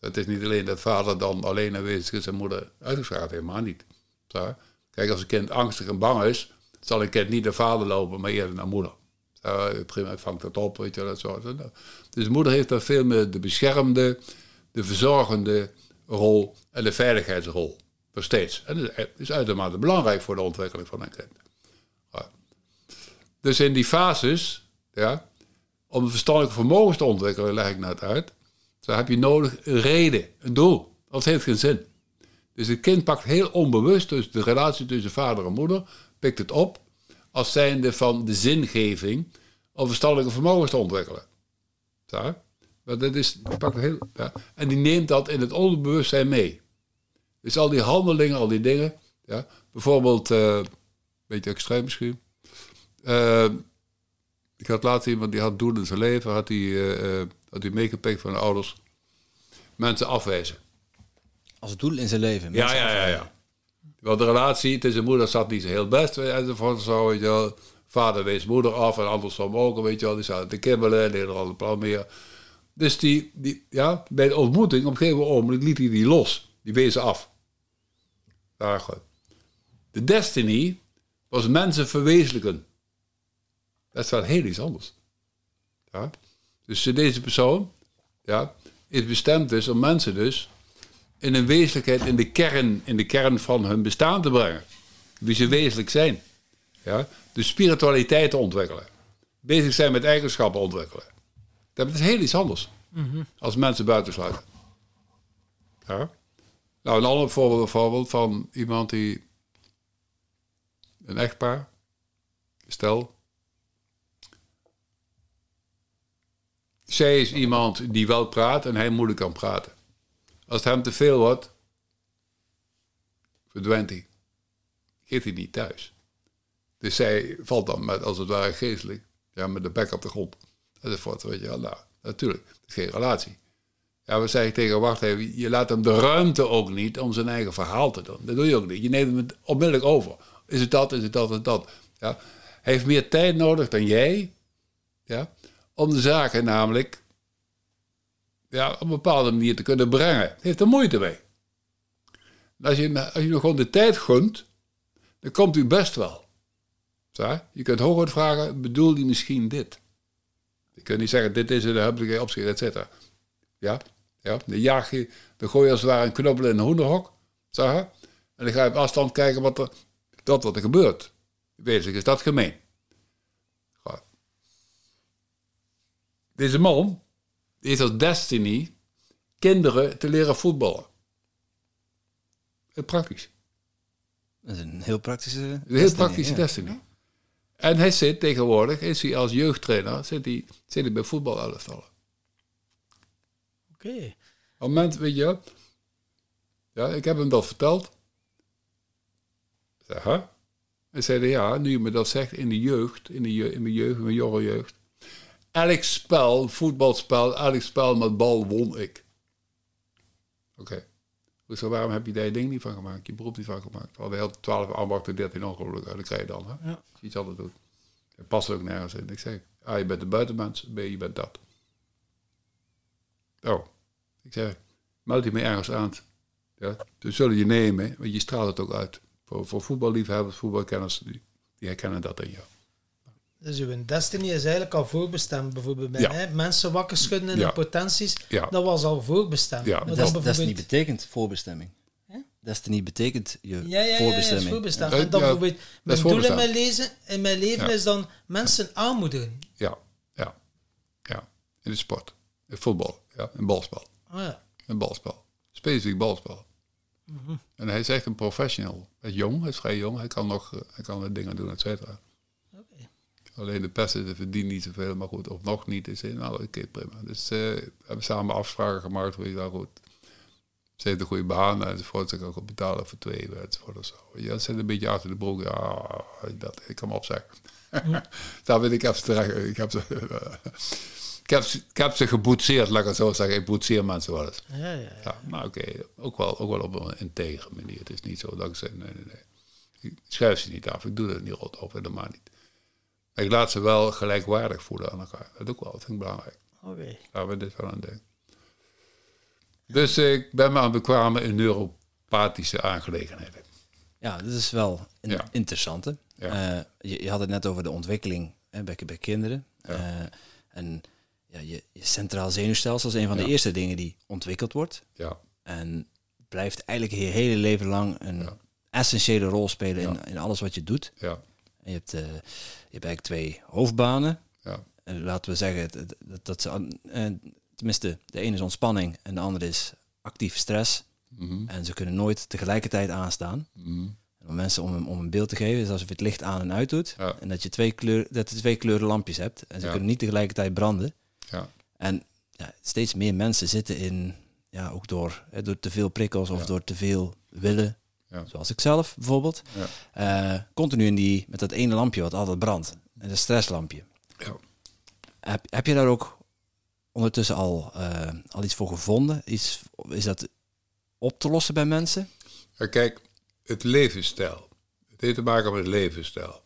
Het is niet alleen dat vader dan alleen aanwezig is en moeder uitgeschakeld, helemaal niet. Kijk, als een kind angstig en bang is, zal een kind niet naar vader lopen, maar eerder naar moeder. Prima, vangt dat op, weet je dat zo. Dus de moeder heeft daar veel meer de beschermde, de verzorgende, rol en de veiligheidsrol. Nog steeds. En dat is uitermate belangrijk voor de ontwikkeling van een kind. Dus in die fases, ja, om de verstandelijke vermogens te ontwikkelen, leg ik net uit, dan heb je nodig een reden, een doel. Dat heeft geen zin. Dus het kind pakt heel onbewust, dus de relatie tussen vader en moeder, pikt het op als zijnde van de zingeving om verstandelijke vermogens te ontwikkelen. Ja? Maar dat is, pakt heel, ja. En die neemt dat in het onderbewustzijn mee. Dus al die handelingen, al die dingen. Ja. Bijvoorbeeld, uh, een beetje extreem misschien. Uh, ik had laatst iemand die had doel in zijn leven, had uh, had hij meegepikt van de ouders. Mensen afwijzen. Als doel in zijn leven? Ja, ja, ja, ja. Want de relatie tussen moeder zat niet zo heel best. Enzovoort zo, weet je wel. Vader wees moeder af en andersom ook, weet je wel. Die zaten te kibbelen, deden er al een plan meer. Dus die, die, ja, bij de ontmoeting, op een gegeven moment liet hij die los. Die wezen af. Ja, goed. De destiny was mensen verwezenlijken. Dat is wel heel iets anders. Ja? Dus deze persoon ja, is bestemd dus om mensen dus in een wezenlijkheid, in de kern, in de kern van hun bestaan te brengen. Wie ze wezenlijk zijn. Ja? De spiritualiteit te ontwikkelen. Bezig zijn met eigenschappen ontwikkelen. Dat is heel iets anders. Mm Als mensen buitensluiten. Ja? Nou, een ander voorbeeld, voorbeeld van iemand die... Een echtpaar. Stel. Zij is iemand die wel praat en hij moeilijk kan praten. Als het hem te veel wordt, verdwijnt hij. Geeft hij niet thuis. Dus zij valt dan met, als het ware geestelijk, ja, met de bek op de grond. Enzovoort, weet je wel. Nou, natuurlijk, geen relatie. Ja, we zeggen tegen wacht even, je laat hem de ruimte ook niet om zijn eigen verhaal te doen. Dat doe je ook niet. Je neemt hem onmiddellijk over. Is het dat, is het dat, is het dat. Ja. Hij heeft meer tijd nodig dan jij, ja, om de zaken namelijk ja, op een bepaalde manier te kunnen brengen. heeft er moeite mee. als je, als je nog gewoon de tijd gunt, dan komt u best wel. Je kunt hooguit vragen, bedoel je misschien dit? Je kunt niet zeggen, dit is heb ik opschiet, et cetera. Ja? Ja? Dan jaag je, dan gooi je als ware een knuppel in een hoenderhok. Hè? en dan ga je op afstand kijken wat er, dat wat er gebeurt. Wezenlijk is dat gemeen. Deze man heeft als destiny kinderen te leren voetballen. Heel praktisch. Dat is een heel praktische... Een heel destiny, praktische ja. destiny. En hij zit tegenwoordig, is hij als jeugdtrainer, zit hij, zit hij bij voetbalelftallen. Oké. Op het moment, weet je, ja, ik heb hem dat verteld. Ik zei, huh? Hij zei, ja, nu je me dat zegt, in de jeugd, in, de je- in mijn jeugd, in mijn jonge jeugd. Elk spel, voetbalspel, elk spel met bal won ik. Oké. Dus waarom heb je daar je ding niet van gemaakt, je beroep niet van gemaakt? We hadden heel 12, ambachten, 13 ongelukken, dat krijg je dan. Hè? Ja. Je iets anders doet. Dat past ook nergens in. Ik zeg, A, je bent de buitenmens, B, je bent dat. Oh. Ik zeg, meld je me ergens aan. Ja, dus zullen je nemen, want je straalt het ook uit. Voor, voor voetballiefhebbers, voetbalkenners, die, die herkennen dat in jou. Dus uw destiny is eigenlijk al voorbestemd. Bijvoorbeeld bij Ja. mij, mensen wakker schudden in Ja. hun potenties. Ja. Dat was al voorbestemd. Ja. Maar Dat Destiny betekent voorbestemming. Hè? Destiny betekent je Ja, ja, ja, ja, voorbestemming. is voorbestemd. Ja. En dan Ja, bijvoorbeeld, mijn doel in mijn, lezen, in mijn leven Ja. is dan mensen aanmoedigen. Ja, ja, ja. In de sport. In voetbal, ja. In balspel. Oh ja. Een balspel. Specifiek balspel. Mhm. En hij is echt een professional. Hij is jong, hij is vrij jong. Hij kan nog eh, hij kan dingen doen, et cetera. Alleen de pesten ze verdient niet zoveel, maar goed, of nog niet. Is nou, oké, prima. Dus eh, we hebben samen afspraken gemaakt, hoe je daar goed. Ze heeft een goede baan enzovoort. Ze kan goed betalen voor twee enzovoort of zo. Ja, dat zit een beetje achter de broek. Ja, dat, ik kan hem opzeggen. (laughs) daar ben ik even terecht. Ik heb ze, (laughs) ik heb, ze- ik heb ze geboetseerd, laat ik het zo zeggen. Ik boetseer mensen wel eens. Ja, ja, ja. Ja, maar oké, ook, wel, ook wel op een integere manier. Het is niet zo dat ik zeg, nee, nee, nee. Ik schrijf ze niet af, ik doe dat niet rot op, helemaal niet. Ik laat ze wel gelijkwaardig voelen aan elkaar. Dat ook wel, dat vind ik belangrijk. Oké. Daar we dit wel aan denken. Dus ik ben me aan het bekwamen in neuropathische aangelegenheden. Ja, dat is wel een Ja. interessante. Ja. Eh, je, je had het net over de ontwikkeling hè, bij, bij kinderen. Ja. Eh, en ja, je, je centraal zenuwstelsel is een van de eerste dingen die ontwikkeld wordt. Ja, En blijft eigenlijk je hele leven lang een essentiële rol spelen in, in alles wat je doet. ja, En je, hebt, eh, je hebt eigenlijk twee hoofdbanen. ja, laten we zeggen dat, dat ze, eh, tenminste, de ene is ontspanning en de andere is actief stress. mhm, En ze kunnen nooit tegelijkertijd aanstaan. mhm, En om mensen om, een- om een beeld te geven, is alsof je het licht aan en uit doet. Ja. En dat je twee, kleur, dat je twee kleuren lampjes hebt. En ze Ja. kunnen niet tegelijkertijd branden. ja, En ja, steeds meer mensen zitten in, ja, ook door, hè, door te veel prikkels of door te veel willen. Ja. Zoals ik zelf bijvoorbeeld. ja, Eh, continu in die, met dat ene lampje wat altijd brandt. En dat stresslampje. ja. Heb, heb je daar ook ondertussen al, eh, al iets voor gevonden? Iets, is dat op te lossen bij mensen? Ja, kijk, het levensstijl. Het heeft te maken met levensstijl.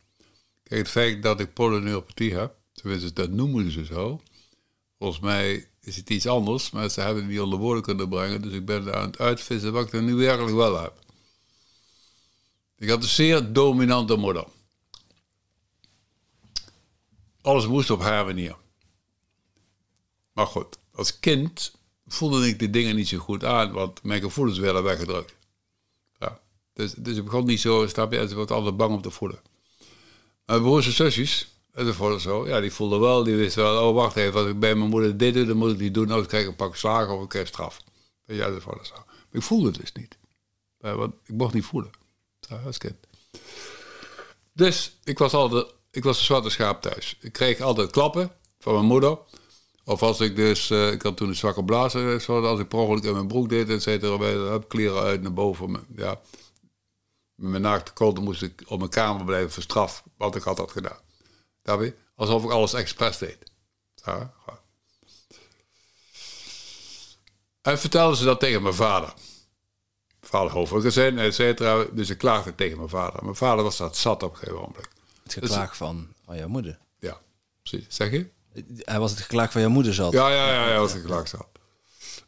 Kijk, het feit dat ik polyneuropathie heb, tenminste dat noemen ze zo. Volgens mij is het iets anders, maar ze hebben het niet onder woorden kunnen brengen. Dus ik ben aan het uitvissen wat ik er nu werkelijk wel heb. Ik had een zeer dominante moeder. Alles moest op haar manier. Maar goed, als kind voelde ik de dingen niet zo goed aan, want mijn gevoelens werden weggedrukt. Ja. Dus, dus ik begon niet zo, snap je, ze wordt altijd bang om te voelen. Mijn broers en zusjes, zo, ja, die voelden wel, die wisten wel, oh wacht even, als ik bij mijn moeder dit doe, dan moet ik niet doen, anders krijg ik een pak slagen of ik krijg straf. Weet je, enzovoort en zo. Maar ik voelde het dus niet. Ja, want ik mocht niet voelen, ja, als kind. Dus ik was altijd, ik was een zwarte schaap thuis. Ik kreeg altijd klappen van mijn moeder. Of als ik dus, eh, ik had toen een zwakke blazer, zo, als ik per ongeluk in mijn broek deed, et cetera, heb kleren uit naar boven. Ja. Met mijn naakte kont moest ik op mijn kamer blijven voor straf, wat ik had dat gedaan. Je? Alsof ik alles expres deed. Ja. En vertelden ze dat tegen mijn vader. Vader hoofdgezin, et cetera. Dus ik klaagde tegen mijn vader. Mijn vader was dat zat op een gegeven moment. Het geklaag van, van jouw moeder. Ja, precies. Zeg je? Hij was het geklaag van jouw moeder zat. Ja, ja, ja, ja, als ik klaar zat.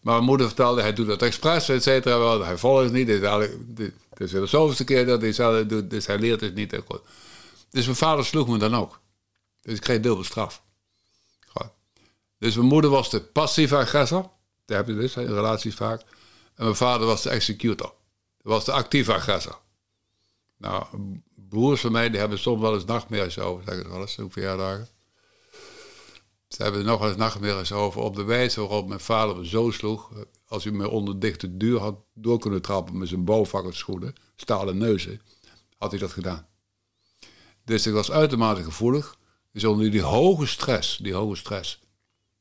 Maar mijn moeder vertelde, hij doet dat expres, et cetera. wel. Hij volgt het niet. Dit is, eigenlijk- dit- het is de zoveelste keer dat hij zelf doet, dus hij leert het niet. Dus mijn vader sloeg me dan ook. Dus ik kreeg dubbel straf. Goed. Dus mijn moeder was de passieve agressor. Daar heb je dus in relaties vaak. En mijn vader was de executor. Dat was de actieve agressor. Nou, broers van mij die hebben soms wel eens nachtmerries over, zeg ik wel eens, op verjaardagen. Ze hebben nog wel eens nachtmerries over op de wijze waarop mijn vader me zo sloeg. Als hij me onder dichte deur had door kunnen trappen met zijn bouwvakkerschoenen, stalen neuzen, had hij dat gedaan. Dus ik was uitermate gevoelig. Dus onder die hoge stress, die hoge stress.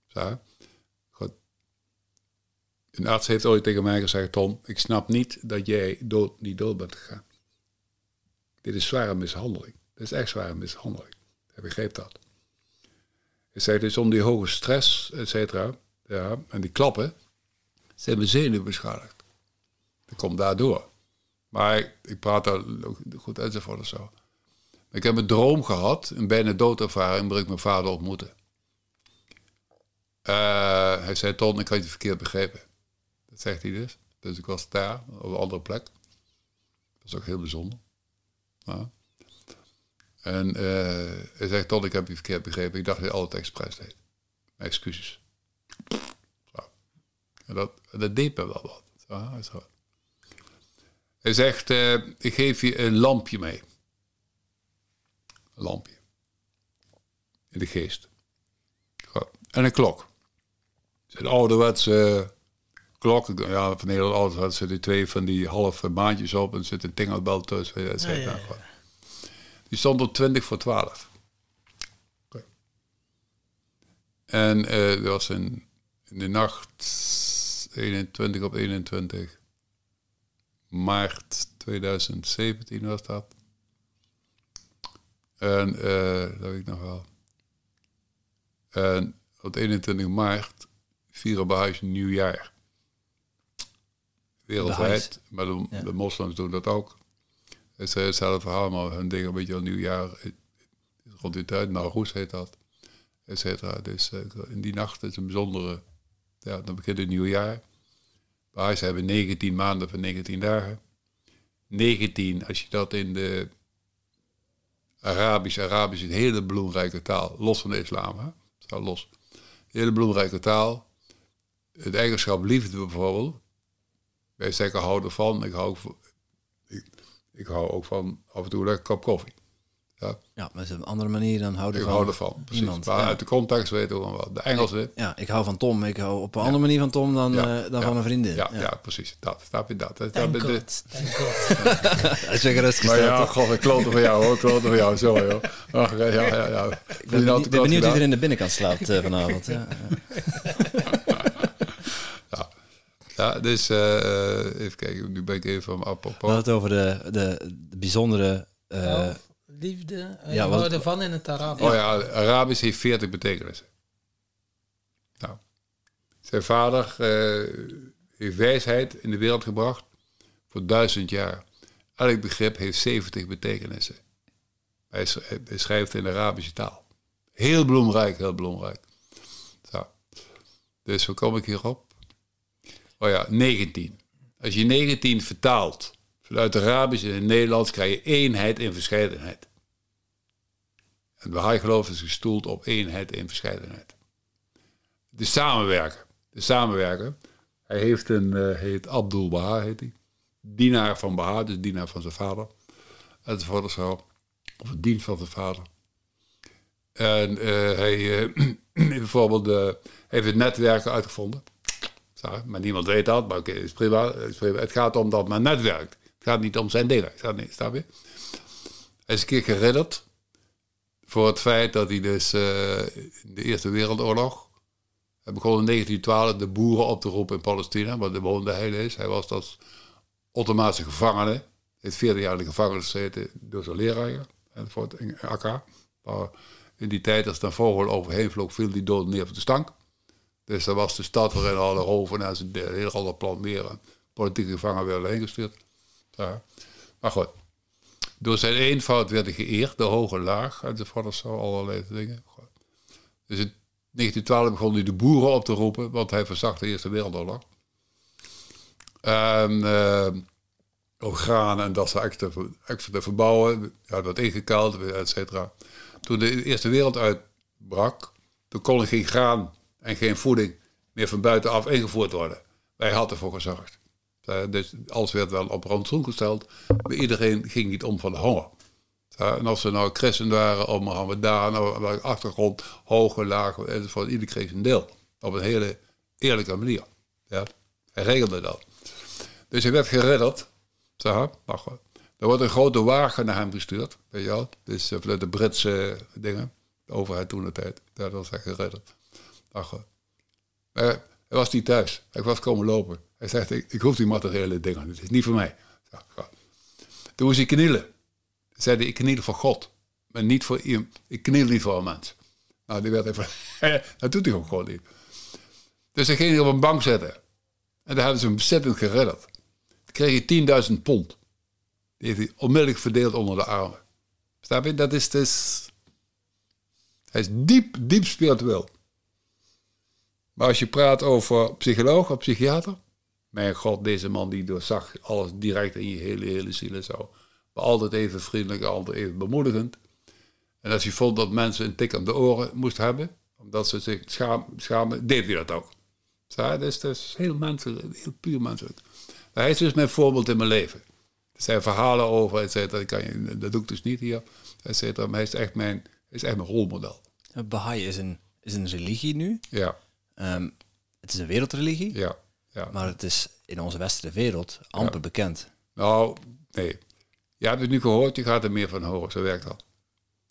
Zo. Een arts heeft ooit tegen mij gezegd, Tom, ik snap niet dat jij dood, niet dood bent gegaan. Dit is zware mishandeling. Dit is echt zware mishandeling. Hij begreep dat. Hij zei, is om die hoge stress, et cetera, ja, en die klappen, zijn mijn zenuwen beschadigd. Dat komt daardoor. Maar ik, praat daar goed enzovoort of zo. Ik heb een droom gehad, een bijna doodervaring, waar ik mijn vader ontmoette. Uh, hij zei, Ton, ik had je verkeerd begrepen. Dat zegt hij dus. Dus ik was daar, op een andere plek. Dat is ook heel bijzonder. Ja. En uh, hij zegt, Ton, ik heb je verkeerd begrepen. Ik dacht dat je altijd expres deed. Mijn excuses. En dat, dat deed me wel wat. Hij zegt, uh, ik geef je een lampje mee. Een lampje. In de geest. En een klok. Een ouderwetse klok. Ja, van heel oud zitten twee van die halve maandjes op en zit een tingelbel tussen. Et cetera. Ja, ja, ja. Die stond op 20 voor 12. Okay. En uh, er was een, in de nacht 21 op 21 maart 2017 was dat. En uh, dat weet ik nog wel. En op 21 maart vieren Baha'is een nieuwjaar. Wereldwijd, maar de, ja. de, moslims doen dat ook. Het is hetzelfde verhaal, maar hun ding een beetje al nieuwjaar. Rond die tijd, Nauruz heet dat. Et cetera. Dus uh, in die nacht is een bijzondere... Ja, dan begint het nieuwjaar. Baha'is hebben 19 maanden van 19 dagen. 19, als je dat in de Arabisch, Arabisch is een hele bloemrijke taal, los van de islam, hè? Staat los. Een hele bloemrijke taal. Het eigenschap liefde bijvoorbeeld. Wij zeggen houden van, ik hou, ik, ik hou ook van af en toe een kop koffie. Ja, ja maar is een andere manier dan houden ik van hou ervan, precies. iemand. Maar ja. uit de context weten we wat. De Engelse. Ja, ik hou van Tom. Ik hou op een ja. andere manier van Tom dan, ja. uh, dan van mijn vriendin. Ja, ja. precies. Dat, snap je dat? Thank God. Thank God. (laughs) Zeg rustig Maar ja, god, ik klote van jou hoor. Klote van jou, zo joh. Ach, ja, ja, ja. Ik ben, ben benieuwd wie er in de binnenkant slaapt uh, vanavond. ja. (laughs) Ja, dus uh, even kijken, nu ben ik even van apropos. We hadden het over de, de, de bijzondere... Uh, liefde, ja, wat ervan in het Arabisch. Oh ja, Arabisch heeft 40 betekenissen. Nou, zijn vader uh, heeft wijsheid in de wereld gebracht voor duizend jaar. Elk begrip heeft 70 betekenissen. Hij, hij schrijft in de Arabische taal. Heel bloemrijk, heel bloemrijk. Zo. Dus hoe kom ik hierop? Oh ja, 19. Als je 19 vertaalt vanuit Arabisch in het Nederlands, krijg je eenheid in verscheidenheid. En Baha'i geloof is gestoeld op eenheid in verscheidenheid. De samenwerken. De samenwerken. Hij heeft een, uh, heet Abdul Baha, heet hij. Dienaar van Baha, dus dienaar van zijn vader. Enzovoort zo. Of een dienst van zijn vader. En uh, hij uh, (clears throat) bijvoorbeeld heeft het netwerken uitgevonden. Maar niemand weet dat, maar is. Het gaat om dat men netwerkt. Het gaat niet om zijn dingen. Het snap je? Hij is een keer geridderd voor het feit dat hij dus uh, in de Eerste Wereldoorlog... Hij begon in 1912 de boeren op te roepen in Palestina, waar de woonde hij is. Hij was dat Ottomaanse gevangene. Hij heeft 40 jaar in de gevangenis gezeten door zijn leraar enzovoort in Akka. In die tijd, als er een vogel overheen vloog, viel die dood neer op de stank. Dus dat was de stad waarin alle roven en zijn hele andere plan meer politieke gevangenen werden heen gestuurd. Ja. Maar goed, door zijn eenvoud werd hij geëerd, de hoge laag enzovoort of zo, allerlei dingen. Dus in 1912 begon hij de boeren op te roepen, want hij verzag de Eerste Wereldoorlog. En uh, om graan en dat ze extra, extra verbouwen. Ja, dat ingekuild, et cetera. Toen de Eerste Wereld uitbrak, toen kon geen graan en geen voeding meer van buitenaf ingevoerd worden. Wij hadden ervoor gezorgd. Uh, dus alles werd wel op rantsoen gesteld, maar iedereen ging niet om van de honger. Uh, en als ze nou christen waren, of Mohammedan, nou, achtergrond, hoge, lage, enzovoort, ieder kreeg een deel. Op een hele eerlijke manier. Ja. Hij regelde dat. Dus hij werd geredderd. Maar er wordt een grote wagen naar hem gestuurd. Weet je wel? Dus uh, de Britse dingen. De overheid toen de tijd. Dat was hij geredderd. Maar, maar hij was niet thuis. Hij was komen lopen. Hij zegt, ik, ik hoef die materiële dingen. Het is niet voor mij. Toen moest hij knielen. Zei hij, ik kniel voor God. Maar niet voor iemand. Ik kniel niet voor een mens. Nou, die werd even... (laughs) dat doet hij ook gewoon niet. Dus hij ging hij op een bank zetten. En daar hebben ze hem ontzettend geredderd. Dan kreeg hij 10.000 pond. Die heeft hij onmiddellijk verdeeld onder de armen. Snap je? Dat is dus... Hij is diep, diep spiritueel. Maar als je praat over psycholoog of psychiater... Mijn god, deze man die doorzag alles direct in je hele, hele ziel en zo. Maar altijd even vriendelijk, altijd even bemoedigend. En als hij vond dat mensen een tik aan de oren moesten hebben... omdat ze zich schaam, schamen, deed hij dat ook. Ja, dat, is, dat is heel menselijk, heel puur menselijk. Maar hij is dus mijn voorbeeld in mijn leven. Er zijn verhalen over, et cetera, kan je, dat doe ik dus niet hier, et cetera, maar hij is echt mijn, is echt mijn rolmodel. Baha'i is een, is een religie nu. Ja. Um, het is een wereldreligie. Ja. ja. Maar het is in onze westerse wereld amper bekend. Nou, nee. Je hebt het nu gehoord, je gaat er meer van horen, zo werkt dat.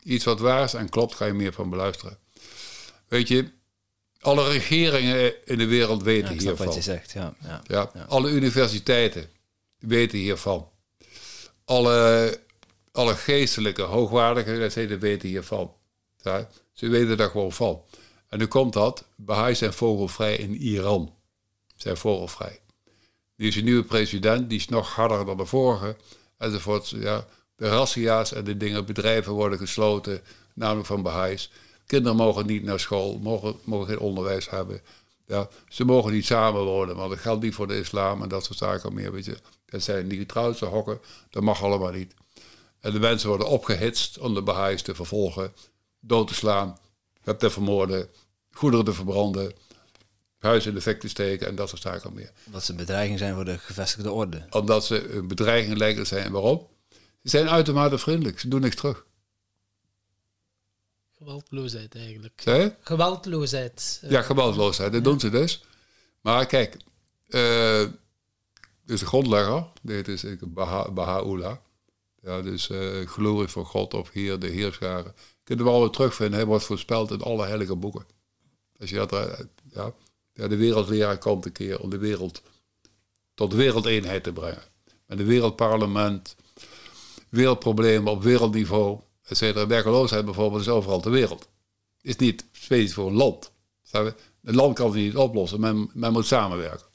Iets wat waar is en klopt, ga je meer van beluisteren. Weet je, alle regeringen in de wereld weten ja, hiervan. wat je zegt, ja, ja, ja, Alle universiteiten weten hiervan. Alle, alle geestelijke, hoogwaardige weten hiervan. Ja, ze weten daar gewoon van. En nu komt dat, Baha'i zijn vogelvrij in Iran. Zijn vogelvrij. Die is een nieuwe president, die is nog harder dan de vorige. Enzovoort. Ja, de razzia's en de dingen, bedrijven worden gesloten, namelijk van Baha'is. Kinderen mogen niet naar school, mogen, mogen geen onderwijs hebben. Ja, ze mogen niet samenwonen, want dat geldt niet voor de islam en dat soort zaken meer. Weet je. Dat zijn niet getrouwd, ze hokken, dat mag allemaal niet. En de mensen worden opgehitst om de Baha'is te vervolgen, dood te slaan, te vermoorden, goederen te verbranden, huizen in de fik te steken en dat soort zaken meer. Omdat ze een bedreiging zijn voor de gevestigde orde. Omdat ze een bedreiging lijken te zijn. Waarom? Ze zijn uitermate vriendelijk, ze doen niks terug. Geweldloosheid eigenlijk. Zeg? Geweldloosheid. Ja, geweldloosheid, dat doen ze dus. Maar kijk, uh, dus de grondlegger, dit is Baha, Baha'u'llah. Ja, dus uh, glorie voor God of Heer, de Heerscharen. Kunnen we allemaal terugvinden, hij wordt voorspeld in alle heilige boeken. Als je dat, uh, ja, ja, de wereldleraar komt een keer om de wereld tot wereldeenheid te brengen. Met een wereldparlement, wereldproblemen op wereldniveau et cetera. Werkeloosheid bijvoorbeeld is overal ter wereld. Is niet specifiek voor een land. Een land kan het niet oplossen, men, men moet samenwerken.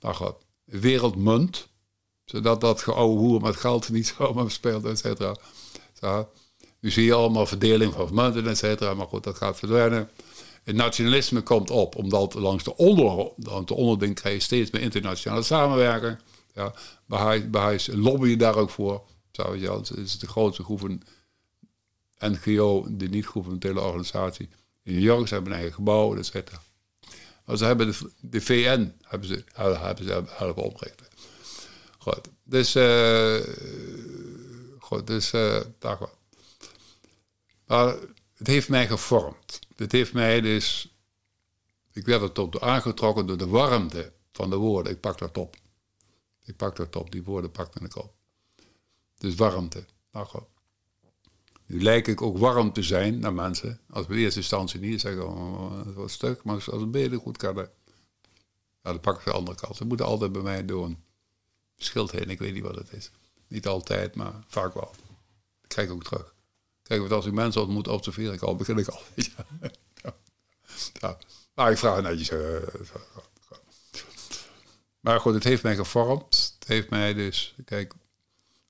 Nou goed, wereldmunt, zodat dat geouwe hoer met geld niet (laughs) zomaar speelt, et cetera. Nu zie je allemaal verdeling van munten, et cetera, maar goed, dat gaat verdwijnen. Het nationalisme komt op, omdat langs de, onder, de onderding krijg je steeds meer internationale samenwerking. Ja, Baha'is lobbyen daar ook voor. Zou je, het is de grootste groeven NGO, de niet-governementele organisatie. In New York, ze hebben een eigen gebouw, et cetera. Maar ze hebben de, VN hebben ze, hebben ze helpen oprichten. Goed, dus, uh, goed, dus uh, daar Maar het heeft mij gevormd. Het heeft mij dus, ik werd er tot aangetrokken door de warmte van de woorden. Ik pak dat op. Ik pak dat op, die woorden pakte ik op. Dus warmte. Nou. Nu lijk ik ook warm te zijn naar mensen. Als we in eerste instantie niet zeggen, oh, wordt stuk. Maar als het beter goed kan, ja, dan pak ik de andere kant. Ze moeten altijd bij mij door een schild heen. Ik weet niet wat het is. Niet altijd, maar vaak wel. Dat krijg ik ook terug. Kijk, want als ik mensen ontmoet, observeer ik al, begin ik al. (laughs) ja. ja. Maar ik vraag netjes. Uh, maar goed, het heeft mij gevormd. Het heeft mij dus, kijk,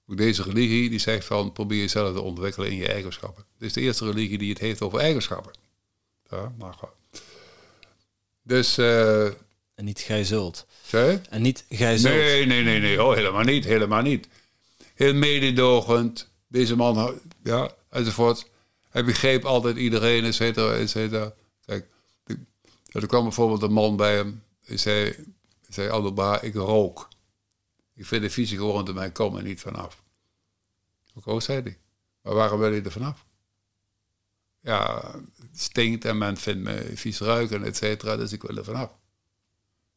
ook deze religie die zegt van probeer jezelf te ontwikkelen in je eigenschappen. Dit is de eerste religie die het heeft over eigenschappen. Ja, maar goed. Dus... Uh, en niet gij zult. En niet gij zult. Nee, nee, nee, nee. Oh, helemaal niet. Helemaal niet. Heel mededogend. Deze man, ja, enzovoort. Hij begreep altijd iedereen, et cetera, et cetera. Kijk, er kwam bijvoorbeeld een man bij hem. Hij zei, zei Abdelbaar, ik rook. Ik vind de vieze gewoonte, maar ik kom er niet vanaf. Ook zei hij. Maar waarom wil je er vanaf? Ja, het stinkt en men vindt me vies ruiken, et cetera, dus ik wil er vanaf.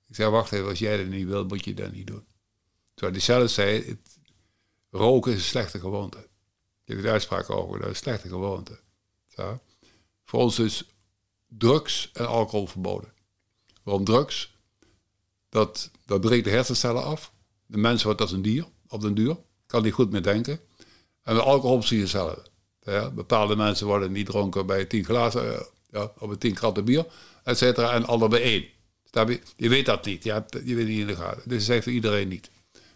Ik zei, wacht even, als jij dat niet wil, moet je dat niet doen. Terwijl hij zelf zei, het, roken is een slechte gewoonte. Je hebt de uitspraak over, dat is een slechte gewoonte. Voor ons is drugs en alcohol verboden. Waarom drugs? Dat, dat breekt de hersencellen af. De mens wordt als een dier, op den duur. Kan niet goed meer denken. En met alcohol zie je hetzelfde. Ja, bepaalde mensen worden niet dronken bij tien glazen, eh, ja, of tien kratten bier, et cetera, en anderen bij één. Je? Weet dat niet, je, hebt, je weet niet in de gaten. Dus is voor iedereen niet.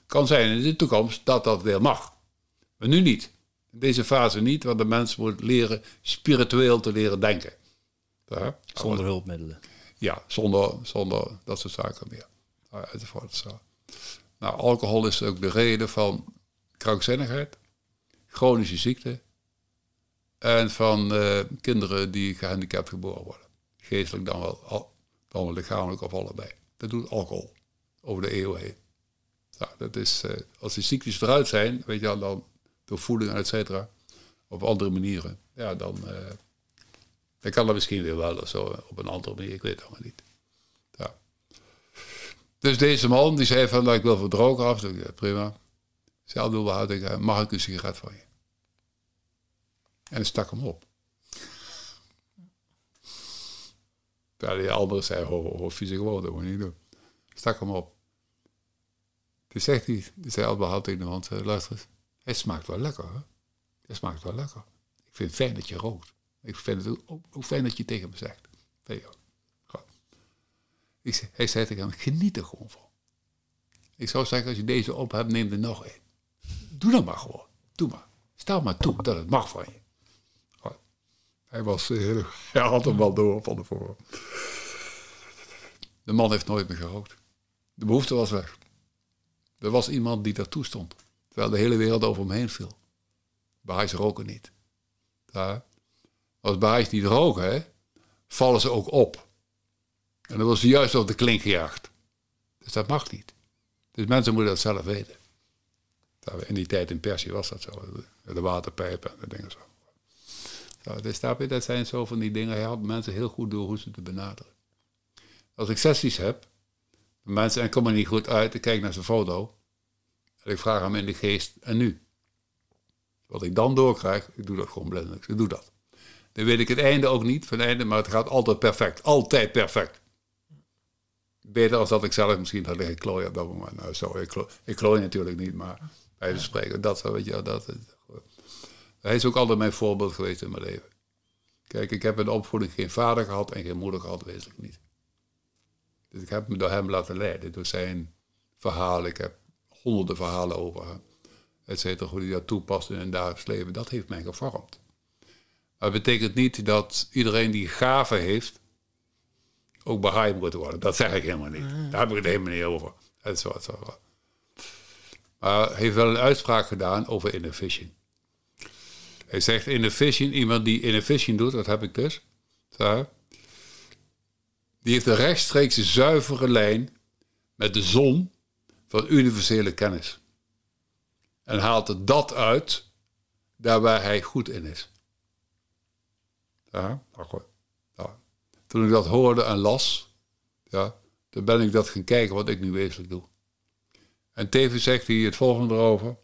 Kan zijn in de toekomst dat dat weer mag. Maar nu niet. Deze fase niet, want de mens moet leren spiritueel te leren denken. Ja, Zonder hulpmiddelen. ja, zonder, zonder dat soort zaken meer. Enzovoort. Zo. Nou, alcohol is ook de reden van krankzinnigheid, chronische ziekte en van eh, kinderen die gehandicapt geboren worden. Geestelijk dan wel, al- dan wel lichamelijk of allebei. Dat doet alcohol over de eeuwen heen. Nou, dat is, eh, als die ziektes eruit zijn, weet je wel, dan door voeding, et cetera, op andere manieren, ja, dan, eh, dan kan dat misschien weer wel of zo, op een andere manier, ik weet het allemaal niet. Ja. Dus deze man die zei van, nou, ik wil verdrogen af, Ik prima. Abdul ik, eh, mag ik een sigaret van je? En hij stak hem op. Terwijl die andere zei, ho, ho, ho vieze gewoon, dat moet je niet doen. Stak hem op. Toen zegt hij, die zei tegen de zei, luister eens, hij smaakt wel lekker, hè? Hij smaakt wel lekker. Ik vind het fijn dat je rookt. Ik vind het ook, fijn dat je tegen me zegt. Je. Ik hij zei tegen hem, geniet er gewoon van. Ik zou zeggen, als je deze op hebt, neem er nog een. Doe dat maar gewoon. Doe maar. Stel maar toe dat het mag van je. Hij, was, eh, (laughs) hij had hem wel door van tevoren. De man heeft nooit meer gerookt. De behoefte was weg. Er was iemand die daartoe stond. Terwijl de hele wereld over hem heen viel. Baha'is roken niet. Als Baha'is niet roken, hè, vallen ze ook op. En dan was ze juist op de klink gejaagd. Dus dat mag niet. Dus mensen moeten dat zelf weten. In die tijd in Persie was dat zo. De waterpijpen en de dingen zo. Dus dat zijn zo van die dingen. Hij had mensen heel goed door hoe ze te benaderen. Als ik sessies heb, mensen, en kom er niet goed uit, ik kijk naar zijn foto. Ik vraag hem in de geest, en nu? Wat ik dan doorkrijg, ik doe dat gewoon blindelijk. Ik doe dat. Dan weet ik het einde ook niet van einde, maar het gaat altijd perfect. Altijd perfect. Beter als dat ik zelf misschien had liggen klooien op dat moment. Nou, zo, ik, klo- ik klooi natuurlijk niet, maar bij de spreken, dat zo, weet je dat. Hij is ook altijd mijn voorbeeld geweest in mijn leven. Kijk, ik heb in de opvoeding geen vader gehad en geen moeder gehad, wezenlijk niet. Dus ik heb me door hem laten leiden, door zijn verhalen. Ik heb honderden verhalen over et cetera, hoe hij dat toepast in een dagelijks leven. Dat heeft mij gevormd. Maar het betekent niet dat iedereen die gaven heeft, ook Baha'i moet worden. Dat zeg ik helemaal niet. Daar heb ik het helemaal niet over. Wat, zo. wat. Maar hij heeft wel een uitspraak gedaan over inefficient. Hij zegt inefficient, iemand die inefficient doet, dat heb ik dus. Zo, die heeft een rechtstreekse zuivere lijn met de zon van universele kennis. En haalt er dat uit, daar waar hij goed in is. Ja, goed. Ja. Toen ik dat hoorde en las, ja, toen ben ik dat gaan kijken wat ik nu wezenlijk doe. En tevens zegt hij het volgende erover.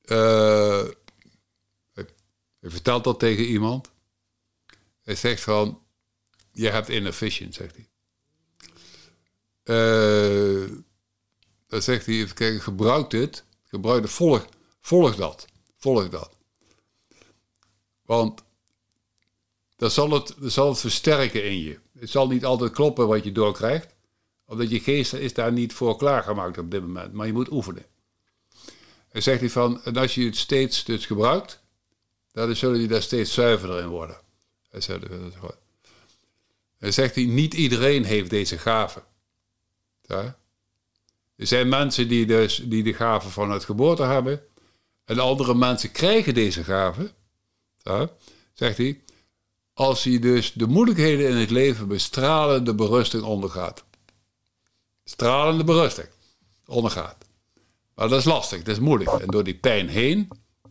Eh, hij, hij vertelt dat tegen iemand. Hij zegt van, je hebt inefficient, zegt hij. Eh, dan zegt hij, kijken, gebruik dit. Gebruik het, volg, volg dat. Volg dat. Want dan zal, het, zal het versterken in je. Het zal niet altijd kloppen wat je doorkrijgt. Omdat je geest is daar niet voor klaargemaakt op dit moment. Maar je moet oefenen. En zegt hij van, en als je het steeds dus gebruikt, dan zullen je daar steeds zuiverder in worden. Dat goed. Dan zegt hij, niet iedereen heeft deze gave. Ja? Er zijn mensen die, dus, die de gave van het geboorte hebben. En andere mensen krijgen deze gave. Ja? Zegt hij, als hij dus de moeilijkheden in het leven bestralende berusting ondergaat. Stralende berusting ondergaat. Maar dat is lastig, dat is moeilijk. En door die pijn heen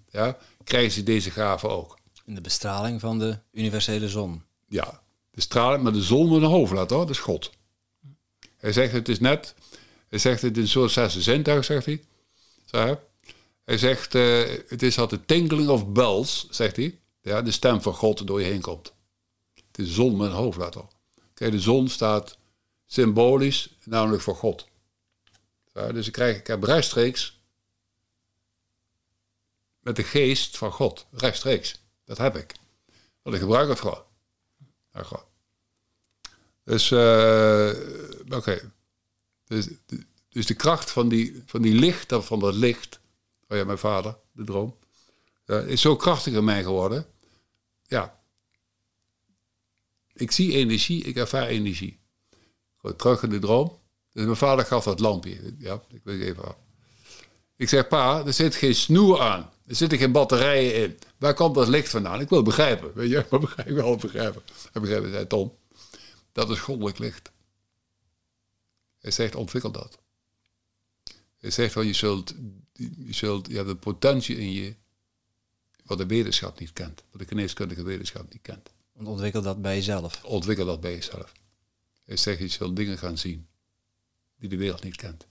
ja, krijgen ze deze gave ook. In de bestraling van de universele zon. Ja, de straling met de zon met een hoofdletter, hoor, dat is God. Hij zegt het is net, hij zegt het in zo'n zesde zintuig, zegt hij. Zeg, hij zegt, uh, het is altijd tinkling of bells, zegt hij. Ja, de stem van God door je heen komt. Het is zon met een hoofdletter. Kijk, de zon staat symbolisch, namelijk voor God. Ja, dus ik, krijg, ik heb rechtstreeks met de geest van God, rechtstreeks. Dat heb ik. Want ik gebruik het gewoon. Dus, uh, oké. Dus, dus de kracht van die, van die licht, van dat licht, oh ja, mijn vader, de droom, is zo krachtig in mij geworden. Ja. Ik zie energie, ik ervaar energie. Gewoon terug in de droom. Dus mijn vader gaf dat lampje. Ja, ik weet even af. Ik zeg, pa, er zit geen snoer aan. Er zitten geen batterijen in. Waar komt dat licht vandaan? Ik wil begrijpen. Weet je, maar (laughs) begrijp, ik wel begrijpen. Hij begrepen, zei Tom. Dat is goddelijk licht. Hij zegt, ontwikkel dat. Hij zegt, wel, je zult, je zult, je hebt een potentie in je, wat de wetenschap niet kent. Wat de geneeskundige wetenschap niet kent. Ontwikkel dat bij jezelf. Ontwikkel dat bij jezelf. Hij zegt, je zult dingen gaan zien die de wereld niet kent.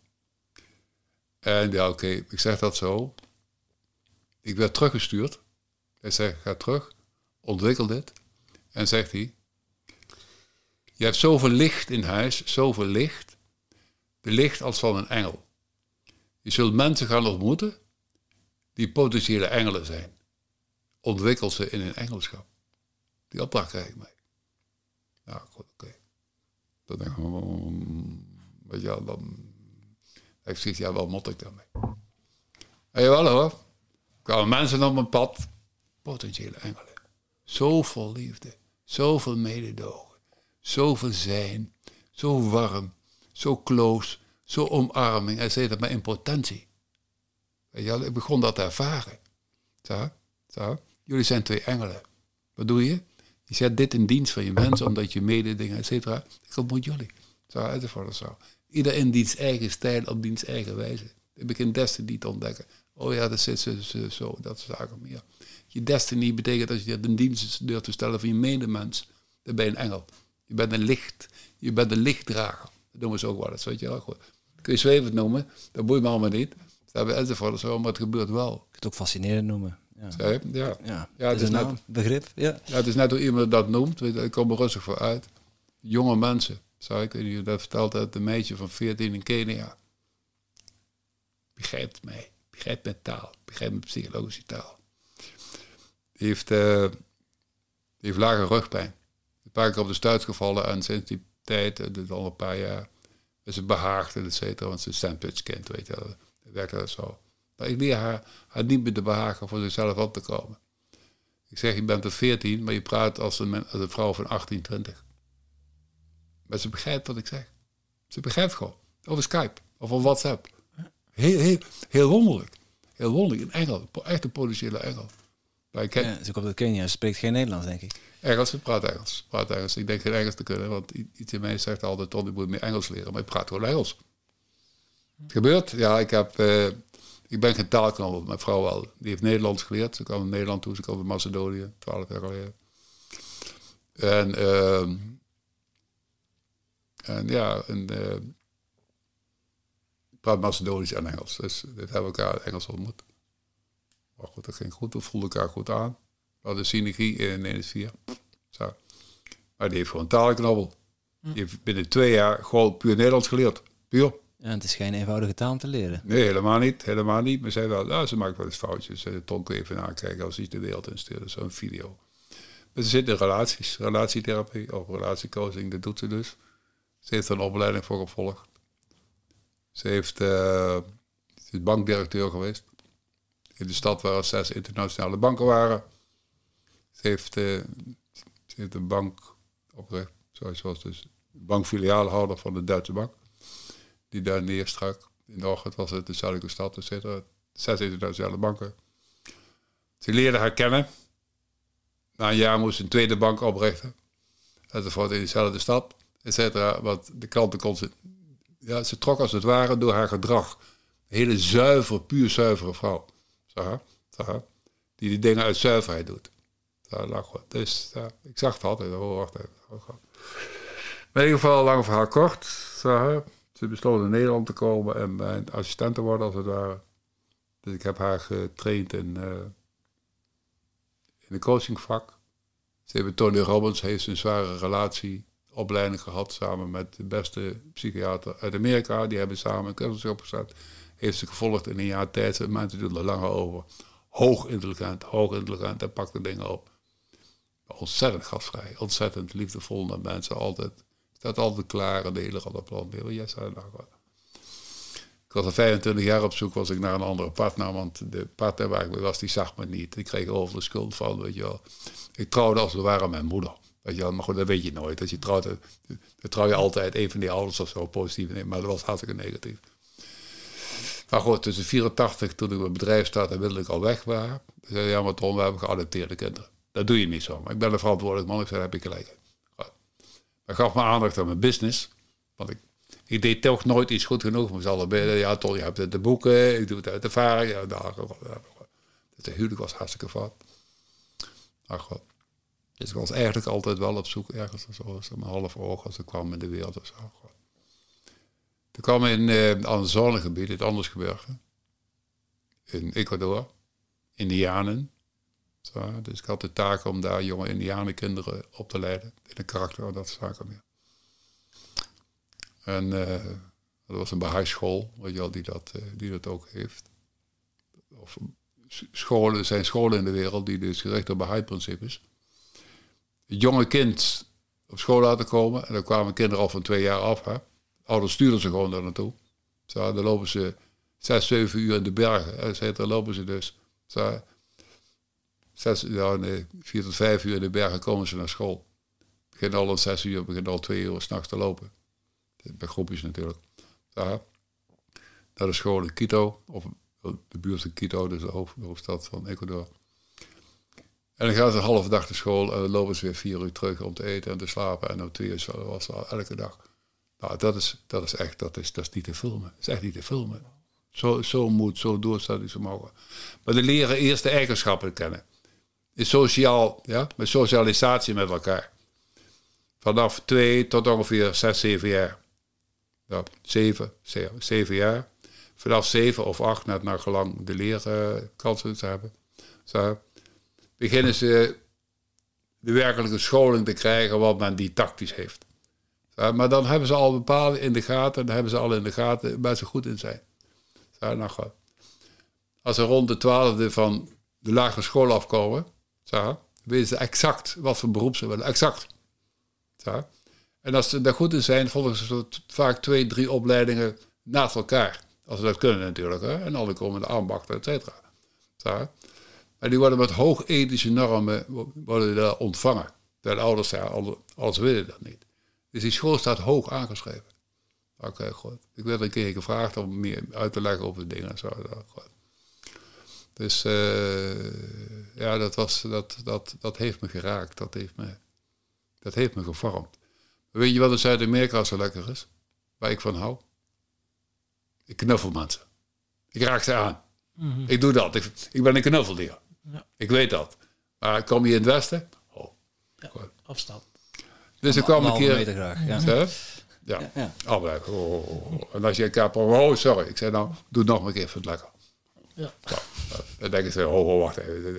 En ja, oké, ik zeg dat zo. Ik werd teruggestuurd. Hij zegt, ga terug, ontwikkel dit. En zegt hij, je hebt zoveel licht in huis, zoveel licht. De licht als van een engel. Je zult mensen gaan ontmoeten die potentiële engelen zijn. Ontwikkel ze in een engelschap. Die opdracht krijg ik mee. Nou, goed, oké. Dan denk ik, hmm, weet je wel, dan ik zeg, ja, wel mot ik daarmee. En jawel hoor, kwamen mensen op mijn pad, potentiële engelen. Zoveel liefde, zoveel mededogen, zoveel zijn, zo warm, zo close, zo omarming. Hij zei dat impotentie. Weet je, ik begon dat te ervaren. Zo, zo. Jullie zijn twee engelen. Wat doe je? Je zet dit in dienst van je mensen, (laughs) omdat je mededingen, et cetera. Ik ontmoet jullie. Zo, enzovoort. Zo. Ieder in diens eigen stijl, op diens eigen wijze. Ik begin destiny te ontdekken. Oh ja, dat zit zo, zo, zo dat is zaken meer. Je destiny betekent dat je een dienst durft te stellen van je medemens. Dan ben je een engel. Je bent een licht. Je bent een lichtdrager. Dat noemen ze ook wel eens, weet je wel. Goed. Kun je zwevend noemen, dat boeit me allemaal niet. Dat hebben enzovoort, zo, maar het gebeurt wel. Je kunt het ook fascinerend noemen. Ja, ja. ja. ja. ja het is, net, begrip. Ja. ja, het is net hoe iemand dat noemt. Ik kom er rustig voor uit. Jonge mensen zou ik, u dat verteld uit een meisje van 14 in Kenia. Begrijpt mij, begrijpt mijn taal, begrijpt mijn psychologische taal. Die heeft, uh, die heeft lage rugpijn. Een paar keer op de stuit gevallen en sinds die tijd, uh, dus al een paar jaar, is ze behaagd en et cetera, want ze is een kind, weet je wel. Dat werkt dat zo. Maar ik leer haar, haar niet meer te behagen voor zichzelf op te komen. Ik zeg, je bent er 14, maar je praat als een, als een vrouw van 18, 20. Maar ze begrijpt wat ik zeg. Ze begrijpt gewoon. Over Skype of over WhatsApp. Heel, heel, heel wonderlijk. Heel wonderlijk. Een engel. Echt een potentiële engel. Maar ik ken... Ja, ze komt uit Kenia. Ze spreekt geen Nederlands, denk ik. Engels, ze praat Engels. Praat Engels. Ik denk geen Engels te kunnen, want iets in mij zegt altijd, Ton, ik moet meer Engels leren. Maar ik praat gewoon Engels. Het gebeurt. Ja, ik heb... Uh, ik ben geen taalknabbel. Mijn vrouw wel. Die heeft Nederlands geleerd. Ze kwam in Nederland toe. Ze kwam in Macedonië. Twaalf jaar geleden. En... Uh, en ja, en, uh, ik praat Macedonisch en Engels. Dus dit hebben we elkaar Engels ontmoet. Maar goed, dat ging goed. We voelden elkaar goed aan. We hadden synergie in 1 Zo. Maar die heeft gewoon talenknobbel. Die heeft binnen twee jaar gewoon puur Nederlands geleerd. Puur. Ja, het is geen eenvoudige taal om te leren. Nee, helemaal niet. Helemaal niet. Maar zij wel, ja, ze maakt wel eens foutjes. De tonk even nakijken als iets de wereld insturen. Zo'n video. Maar ze zit in relaties. Relatietherapie of relatiecoaching, dat doet ze dus. Ze heeft een opleiding voor gevolgd. Ze, heeft, uh, ze is bankdirecteur geweest. In de stad waar zes internationale banken waren. Ze heeft, uh, heeft een bank opgericht. Zoals was dus bankfiliaalhouder van de Duitse bank. Die daar neerstrak. In de ochtend was het de Zuidelijke stad, et. Zes internationale banken. Ze leerden haar kennen. Na een jaar moest ze een tweede bank oprichten. Enzovoort in dezelfde stad, et. Want de klanten kon ze... Ja, ze trok als het ware door haar gedrag. Hele zuivere, puur zuivere vrouw. Zo, die die dingen uit zuiverheid doet. Zo, nou. Dus ik zag het altijd. Oh, wacht. Oh, in ieder geval, lang verhaal kort. Zo, ze besloot in Nederland te komen en mijn assistent te worden, als het ware. Dus ik heb haar getraind in, uh, in de coachingvak. Ze hebben Tony Robbins heeft een zware relatieopleiding gehad samen met de beste psychiater uit Amerika. Die hebben samen een cursus opgezet. Heeft ze gevolgd in een jaar tijd. Mensen doen er langer over. Hoog intelligent, hoog intelligent en pakt dingen op. Ontzettend gastvrij, ontzettend liefdevol naar mensen. Altijd, staat altijd klaar en de hele plan. Yes, nou, ik was al 25 jaar op zoek was ik naar een andere partner, want de partner waar ik was, die zag me niet. Ik kreeg over de schuld van, weet je wel. Ik trouwde als het ware mijn moeder. Weet je wel, maar goed, dat weet je nooit. Als je trouwt, dan trouw je altijd een van die ouders of zo positief. maar dat was hartstikke negatief. Maar goed, tussen 84, toen ik mijn bedrijf startte, wilde ik al weg waren. Ik zei, ja, maar Tom, we hebben geadopteerde kinderen. Dat doe je niet zo. Maar ik ben een verantwoordelijk man. Ik zei, heb ik gelijk. Dat gaf me aandacht aan mijn business. Want ik ik deed toch nooit iets goed genoeg voor mezelf. Ja, toch, je hebt de boeken, ik doe het uit ervaring. Ja, daar, de huwelijk was hartstikke fout. Ach god. Dus ik was eigenlijk altijd wel op zoek ergens, zoals een half oog als ik kwam in de wereld of zo. Toen kwam in uh, Amazonegebied, het Andesgebergte, in Ecuador, Indianen. Zo, dus ik had de taak om daar jonge Indianenkinderen op te leiden, in de karakter dat zaken meer. En uh, dat was een Baha'i-school, weet je wel, die dat, uh, die dat ook heeft. Of scholen, zijn scholen in de wereld die dus gericht op Baha'i-principes. Het jonge kind op school laten komen. En dan kwamen kinderen al van twee jaar af. Hè. Ouders stuurden ze gewoon daar naartoe. Zo, dan lopen ze zes, zeven uur in de bergen. En dan lopen ze dus. Zo, zes, nee, vier tot vijf uur in de bergen komen ze naar school. Beginnen al om zes uur, beginnen al twee uur s'nachts te lopen bij groepjes natuurlijk. Daar, naar de school in Quito, of de buurt van Quito, dus de, hoofdstad van Ecuador. En dan gaan ze een halve dag naar school en dan lopen ze weer vier uur terug om te eten en te slapen. En om twee uur was elke dag. Dat is, dat is echt, dat is, dat is niet te filmen. Dat is echt niet te filmen. Zo, zo moet, zo mogen. Maar de leren eerst de eigenschappen kennen. Is sociaal, ja, met socialisatie met elkaar. Vanaf twee tot ongeveer zes, zeven jaar ja, zeven, zeven jaar. Vanaf zeven of acht, net naar gelang de leerkansen te hebben, zo, beginnen ze de werkelijke scholing te krijgen wat men didactisch heeft. Zo, maar dan hebben ze al bepaalde in de gaten, dan hebben ze al in de gaten waar ze goed in zijn. Nou goed. Als ze rond de twaalfde van de lagere school afkomen, weten ze exact wat voor beroep ze willen. Exact. En als ze daar goed in zijn, volgen ze vaak twee, drie opleidingen naast elkaar. Als ze dat kunnen natuurlijk. Hè? En dan komen de ambachten, et cetera. Maar die worden met hoog ethische normen worden daar ontvangen. De ouders zeggen, alles willen dat niet. Dus die school staat hoog aangeschreven. Oké, goed. Ik werd een keer gevraagd om meer uit te leggen over de dingen. Zo, goed. Dus uh, ja, dat, was, dat, dat, dat heeft me geraakt. Dat heeft me, dat heeft me gevormd. Weet je wat in Zuid-Amerika zo lekker is? Waar ik van hou? Ik knuffel mensen. Ik raak ze aan. Mhm. Ik doe dat. Ik, ik ben een knuffeldier. Ja. Ik weet dat. Maar kom je in het westen? Oh. Ja, afstand. Dus ik kwam een keer... Meter graag, ja. Ja, ja. ja. Oh, oh, En als je een keer oh sorry. Ik zei nou, doe nog een keer, vind het lekker. Ja. Zo. Dan denken ze, oh, oh wacht even.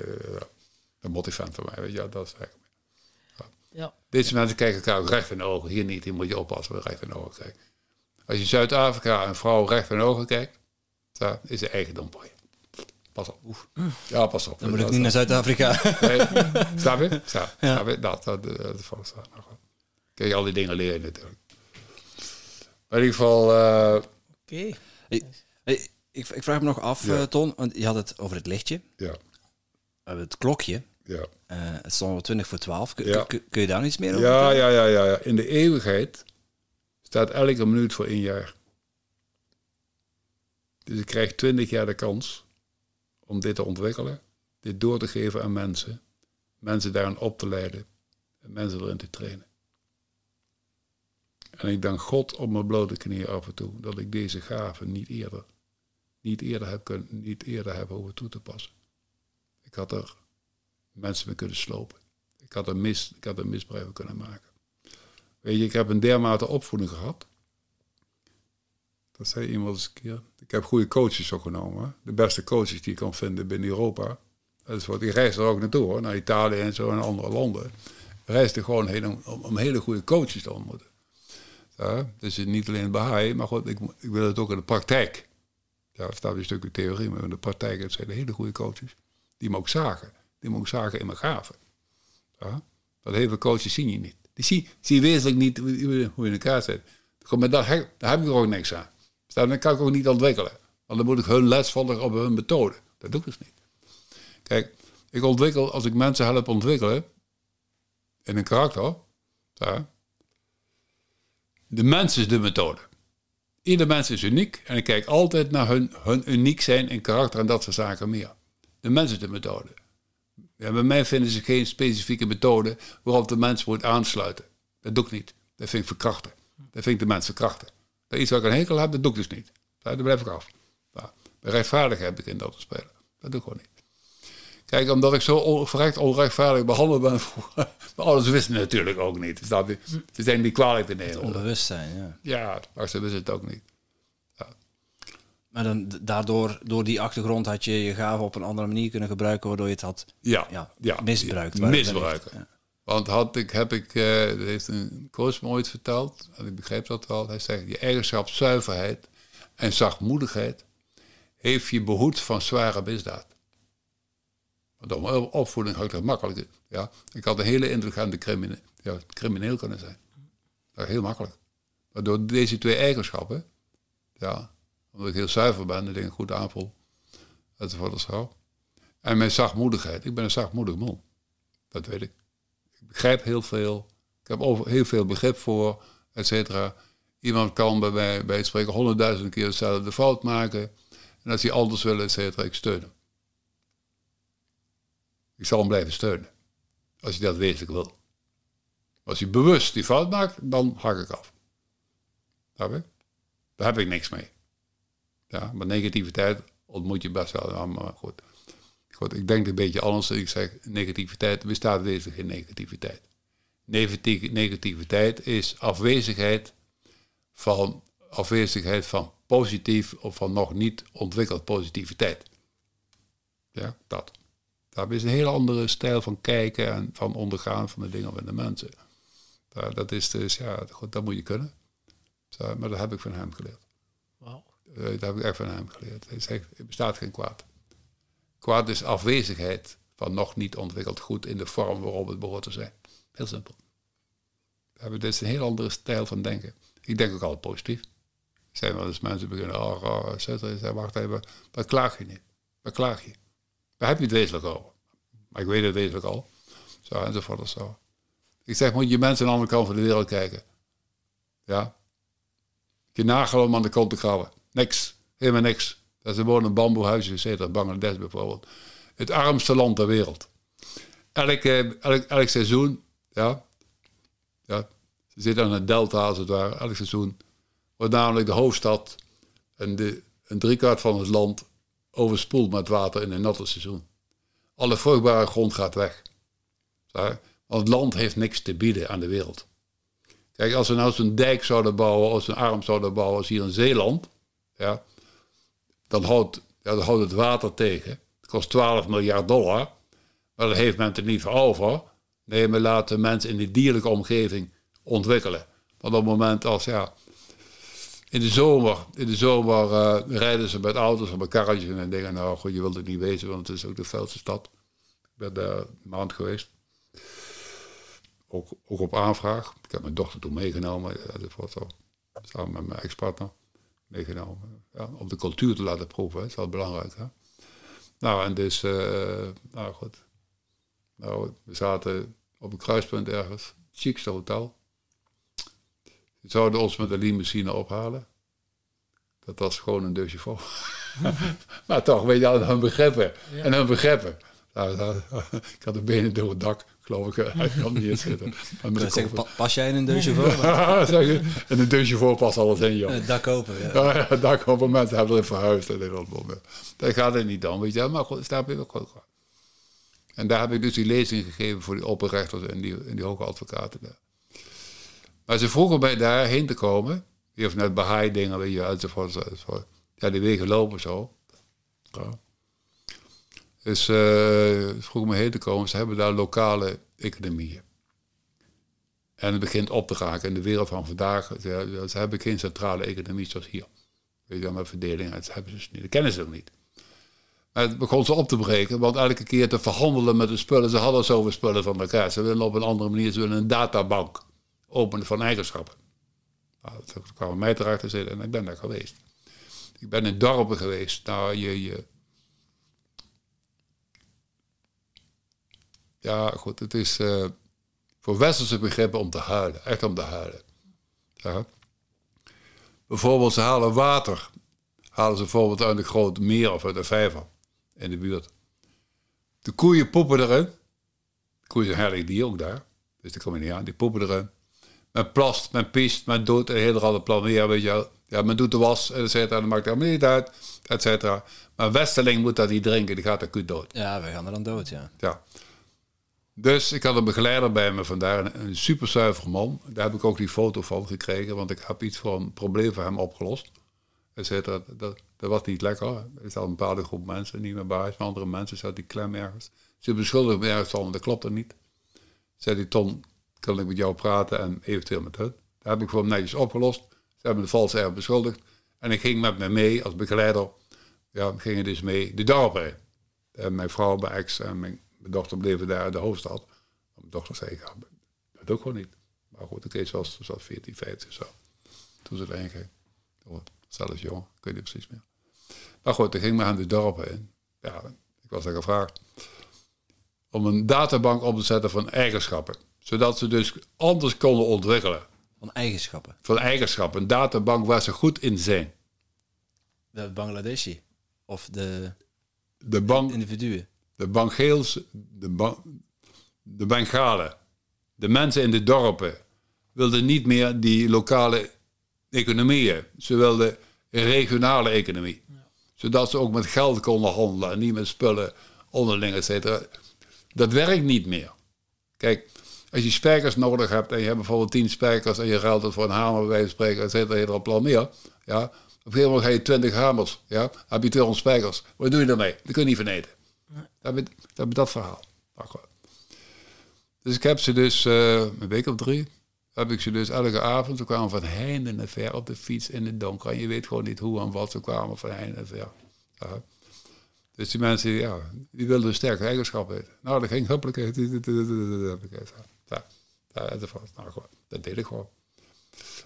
Een motivant van mij, weet je, dat is eigenlijk. Ja. Deze mensen kijken elkaar ook recht in de ogen. Hier niet, hier moet je oppassen, recht in de ogen kijken. Als je Zuid-Afrika een vrouw recht in de ogen kijkt, dan is ze eigendom voor je. Pas op. Oef. Ja, pas op. Dan moet ik niet naar Zuid-Afrika. Nee, snap je? (laughs) Snap, ja. je? Dat, dat, dat, dat, Kijk, al die dingen leren natuurlijk. in ieder geval... Uh, Oké. Okay. Ik, ik, vraag me nog af, ja. uh, Ton, want je had het over het lichtje. Ja. Het klokje. Ja. Eh, het stond op 20 voor 12. Kun, Ja. kun, kun je daar iets meer over Ja, vertellen? ja, ja, ja, ja. In de eeuwigheid staat elke minuut voor één jaar. Dus ik krijg twintig jaar de kans om dit te ontwikkelen, dit door te geven aan mensen, mensen daarin op te leiden en mensen erin te trainen. En ik dank God op mijn blote knieën af en toe dat ik deze gave niet eerder, niet eerder heb, kunnen, niet eerder heb over toe te passen. Ik had er mensen mee kunnen slopen. Ik had er, mis, ik had er misbruik van kunnen maken. Weet je, ik heb een dermate opvoeding gehad. Dat zei iemand eens een keer. Ik heb goede coaches ook genomen. De beste coaches die je kan vinden binnen Europa. Dat is wat, ik reis er ook naartoe hoor, naar Italië en zo en andere landen. Ik reisde gewoon heen om, om hele goede coaches te ontmoeten. Ja, dus niet alleen Baha'i, maar goed, ik, ik wil het ook in de praktijk. Ja, er staat een stukje theorie, maar in de praktijk het zijn hele goede coaches. Die me ook zagen. Die me ook zagen in mijn gaven. Ja? Dat heel veel coaches zien je niet. Die zie, zie je wezenlijk niet hoe, je in elkaar zit. Maar daar, heb- daar heb ik er ook niks aan. Dan kan ik ook niet ontwikkelen. Want dan moet ik hun les volgen op hun methode. Dat doe ik dus niet. Kijk, ik ontwikkel, als ik mensen help ontwikkelen, in een karakter, ja, de mens is de methode. Ieder mens is uniek en ik kijk altijd naar hun, hun uniek zijn in karakter en dat soort zaken meer. De mens is de methode. Bij mij vinden ze geen specifieke methode waarop de mens moet aansluiten. Dat doe ik niet. Dat vind ik verkrachten. Dat vind ik de mens verkrachten. Dat iets wat ik een hekel heb, dat doe ik dus niet. Daar blijf ik af. Ja, bij rechtvaardigheid begin dat te spelen. Dat doe ik gewoon niet. Kijk, omdat ik zo on- verrekt onrechtvaardig behandeld ben, (laughs) maar alles wisten natuurlijk ook niet. Dus dat, ze zijn niet kwalijk te nemen. Onbewustzijn, ja. Ja, maar ze wisten het ook niet. Maar dan, daardoor, door die achtergrond had je je gave op een andere manier kunnen gebruiken, waardoor je het had Ja, ja, ja, misbruikt. Misbruiken. Want had ik, heb ik, eh, dat heeft een coach me ooit verteld, en ik begreep dat wel. Hij zegt, je eigenschap zuiverheid en zachtmoedigheid heeft je behoed van zware misdaad. Mijn opvoeding had ik dat makkelijk. Ja, ik had een hele indrukwekkende crimineel, ja, crimineel kunnen zijn. Heel makkelijk. Maar door deze twee eigenschappen, ja, omdat ik heel zuiver ben, de dingen goed aanvoel, enzovoort en zo. En mijn zachtmoedigheid. Ik ben een zachtmoedig man. Dat weet ik. Ik begrijp heel veel. Ik heb over, heel veel begrip voor, et cetera. Iemand kan bij mij bij het spreken honderdduizend keer dezelfde fout maken. En als hij anders wil, et cetera, ik steun hem. Ik zal hem blijven steunen. Als hij dat wezenlijk wil. Als hij bewust die fout maakt, dan hak ik af. Snap je? Daar heb ik niks mee. Ja, maar negativiteit ontmoet je best wel. Maar goed. goed. Ik denk een beetje anders. Ik zeg, negativiteit bestaat wezenlijk geen negativiteit. Negati- Negativiteit is afwezigheid van, afwezigheid van positief of van nog niet ontwikkeld positiviteit. Ja, dat. Dat is een hele andere stijl van kijken en van ondergaan van de dingen van de mensen. Dat is dus, ja, goed, dat moet je kunnen. Zo, maar dat heb ik van hem geleerd. Wauw. Eh, Dat heb ik echt van hem geleerd. Hij zegt, er bestaat geen kwaad. Kwaad is afwezigheid van nog niet ontwikkeld goed in de vorm waarop het behoort te zijn. Heel simpel. We hebben dus een heel andere stijl van denken. Ik denk ook altijd positief. Er zijn wel eens mensen beginnen, oh, oh, et cetera. Ik zeg, wacht even, daar klaag je niet. Daar klaag je. Daar heb je het wezenlijk over. Maar ik weet het wezenlijk al. Zo, enzovoort of zo. Ik zeg, moet je mensen aan de andere kant van de wereld kijken. Ja, je nagel om aan de kont te krabben. Niks. Helemaal niks. Dat is gewoon een bamboehuisje gezeten, Bangladesh bijvoorbeeld. Het armste land ter wereld. Elk, eh, elk, elk seizoen, ja, ja, ze zitten aan het delta als het ware, elk seizoen, wordt namelijk de hoofdstad en de, een driekwart van het land overspoeld met water in een natte seizoen. Alle vruchtbare grond gaat weg. Want het land heeft niks te bieden aan de wereld. Kijk, als we nou zo'n dijk zouden bouwen, of zo'n arm zouden bouwen als hier in Zeeland, ja, dan, houdt, ja, dan houdt het water tegen. Het kost 12 miljard dollar, maar dat heeft men er niet voor over. Nee, we laten mensen in de dierlijke omgeving ontwikkelen. Want op het moment als, ja, in de zomer, in de zomer eh, rijden ze met auto's of met karretjes en dingen. Nou goed, je wilt het niet wezen, want het is ook de vuilste stad. Ik ben daar een maand geweest. Ook, ook op aanvraag. Ik heb mijn dochter toen meegenomen. Was zo. Samen met mijn ex-partner meegenomen. Ja, om de cultuur te laten proeven. Dat is wel belangrijk. Hè? Nou, en dus, eh, nou goed. Nou, we zaten op een kruispunt ergens. Het chicste hotel. Zouden ons met een limousine ophalen. Dat was gewoon een deux chauffeurs. (laughs) maar toch, weet je, hun begrippen. En hun begrippen. Nou, nou, ik had de benen door het dak, geloof ik. Ik kan niet zitten. (laughs) Maar met Ik de zeg, koffer- pa- pas jij in een deusje voor? (laughs) Zeg je, en een deux chauffeurs past alles in, joh. Het dak open, ja. Ja, ja, daar komen mensen hebben erin verhuisd. En dat, dat gaat het niet dan, weet je wel. Maar goed, daar heb ik ook goed. En daar heb ik dus die lezing gegeven voor die opperrechters en die, en die hoge advocaten daar. Maar ze vroegen mij daarheen te komen. Heeft net Baha'i dingen, weet je, enzovoort, enzovoort. Ja, die wegen lopen zo. Dus eh, ze vroegen me heen te komen. Ze hebben daar lokale economieën. En het begint op te raken in de wereld van vandaag. Ze, ze hebben geen centrale economie zoals hier. Weet je wel, met verdeling. Dat hebben ze niet. Dat kennen ze ook niet. Maar het begon ze op te breken, want elke keer te verhandelen met de spullen. Ze hadden zoveel spullen van elkaar. Ze willen op een andere manier, ze willen een databank openen van eigenschappen. Nou, dat kwam mij terecht te zitten en ik ben daar geweest. Ik ben in dorpen geweest. Nou, je, je, ja, goed, het is eh, voor westerse begrippen om te huilen. Echt om te huilen. Ja. Bijvoorbeeld, ze halen water. Halen ze bijvoorbeeld uit een groot meer of uit een vijver in de buurt. De koeien poepen erin. De koeien zijn heilig dier ook daar. Dus die komen niet aan. Die poepen erin. Men plast, men piest, men doet een hele andere plan meer, weet je wel. Ja, men doet de was, et cetera. Dat maakt helemaal niet uit, et cetera. Maar een Westerling moet dat niet drinken. Die gaat acuut dood. Ja, we gaan er dan dood, ja. Ja. Dus ik had een begeleider bij me vandaar, een, super zuiver man. Daar heb ik ook die foto van gekregen, want ik heb iets voor een probleem voor hem opgelost. Et cetera. Dat, dat was niet lekker. Er zat een bepaalde groep mensen niet meer bij, maar andere mensen zaten die klem ergens. Ze beschuldigen me ergens van, dat klopt er niet. Zei die Ton, kan ik met jou praten en eventueel met hun. Dat heb ik hem netjes opgelost. Ze hebben de valse erf beschuldigd. En ik ging met me mee als begeleider. Ja, we gingen dus mee de dorp in. En mijn vrouw, mijn ex en mijn, dochter bleven daar in de hoofdstad. Mijn dochter zei, ja, dat ik gewoon niet. Maar goed, oké, ze was, was 14, 15 zo. Toen ze erheen ging. Zelfs jong, ik weet niet precies meer. Maar goed, ik ging maar aan de dorpen in. Ja, ik was daar gevraagd om een databank op te zetten van eigenschappen. Zodat ze dus anders konden ontwikkelen. Van eigenschappen. Van eigenschappen. Een databank waar ze goed in zijn. De Bangladeshi. Of de De, bank, individuen. de Bangeels, de, ba, de Bengalen, de mensen in de dorpen wilden niet meer die lokale economieën. Ze wilden regionale economie. Zodat ze ook met geld konden handelen en niet met spullen onderling, et cetera. Dat werkt niet meer. Kijk, als je spijkers nodig hebt en je hebt bijvoorbeeld tien spijkers en je ruilt het voor een hamer bij wijze van spreken, et cetera, je er plan meer. Ja, op een gegeven moment ga je 20 hamers, ja, heb je 200 spijkers. Wat doe je daarmee? Dat kun je niet verneten. Dat heb, dat dat verhaal. Nou. Dus ik heb ze dus, eh, een week of drie, heb ik ze dus elke avond, ze kwamen van heinde en ver op de fiets in het donker. En je weet gewoon niet hoe en wat, ze kwamen van heinde en ver. Ja. Dus die mensen, ja, die wilden een sterke eigenschap weten. Nou, dat ging huppelijk. Nou, dat deed ik gewoon.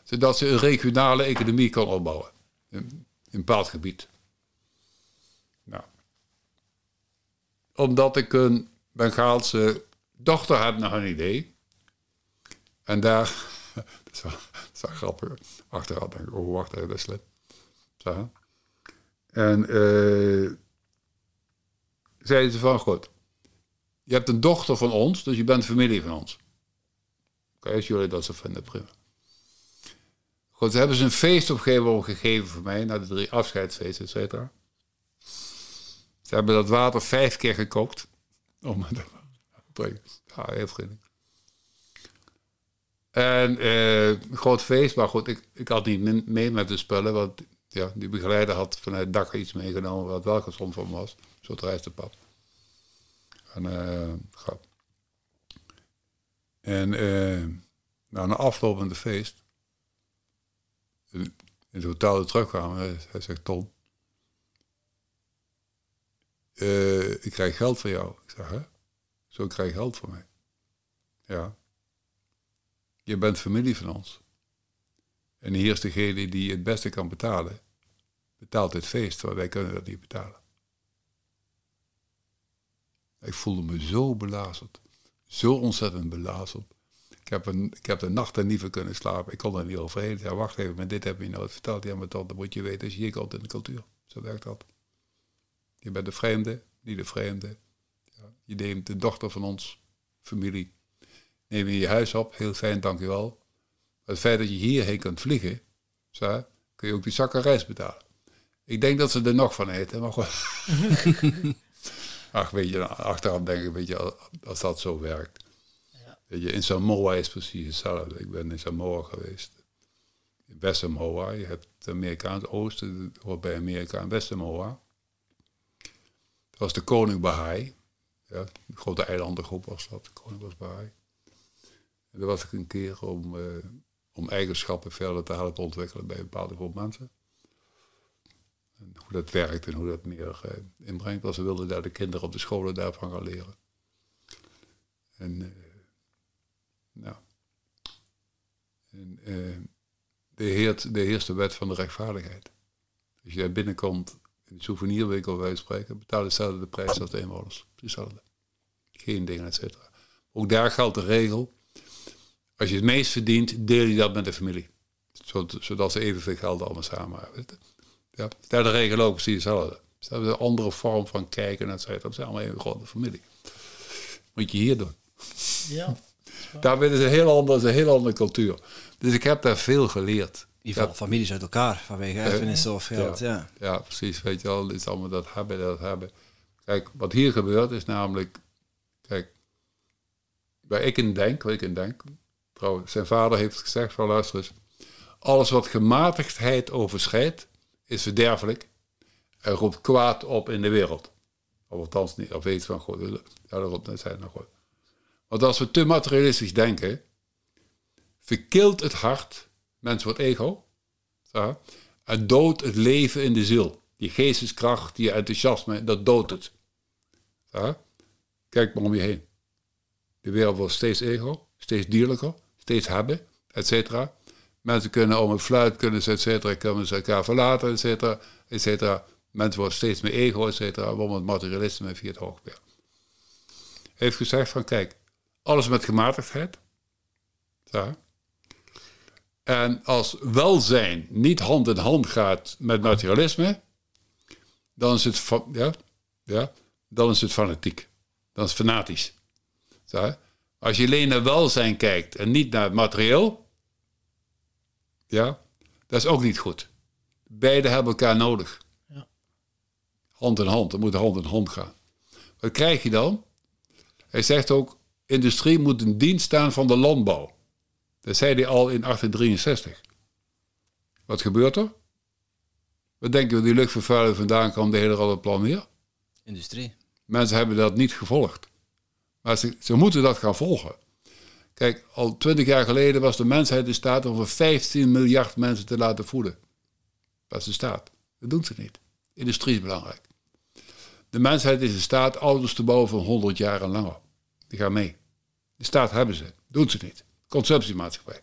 Zodat ze een regionale economie kon opbouwen. In, een bepaald gebied. Nou. Omdat ik een Bengaalse dochter heb naar een idee. En daar, (laughs) dat is wel, grappig. Achteraf denk ik, oh wacht even, dat is. Zo. En eh zeiden ze van, goed, je hebt een dochter van ons, dus je bent familie van ons. Oké, als jullie dat zo vinden, prima. Goed, ze hebben ze een feest opgegeven gegeven voor mij, na de drie afscheidsfeesten, et cetera. Ze hebben dat water vijf keer gekookt. Om het te drinken. Ja, heel vriendelijk. En een groot feest, maar goed, ik, ik had niet mee met de spullen, want ja, die begeleider had vanuit het dak iets meegenomen wat wel gezond me was. Zo'n reistepad. En, eh, grap. En eh, nou, na afloop van de feest, in in het hotel terugkwamen, hij, hij zegt, Tom, eh, ik krijg geld van jou. Ik zeg, hè? Zo krijg je geld van mij. Ja. Je bent familie van ons. En hier is degene die het beste kan betalen, betaalt dit feest, want wij kunnen dat niet betalen. Ik voelde me zo belazerd. Zo ontzettend belazerd. Ik heb, een, ik heb de nachten niet voor kunnen slapen. Ik kon er niet overheen. Ja, wacht even, maar dit heb je nooit verteld. Ja, maar dat moet je weten als je komt in de cultuur. Zo werkt dat. Je bent de vreemde, niet de vreemde. Ja, je neemt de dochter van ons, familie, neem je je huis op. Heel fijn, dankjewel. Het feit dat je hierheen kunt vliegen, zo, kun je ook die zakken reis betalen. Ik denk dat ze er nog van eten, maar gewoon. (laughs) Ach, weet je, achteraf denk ik, weet je, als dat zo werkt. Ja. Weet je, in Samoa is precies hetzelfde. Ik ben in Samoa geweest. In West-Samoa, je hebt het Amerikaanse oosten, hoort bij Amerika en West-Samoa. Dat was de koning Bahai. Ja, een grote eilandengroep was dat, de koning was Bahai. En daar was ik een keer om, uh, om eigenschappen verder te helpen ontwikkelen bij een bepaalde groep mensen. Hoe dat werkt en hoe dat meer uh, inbrengt. Want ze wilden daar de kinderen op de scholen daarvan gaan leren. En, uh, nou. En, de, heert, de eerste wet van de rechtvaardigheid. Als jij binnenkomt in de souvenirwinkel wij spreken, betaal dezelfde prijs als de inwoners. Hetzelfde. Geen dingen, et cetera. Ook daar geldt de regel. Als je het meest verdient, deel je dat met de familie. Zodat ze evenveel geld allemaal samen hebben. Ja, daar de regel ook precies hetzelfde. Ze hebben een andere vorm van kijken, et cetera. Dat zijn allemaal een grote familie. Moet je hier doen. Ja. (laughs) Daar is een heel andere, een heel andere cultuur. Dus ik heb daar veel geleerd. Je valt families uit elkaar vanwege erfenissen of geld. Ja. Ja. precies. Weet je wel, het is allemaal dat hebben, dat hebben. Kijk, wat hier gebeurt is namelijk, kijk, waar ik in denk, waar ik in denk, trouwens, zijn vader heeft gezegd van luister eens, alles wat gematigdheid overschrijdt, is verderfelijk en roept kwaad op in de wereld. Of althans niet, of weet van God. Ja, dat roept zijn. Want als we te materialistisch denken, verkilt het hart Mens wordt ego. En doodt het leven in de ziel. Die geesteskracht, die enthousiasme, dat doodt het. Kijk maar om je heen. De wereld wordt steeds ego, steeds dierlijker, steeds hebben, et cetera. Mensen kunnen om een fluit, kunnen ze, et cetera, kunnen ze elkaar verlaten, et cetera, et cetera. Mensen worden steeds meer ego, et cetera, waarom het materialisme via het hoogbeeld. Heeft gezegd van, kijk, alles met gematigdheid. Zo. En als welzijn niet hand in hand gaat met materialisme, dan is het, ja, ja, dan is het fanatiek. Dan is het fanatisch. Als je alleen naar welzijn kijkt en niet naar het materieel, ja, dat is ook niet goed. Beide hebben elkaar nodig. Ja. Hand in hand, dat moet hand in hand gaan. Wat krijg je dan? Hij zegt ook, industrie moet in dienst staan van de landbouw. Dat zei hij al in 1863. Wat gebeurt er? Wat denken we die luchtvervuiling vandaan kwam, de hele plan meer? Industrie. Mensen hebben dat niet gevolgd. Maar ze, ze moeten dat gaan volgen. Kijk, al twintig jaar geleden was de mensheid in staat om voor 15 miljard mensen te laten voeden. Dat is de staat. Dat doen ze niet. Industrie is belangrijk. De mensheid is in staat auto's te bouwen van 100 jaar en langer. Die gaan mee. De staat hebben ze. Doen ze niet consumptiemaatschappij.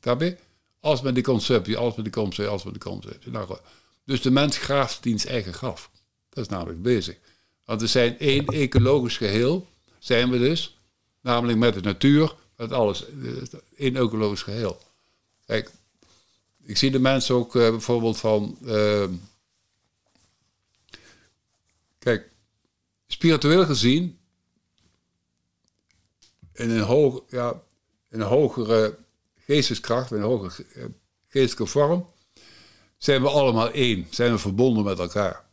Snap je? Als met die consumptie, als met die consumptie, als met die consumptie. Nou, dus de mens graaft diens eigen graf. Dat is namelijk bezig. Want we zijn één ecologisch geheel, zijn we dus. Namelijk met de natuur, met alles. één ecologisch geheel. Kijk, ik zie de mensen ook uh, bijvoorbeeld van... Uh, kijk, spiritueel gezien... in een hoog... Ja, in een hogere geesteskracht, in een hogere eh, geestelijke vorm, zijn we allemaal één. Zijn we verbonden met elkaar.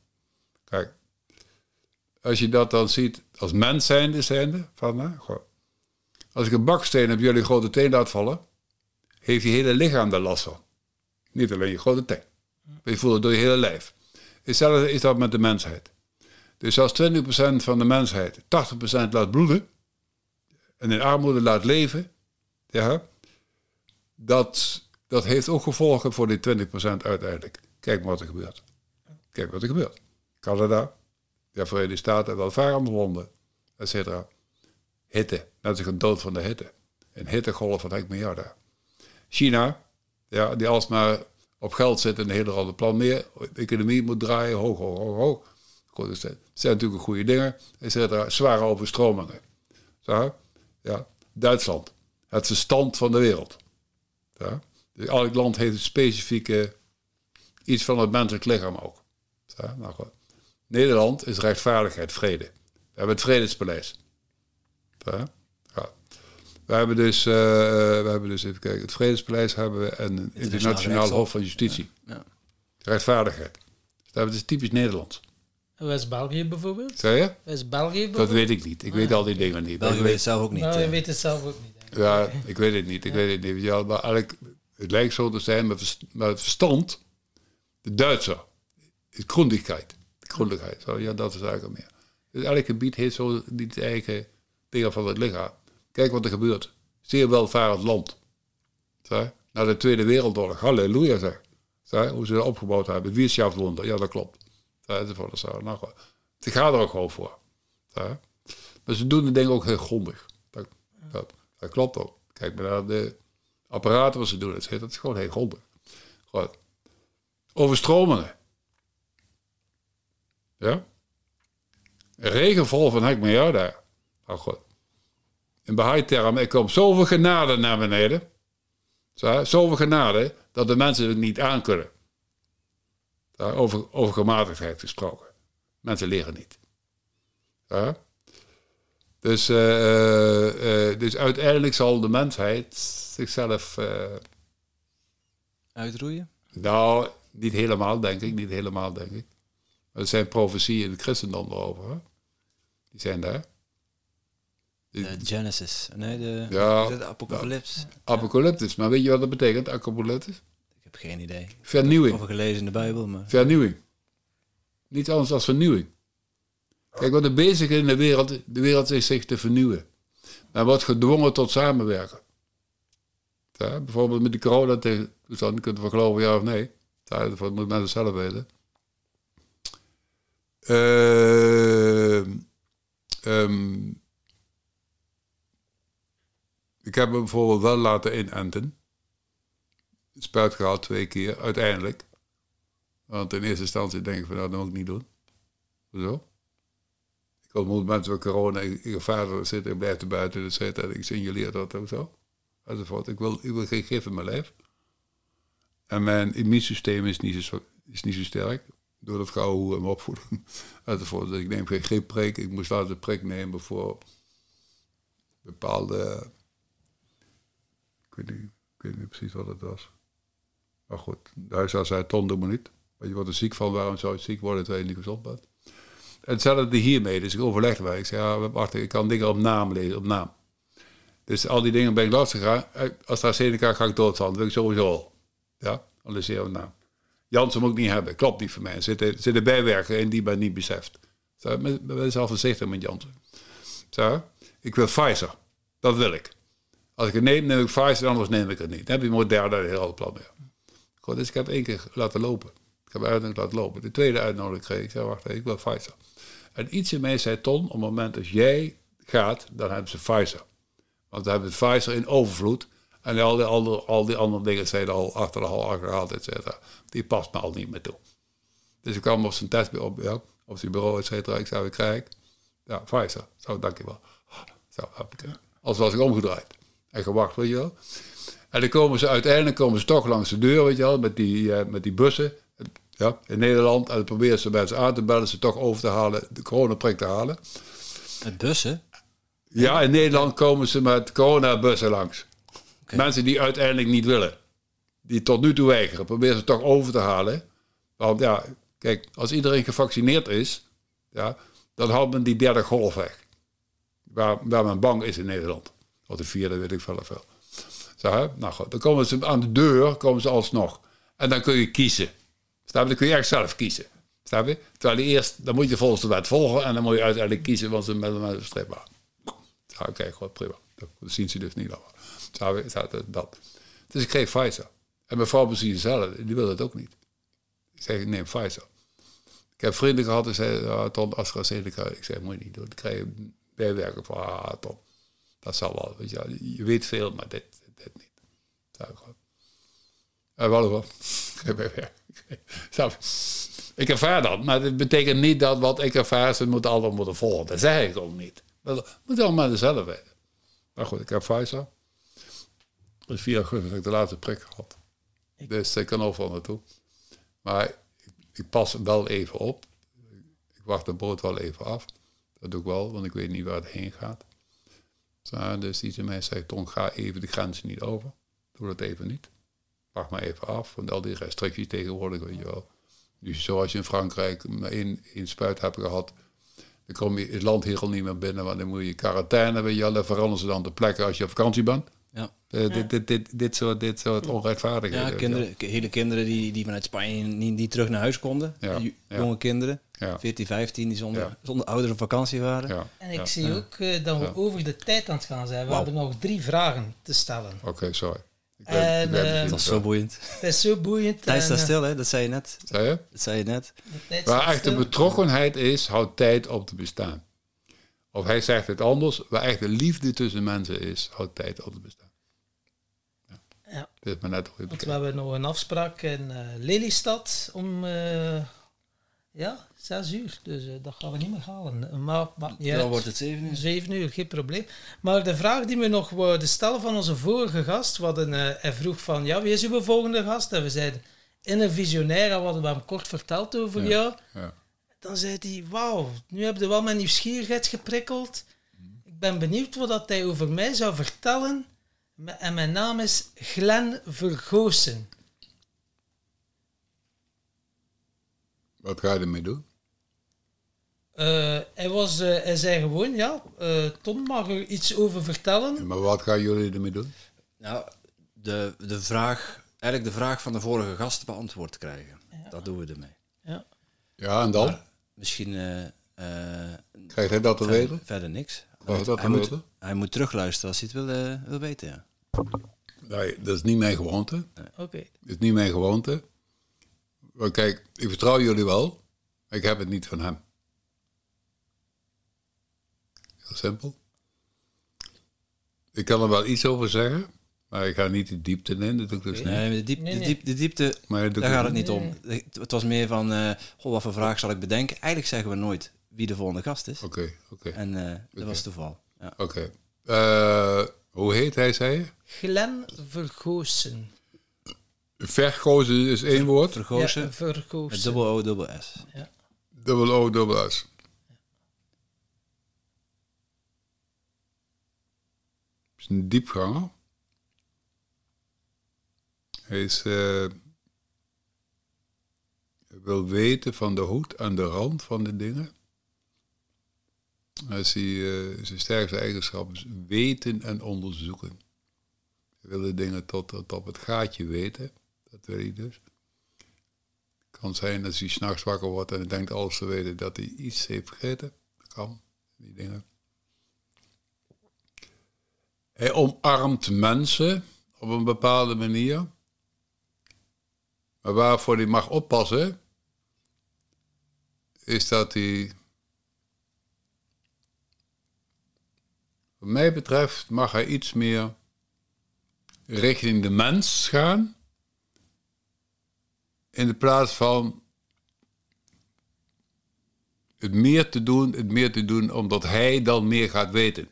Kijk, als je dat dan ziet als mens zijnde, zijnde van, nou, als ik een baksteen op jullie grote teen laat vallen, heeft je hele lichaam de last van. Niet alleen je grote teen. Maar je voelt het door je hele lijf. Hetzelfde is dat met de mensheid. Dus als 20% van de mensheid 80% laat bloeden en in armoede laat leven, ja, dat, dat heeft ook gevolgen voor die 20% uiteindelijk. Kijk wat er gebeurt. Kijk wat er gebeurt. Canada, de Verenigde Staten, welvarende landen, et cetera. Hitte, mensen gaan dood van de hitte. Een hittegolf van miljarden. China, ja, die alsmaar op geld zit en een hele andere plan meer. De economie moet draaien, hoog, hoog, hoog, hoog. goed, dat zijn, zijn natuurlijk goede dingen. Er zitten zware overstromingen. Zo, ja. Duitsland, het verstand van de wereld. Dus elk land heeft een specifieke iets van het menselijk lichaam ook. Nou goed. Nederland is rechtvaardigheid, vrede. We hebben het Vredespaleis. Ja. We hebben dus, uh, we hebben dus even kijken, het Vredespaleis hebben we en een internationaal hof van justitie. Ja. Ja. Rechtvaardigheid. Dat is typisch Nederlands. West-België bijvoorbeeld? Zeg je? West-België Dat weet ik niet. Ik weet al die dingen niet. België weet het zelf ook niet. Nou, je weet het zelf ook niet. Ja, ik weet het niet. Ik weet het niet. Ja, maar eigenlijk, het lijkt zo te zijn, met, het verstand, de Duitser, is grondigheid. De grondigheid. Zo, ja, dat is eigenlijk meer. Dus elk gebied heeft zo niet zijn eigen dingen van het lichaam. Kijk wat er gebeurt. Zeer welvarend land. Zeg? Na de Tweede Wereldoorlog. Halleluja zeg. hoe ze dat opgebouwd hebben. Wirtschaftswunder. Ja, dat klopt. Nou, ze gaan er ook gewoon voor. Maar ze doen de dingen ook heel grondig. Dat, dat, klopt ook. Kijk maar naar de apparaten wat ze doen. Dat is gewoon heel grondig. Goed. Overstromingen. Ja? Regenval van hek jaar daar. Nou goed. In Baha'i-term, er komt zoveel genade naar beneden. Zo, zoveel genade dat de mensen het niet aankunnen. Over, over gematigdheid gesproken. Mensen leren niet. Ja? Dus, uh, uh, dus uiteindelijk zal de mensheid zichzelf. Uh, Uitroeien? Nou, niet helemaal, denk ik. Niet helemaal, denk ik. Maar er zijn profetieën in het christendom erover. Hè? Die zijn daar. De Genesis. Nee, de, ja, de Apocalypse. Apocalyptisch. Maar weet je wat dat betekent, apocalyptisch? Ik heb geen idee. Vernieuwing. Over gelezen in de Bijbel. Maar... Vernieuwing. Niets anders dan vernieuwing. Kijk, wat er bezig is in de wereld, de wereld is zich te vernieuwen. Men wordt gedwongen tot samenwerken. Ja, bijvoorbeeld met de corona toestand, kunt we geloven ja of nee. Ja, dat moet mensen zelf weten. Uh, um, ik heb hem bijvoorbeeld wel laten inenten. Spuit gehaald twee keer, uiteindelijk. Want in eerste instantie denk ik van nou, dat moet ik niet doen. Zo. Ik ontmoet mensen met corona, ik vader zit en blijft er buiten, dus en ik signaleer dat en zo. Enzovoort. Ik wil, ik wil geen gif in mijn lijf. En mijn immuunsysteem is niet zo, is niet zo sterk. Door dat gouden en opvoeding. (laughs) Enzovoort. Dus ik neem geen gripprik. Ik moest laten een prik nemen voor bepaalde weet niet, ik weet niet precies wat het was. Maar goed, de huisarts zei, Ton, doe maar niet. Want je wordt er ziek van, waarom zou je ziek worden terwijl je niet gezond bent? En hetzelfde hiermee, dus ik overlegde wij. Ik zei, ja, wacht, ik kan dingen op naam lezen, op naam. Dus al die dingen ben ik lastig daar zeker ga ik doodvallen, dat wil ik sowieso al. Ja, analyseer op naam. Janssen moet ik niet hebben, klopt niet voor mij. Er zitten, zitten bijwerken in die men niet beseft. Ik ben zelf voorzichtig met Janssen. Zo, ik wil Pfizer, dat wil ik. Als ik het neem, neem ik Pfizer, anders neem ik het niet. Dan heb je Moderna een heel ander plan meer. Goed, dus ik heb één keer laten lopen. Ik heb uitnodiging laten lopen. De tweede uitnodiging kreeg ik. zei, wacht ik wil Pfizer. En iets in mij zei, Ton, op het moment dat jij gaat, dan hebben ze Pfizer. Want dan hebben ze Pfizer in overvloed. En al die andere, al die andere dingen zijn al achter de hal gehaald, et cetera. Die past me al niet meer toe. Dus ik kwam op zijn test op, ja, op zijn bureau, et cetera. Ik zei, ik krijg Ja, Pfizer. Zo, dankjewel. Zo, heb ik. Als was ik omgedraaid en gewacht, weet je wel. En dan komen ze uiteindelijk komen ze toch langs de deur, weet je wel, met die, uh, met die bussen. Ja, in Nederland. En dan proberen ze mensen aan te bellen, ze toch over te halen, de coronaprik te halen. Met bussen? Ja, in Nederland komen ze met coronabussen langs. Mensen die uiteindelijk niet willen. Die tot nu toe weigeren. Proberen ze toch over te halen. Want ja, kijk, als iedereen gevaccineerd is, ja, dan houdt men die derde golf weg. Waar, waar men bang is in Nederland. Of de vierde, weet ik veel. veel. Zo, nou goed, dan komen ze aan de deur, komen ze alsnog. En dan kun je kiezen. Snap? Dan kun je echt zelf kiezen. Snap je? Terwijl eerst, dan moet je volgens de wet volgen en dan moet je uiteindelijk kiezen, want ze met een strip Oké, okay, goed, prima. Dat zien ze dus niet allemaal. Snap je? Dat. Dus ik kreeg Pfizer. En mijn vrouw precies hetzelfde, die wil het ook niet. Ik zeg, neem Pfizer. Ik heb vrienden gehad die zeiden, ah, Tom, AstraZeneca. Ik zeg, moet je niet doen. Dan krijg je bijwerken van, ah, Tom. Dat zal wel. Weet je, je weet veel, maar dit, dit niet. Dat gewoon. En wel hoor. (laughs) (laughs) Ik ervaar dat, maar dat betekent niet dat wat ik ervaar, ze moeten allemaal moeten volgen. Dat zeg ik ook niet. Dat moet allemaal zelf weten. Maar goed, ik heb Pfizer. Dus 4 augustus heb ik de laatste prik gehad. Dus ik kan overal naartoe. Maar ik, ik pas wel even op. Ik wacht de boot wel even af. Dat doe ik wel, want ik weet niet waar het heen gaat. Dus die mij zegt, Ton, ga even de grenzen niet over. Doe dat even niet. Wacht maar even af, want al die restricties tegenwoordig, weet. Dus zoals je in Frankrijk maar één, spuit hebt gehad, dan kom je het land hier al niet meer binnen, want dan moet je quarantaine, weet je. Dan veranderen ze dan de plekken als je op vakantie bent. Ja. Eh, Dit, dit, dit, dit, soort, dit soort onrechtvaardigheden. Ja, kinderen, hele kinderen die, die vanuit Spanje niet, niet terug naar huis konden. Ja, Jo- ja. Jonge kinderen, Ja. 14, 15, die zonder, Ja. zonder ouders op vakantie waren. Ja, En ik ja. zie ook eh, dat we Ja. over de tijd aan het gaan zijn. We Wauw. hebben nog drie vragen te stellen. Oké, sorry. Ik En, ik ben eh, Dat is ja. zo boeiend. Het is zo boeiend. Tijd staat stil, hè? Dat zei je net. Zei je? Dat zei je net. de Waar echte stil. betrokkenheid is, houdt tijd op te bestaan. Of hij zegt het anders, waar echte liefde tussen mensen is, houdt tijd te bestaan. Ja, Dit is maar net het want we hebben nog een afspraak in eh, Lelystad om eh, ja, zes uur. Dus eh, dat gaan we niet meer halen. Maar, maar ja, Dan wordt het 7 uur. Zeven uur, geen probleem. Maar de vraag die we nog wouden stellen van onze vorige gast, hadden, eh, hij vroeg van, ja, wie is uw volgende gast? En we zeiden, in een visionair, en we hadden hem kort verteld over Ja. jou. Ja. Dan zei hij, wauw, nu heb je wel mijn nieuwsgierigheid geprikkeld. Ik ben benieuwd wat dat hij over mij zou vertellen. En mijn naam is Glenn Vergoosen. Wat ga je ermee doen? Eh, hij, was, eh, hij zei gewoon, ja, eh, Tom mag er iets over vertellen. Maar wat gaan jullie ermee doen? Nou, de, de vraag, eigenlijk de vraag van de vorige gast beantwoord krijgen. Dat doen we ermee. Ja. Ja, en dan? Maar misschien eh, eh, Krijgt hij dat te verder, weten? verder niks. Dat hij, moet, weten? hij moet terugluisteren als hij het wil, eh, wil weten, ja. Nee, dat is niet mijn gewoonte. Oké. Dat is niet mijn gewoonte. Maar kijk, ik vertrouw jullie wel. maar Ik heb het niet van hem. Heel simpel. Ik kan er wel iets over zeggen, maar ik ga niet de diepte in. Dat doe ik dus niet. Nee, de, diep, Nee, de, nee. diep, de diepte, Maar daar gaat het niet. niet om. Het- was meer van, eh goh, wat voor vraag zal ik bedenken? Eigenlijk zeggen we nooit wie de volgende gast is. Oké, oké, En eh, dat was toeval. Ja. oké. Eh, hoe heet hij, zei je? Glenn Vergoosen. Vergozen is één woord. Vergozen, Ja, dubbel O, dubbel S. Dubbel O, dubbel S. Het is een diepganger. Hij eh, wil weten van de hoed aan de rand van de dingen. Hij is die, eh, zijn sterkste eigenschap is weten en onderzoeken. Hij wil de dingen tot, tot op het gaatje weten. Dat wil hij dus kan zijn dat hij s'nachts wakker wordt en hij denkt alles te weten dat hij iets heeft vergeten. Dat kan, die dingen. Hij omarmt mensen op een bepaalde manier. Maar waarvoor hij mag oppassen, is dat hij, wat mij betreft, mag hij iets meer richting de mens gaan in de plaats van het meer te doen, het meer te doen omdat hij dan meer gaat weten.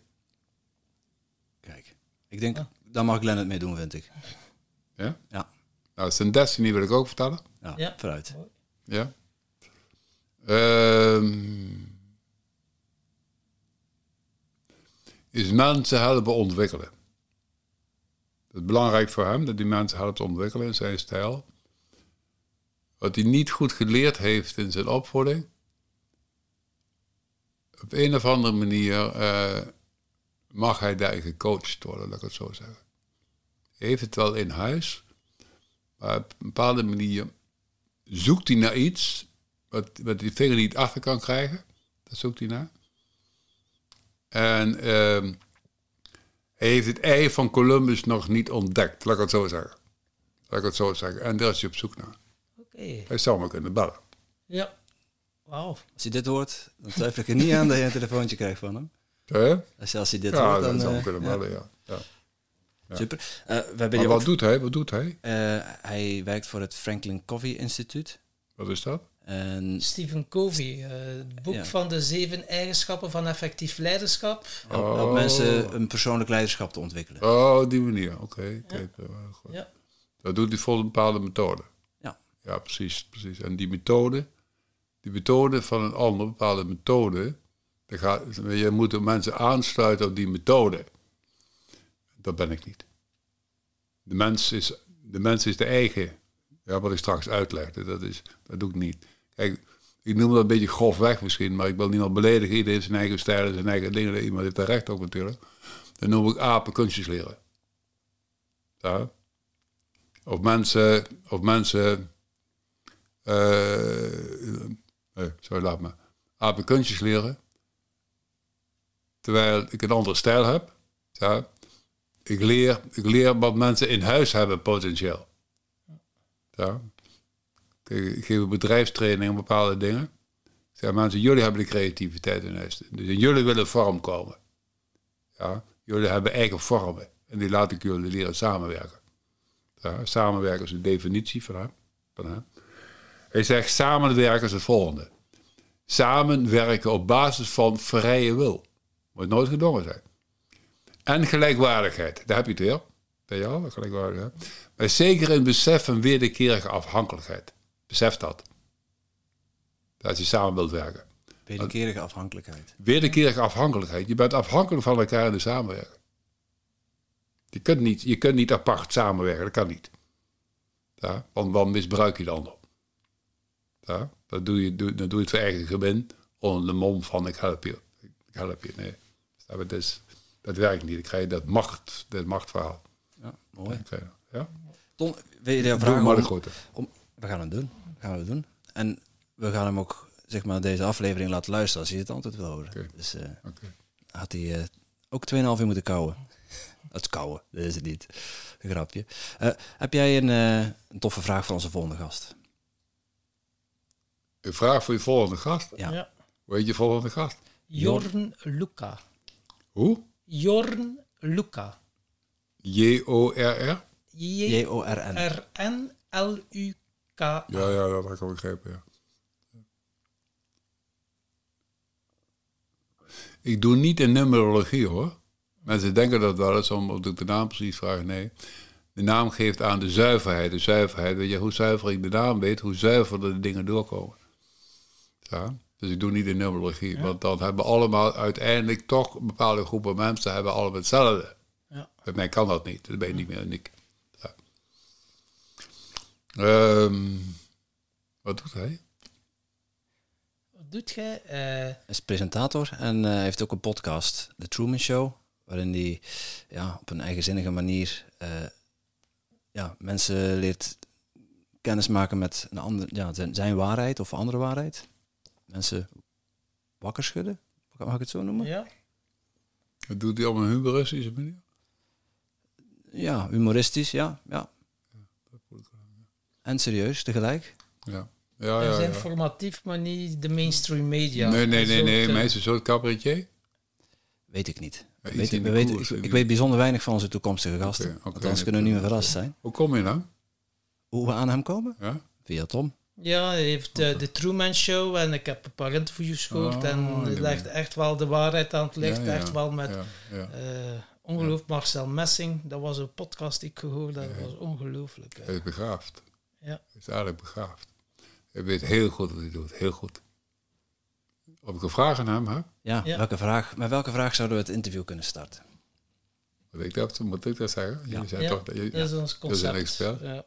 Kijk, ik denk, daar mag Glenn het mee doen, vind ik. Ja? Ja, Nou, zijn destiny wil ik ook vertellen. ja, Ja. vooruit. Ja. Ehm, is mensen helpen ontwikkelen. Het is belangrijk voor hem dat die mensen helpt ontwikkelen in zijn stijl. Wat hij niet goed geleerd heeft in zijn opvoeding. Op een of andere manier eh, mag hij daar gecoacht worden, laat ik het zo zeggen. Hij heeft het wel in huis, maar op een bepaalde manier zoekt hij naar iets wat, wat die vinger niet achter kan krijgen. Dat zoekt hij naar. En ehm, hij heeft het ei van Columbus nog niet ontdekt, laat ik het zo zeggen. Laat ik het zo zeggen. En daar is hij op zoek naar. Oké. Hij zou me kunnen bellen. Ja. Wauw. Als hij dit hoort, dan twijfel ik er niet aan dat je een telefoontje krijgt van hem. Als, als hij dit Ja, hoort, dat dan... zou me eh, kunnen ja, bellen, ja. ja. Ja. Super. Eh, we hebben Maar wat ook, doet hij? Wat doet hij? eh, hij werkt voor het Franklin Covey Instituut. Wat is dat? En Stephen Covey, eh, het boek Ja. van de zeven eigenschappen van effectief leiderschap. helpt, helpt mensen een persoonlijk leiderschap te ontwikkelen. Oh, die manier. Oké. goed. Ja. Dat doet hij volgens een bepaalde methode. Ja. Ja, precies, precies. En die methode, die methode van een ander, bepaalde methode, gaat, je moet de mensen aansluiten op die methode. Dat ben ik niet. De mens is de, mens is de eigen, ja, wat ik straks uitlegde, dat, is, dat doe ik niet. Kijk, ik noem dat een beetje grofweg misschien, maar ik wil niemand beledigen. Iedereen heeft zijn eigen stijl zijn eigen dingen. Iemand heeft daar recht op natuurlijk. Dan noem ik apen kunstjes leren. Ja? Of mensen, of mensen, eh nee, sorry, laat me. Apen kunstjes leren. Terwijl ik een andere stijl heb. Ja? Ik, leer, ik leer wat mensen in huis hebben potentieel. Ik geef een bedrijfstraining en bepaalde dingen. Ik zeg, mensen, jullie hebben de creativiteit in huis. Dus jullie willen vorm komen. Ja? Jullie hebben eigen vormen. En die laat ik jullie leren samenwerken. Samenwerken is de definitie van hem. Van hem. Hij zegt samenwerken is het volgende. Samenwerken op basis van vrije wil. Moet nooit gedwongen zijn. En gelijkwaardigheid. Daar heb je het weer. Bij jou, gelijkwaardigheid. Maar zeker in besef van wederkerige afhankelijkheid. Besef dat. Dat je samen wilt werken. Wederkerige afhankelijkheid. Wederkerige afhankelijkheid. Je bent afhankelijk van elkaar in de samenwerking. Je kunt niet, je kunt niet apart samenwerken, dat kan niet. Ja, want dan misbruik je de ander. Ja, dat doe je, doe, dan doe je het voor eigen gewin onder de mom van ik help je. Ik help je. Nee, dat, is, dus, dat werkt niet. Dan krijg je dat macht, dat machtverhaal. Ja, mooi. Je- Ja? Ton, wil je Doe vragen maar de om, We gaan het doen. Gaan we doen. En we gaan hem ook, zeg maar, deze aflevering laten luisteren als hij het antwoord wil horen. Oké. Dus eh, Oké. had hij eh, ook 2,5 uur moeten kouwen. (laughs) Dat is kouwen, dat is het niet. Een grapje. Eh, heb jij een, eh, een toffe vraag voor onze volgende gast? Een vraag voor je volgende gast. Ja. Ja. Hoe heet je volgende gast? Jorn Luca. Hoe? Jorn Luca. J-O-R-R? J-O-R-N. R-N-L-U-K. Ja, ja, dat heb ik al begrepen, ja. Ik doe niet in numerologie, hoor. Mensen denken dat wel eens, omdat ik de naam precies vraag. Nee. De naam geeft aan de zuiverheid. De zuiverheid, weet je, hoe zuiver ik de naam weet, hoe zuiverder de dingen doorkomen. Ja? Dus ik doe niet in numerologie. Want dan hebben allemaal uiteindelijk toch een bepaalde groepen mensen hebben allemaal hetzelfde. Ja. Bij mij kan dat niet. Dan ben je niet meer uniek. Ja. Ehm, wat doet hij? Wat doet jij? Eh, Hij is presentator en eh, heeft ook een podcast, The Truman Show, waarin hij ja, op een eigenzinnige manier eh, ja, mensen leert kennismaken met een ander, ja, zijn, zijn waarheid of andere waarheid. Mensen wakker schudden, mag ik het zo noemen? ja. Dat doet hij op een humoristische manier? Ja, humoristisch, ja. ja. En serieus tegelijk. Ja. Ja, ja, is ja. informatief, maar niet de mainstream media. Nee, nee, nee, nee. eh, Maar is een soort cabaretier? Weet ik niet. Ja, weet, ik, de we weten- koers, ik, ik weet bijzonder weinig van onze toekomstige gasten. Oké, Althans, kunnen we niet meer verrast zijn. Hoe kom je nou? Hoe we aan hem komen? Ja? Via Tom. Ja, hij heeft eh, de Truman Show en ik heb een paar interviews gehoord Oh, en hij die legt echt wel de waarheid aan het licht. Ja, ja. Echt wel met Ja, ja. eh ongelooflijk Marcel Messing. Dat was een podcast die ik gehoord heb. Dat was ongelooflijk. Hij is begaafd. Ja. Hij is eigenlijk begaafd. Hij weet heel goed wat hij doet. Heel goed. Of ik een vraag aan hem heb? Ja, Ja. Welke vraag, met welke vraag zouden we het interview kunnen starten? Moet ik dat, moet ik dat zeggen? Ja. Je zei Ja, toch dat je, Dat is ons dat is een expert. Ja.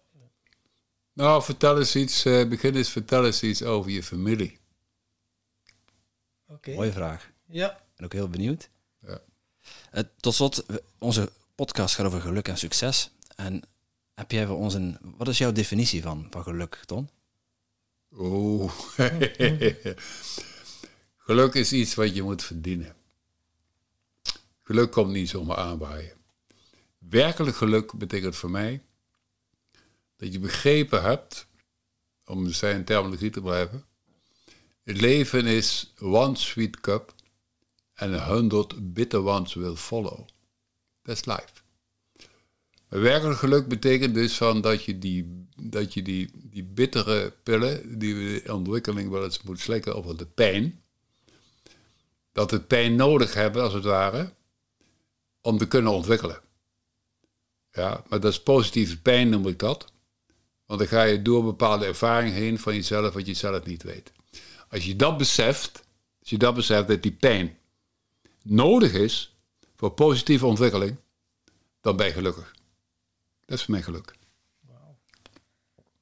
Nou, vertel eens iets. eh, begin eens, vertel eens iets over je familie. Oké. Mooie vraag. Ja. En ook heel benieuwd. Ja. Eh, tot slot, onze podcast gaat over geluk en succes. En heb jij voor ons een... Wat is jouw definitie van, van geluk, Ton? Oeh. (laughs) Geluk is iets wat je moet verdienen. Geluk komt niet zomaar aanwaaien. Werkelijk geluk betekent voor mij dat je begrepen hebt, om zijn terminologie te blijven, het leven is one sweet cup and a hundred bitter ones will follow. That's life. Werkelijk geluk betekent dus van dat je die, dat je die, die bittere pillen die we in ontwikkeling wel eens moet slikken over de pijn, dat we pijn nodig hebben als het ware om te kunnen ontwikkelen. Ja, maar dat is positieve pijn noem ik dat. Want dan ga je door bepaalde ervaringen heen van jezelf wat je zelf niet weet. Als je dat beseft, als je dat beseft dat die pijn nodig is voor positieve ontwikkeling, dan ben je gelukkig. Dat is voor mij geluk.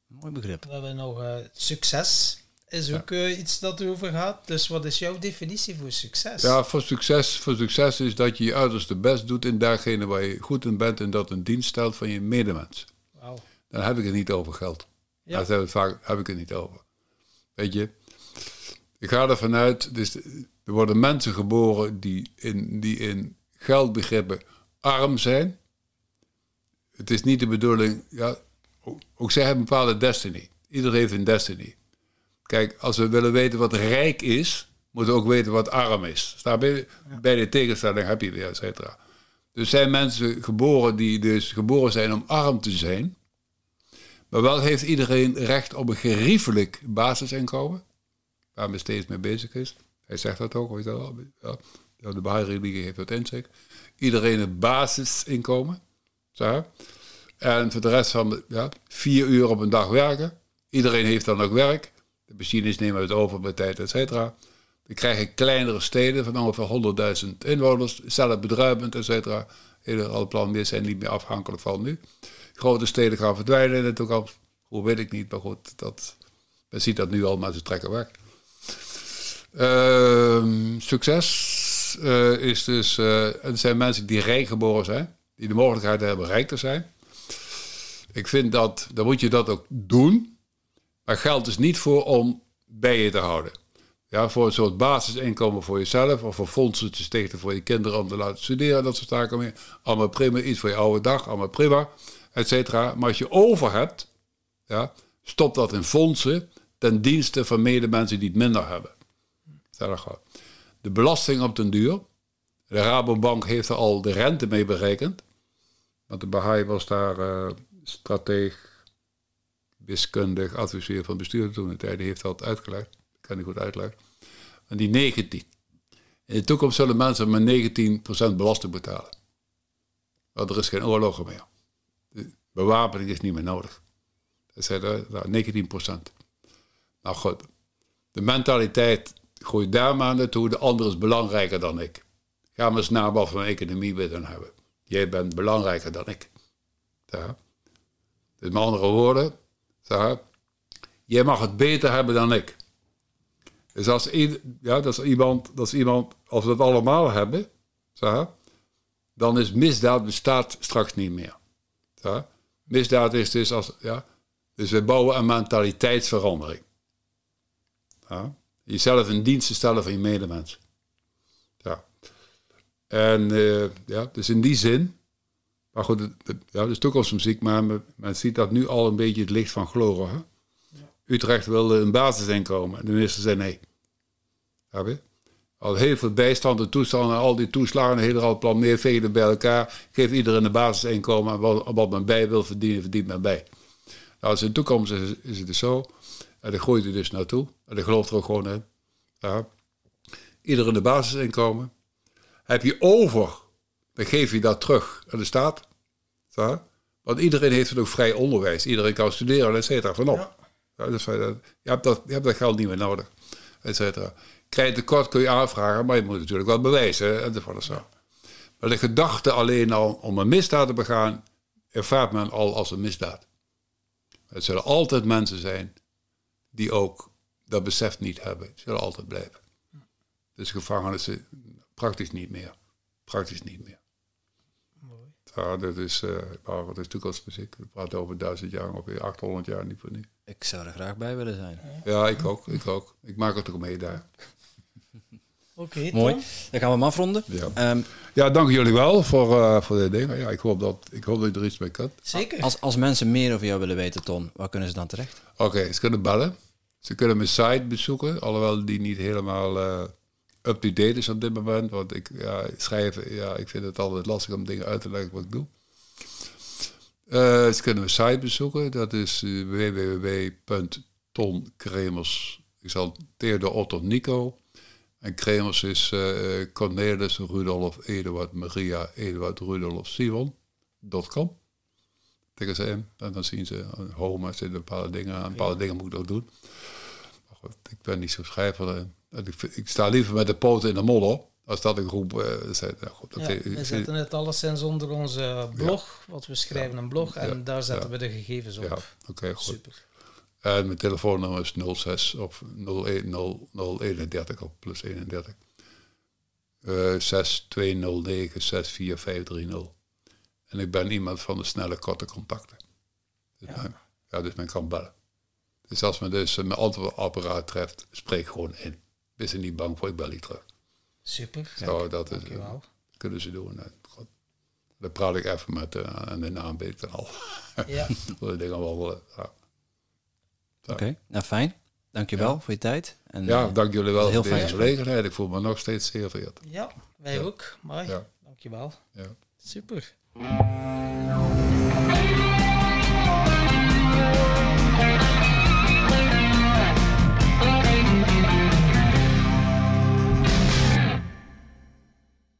Mooi begrip. We hebben nog eh, succes. Is ook eh, iets dat erover gaat. Dus wat is jouw definitie voor succes? Ja, voor succes, voor succes is dat je je uiterste best doet in datgene waar je goed in bent en dat een dienst stelt van je medemens. Wauw. Dan heb ik het niet over geld. Ja. Daar heb, ik vaak, heb ik het niet over. Weet je, ik ga ervan uit, dus er worden mensen geboren die in, die in geldbegrippen arm zijn. Het is niet de bedoeling, ja, ook, ook zij hebben een bepaalde destiny. Iedereen heeft een destiny. Kijk, als we willen weten wat rijk is, moeten we ook weten wat arm is. Sta bij, bij de tegenstelling heb je weer, et cetera. Dus zijn mensen geboren die dus geboren zijn om arm te zijn. Maar wel heeft iedereen recht op een geriefelijk basisinkomen. Waar men steeds mee bezig is. Hij zegt dat ook, weet je wel. Ja, Ja, de Bahá'í-religie heeft dat in zich. Iedereen een basisinkomen. Zo. En voor de rest van ja, vier uur op een dag werken. Iedereen heeft dan ook werk. De machines nemen het over bij tijd, et cetera. Dan krijg je kleinere steden van ongeveer 100.000 inwoners, zelfbedruipend, et cetera. Alle plannen meer zijn niet meer afhankelijk van nu. Grote steden gaan verdwijnen in de toekomst. Hoe weet ik niet, maar goed, dat, men ziet dat nu al, maar ze trekken weg. Ehm, succes eh, is dus, het zijn mensen die rijk geboren zijn, die de mogelijkheid hebben rijk te zijn. Ik vind dat, dan moet je dat ook doen. Maar geld is niet voor om bij je te houden. Ja, voor een soort basisinkomen voor jezelf of voor fondsen te stichten voor je kinderen om te laten studeren, dat soort zaken meer. Allemaal prima, iets voor je oude dag, allemaal prima, et cetera. Maar als je over hebt, ja, stop dat in fondsen ten dienste van medemensen die het minder hebben. Gewoon. De belasting op den duur, de Rabobank heeft er al de rente mee berekend. Want de Baha'i was daar uh, strateeg, wiskundig adviseur van bestuur toen. Die heeft dat uitgelegd. Ik kan niet goed uitleggen. En die 19. In de toekomst zullen mensen maar 19% belasting betalen. Want er is geen oorlog meer. De bewapening is niet meer nodig. Dat zijn er, nou, 19%. Nou goed, de mentaliteit groeit daar maar naartoe. De ander is belangrijker dan ik. Ga maar eens naar wat voor economie we dan hebben. Jij bent belangrijker dan ik. Ja. Dus met andere woorden, jij mag het beter hebben dan ik. Dus als, ja, dat is iemand, dat is iemand, als we dat allemaal hebben, dan is misdaad bestaat straks niet meer. Misdaad is dus als, ja, dus we bouwen een mentaliteitsverandering. Ja. Jezelf in dienst te stellen van je medemens. Ja. En uh, ja, dus in die zin, maar goed, het, het, ja, het is toekomstmuziek, maar men, men, ziet dat nu al een beetje het licht van gloren. Hè? Utrecht wilde een basisinkomen en de minister zei nee. Al heel veel bijstand en toestanden, al die toeslagen, een hele plan meer vegen bij elkaar. Geef iedereen een basisinkomen en wat, wat men bij wil verdienen, verdient men bij. Nou, dus in de toekomst is, is het dus zo. En daar groeit hij dus naartoe. En daar gelooft er ook gewoon in. Ja. Iedereen een basisinkomen. Heb je over, dan geef je dat terug aan de staat. Ja. Want iedereen heeft dan ook vrij onderwijs. Iedereen kan studeren, et cetera, vanop. Ja. Ja, dus je, hebt dat, je hebt dat geld niet meer nodig, et cetera. Krijg je tekort kun je aanvragen, maar je moet natuurlijk wel bewijzen. Enzovoort. Zo. Maar de gedachte alleen al om een misdaad te begaan, ervaart men al als een misdaad. Het zullen altijd mensen zijn die ook dat besef niet hebben. Het zullen altijd blijven. Dus gevangenissen praktisch niet meer. Praktisch niet meer. Mooi. Ja, dat is, uh, dat is toekomstmuziek. We praten over duizend jaar, ongeveer 800 jaar, niet voor nu. Ik zou er graag bij willen zijn. Ja, ik ook. Ik ook. Ik maak het ook mee daar. Oké, okay, Mooi. Dan gaan we hem afronden. Ja, um, ja dank jullie wel voor, uh, voor dit ding. Ja, ik, hoop dat, ik hoop dat je er iets mee kunt. Zeker. Als, als mensen meer over jou willen weten, Ton, waar kunnen ze dan terecht? Oké, okay, ze kunnen bellen. Ze kunnen mijn site bezoeken, alhoewel die niet helemaal uh, up-to-date is op dit moment. Want ik ja, schrijven, ja, ik vind het altijd lastig om dingen uit te leggen wat ik doe. Eh, ze kunnen we site bezoeken. Dat is www.tonkremers. Ik zal Theodor Otto Nico. En Kremers is uh, Cornelis Rudolf Eduard Maria Eduard Rudolf Simon.com. Tikken ze in en dan zien ze home, er zitten bepaalde dingen aan. Bepaalde dingen moet ik ook doen. Maar goed, ik ben niet zo schrijver. Ik, ik sta liever met de poten in de modder als dat een groep uh, zet. Nou goed, ja, we zetten het alleszins onder onze blog, ja. wat we schrijven een blog, en daar zetten we de gegevens op. Ja, oké, okay, goed. Super. En mijn telefoonnummer is 06 of 031 of plus 31. Uh, 6209 64530. En ik ben iemand van de snelle korte contacten. Dus ja. Men, ja, dus men kan bellen. Dus als men dus mijn antwoordapparaat treft, spreek gewoon in. Wees er niet bang voor, ik bel niet terug. Super. Zo, dat is, uh, kunnen ze doen. Dan praat ik even met uh, en de naam weet ik dan al. Ja. (laughs) dingen wel. Uh, ja. Oké, okay. nou fijn. Dankjewel ja. voor je tijd. En, ja, dank jullie wel voor deze gelegenheid. Ik voel me nog steeds zeer vereerd. Ja, wij ja. ook. Mooi. Ja. Dankjewel. Ja. Super.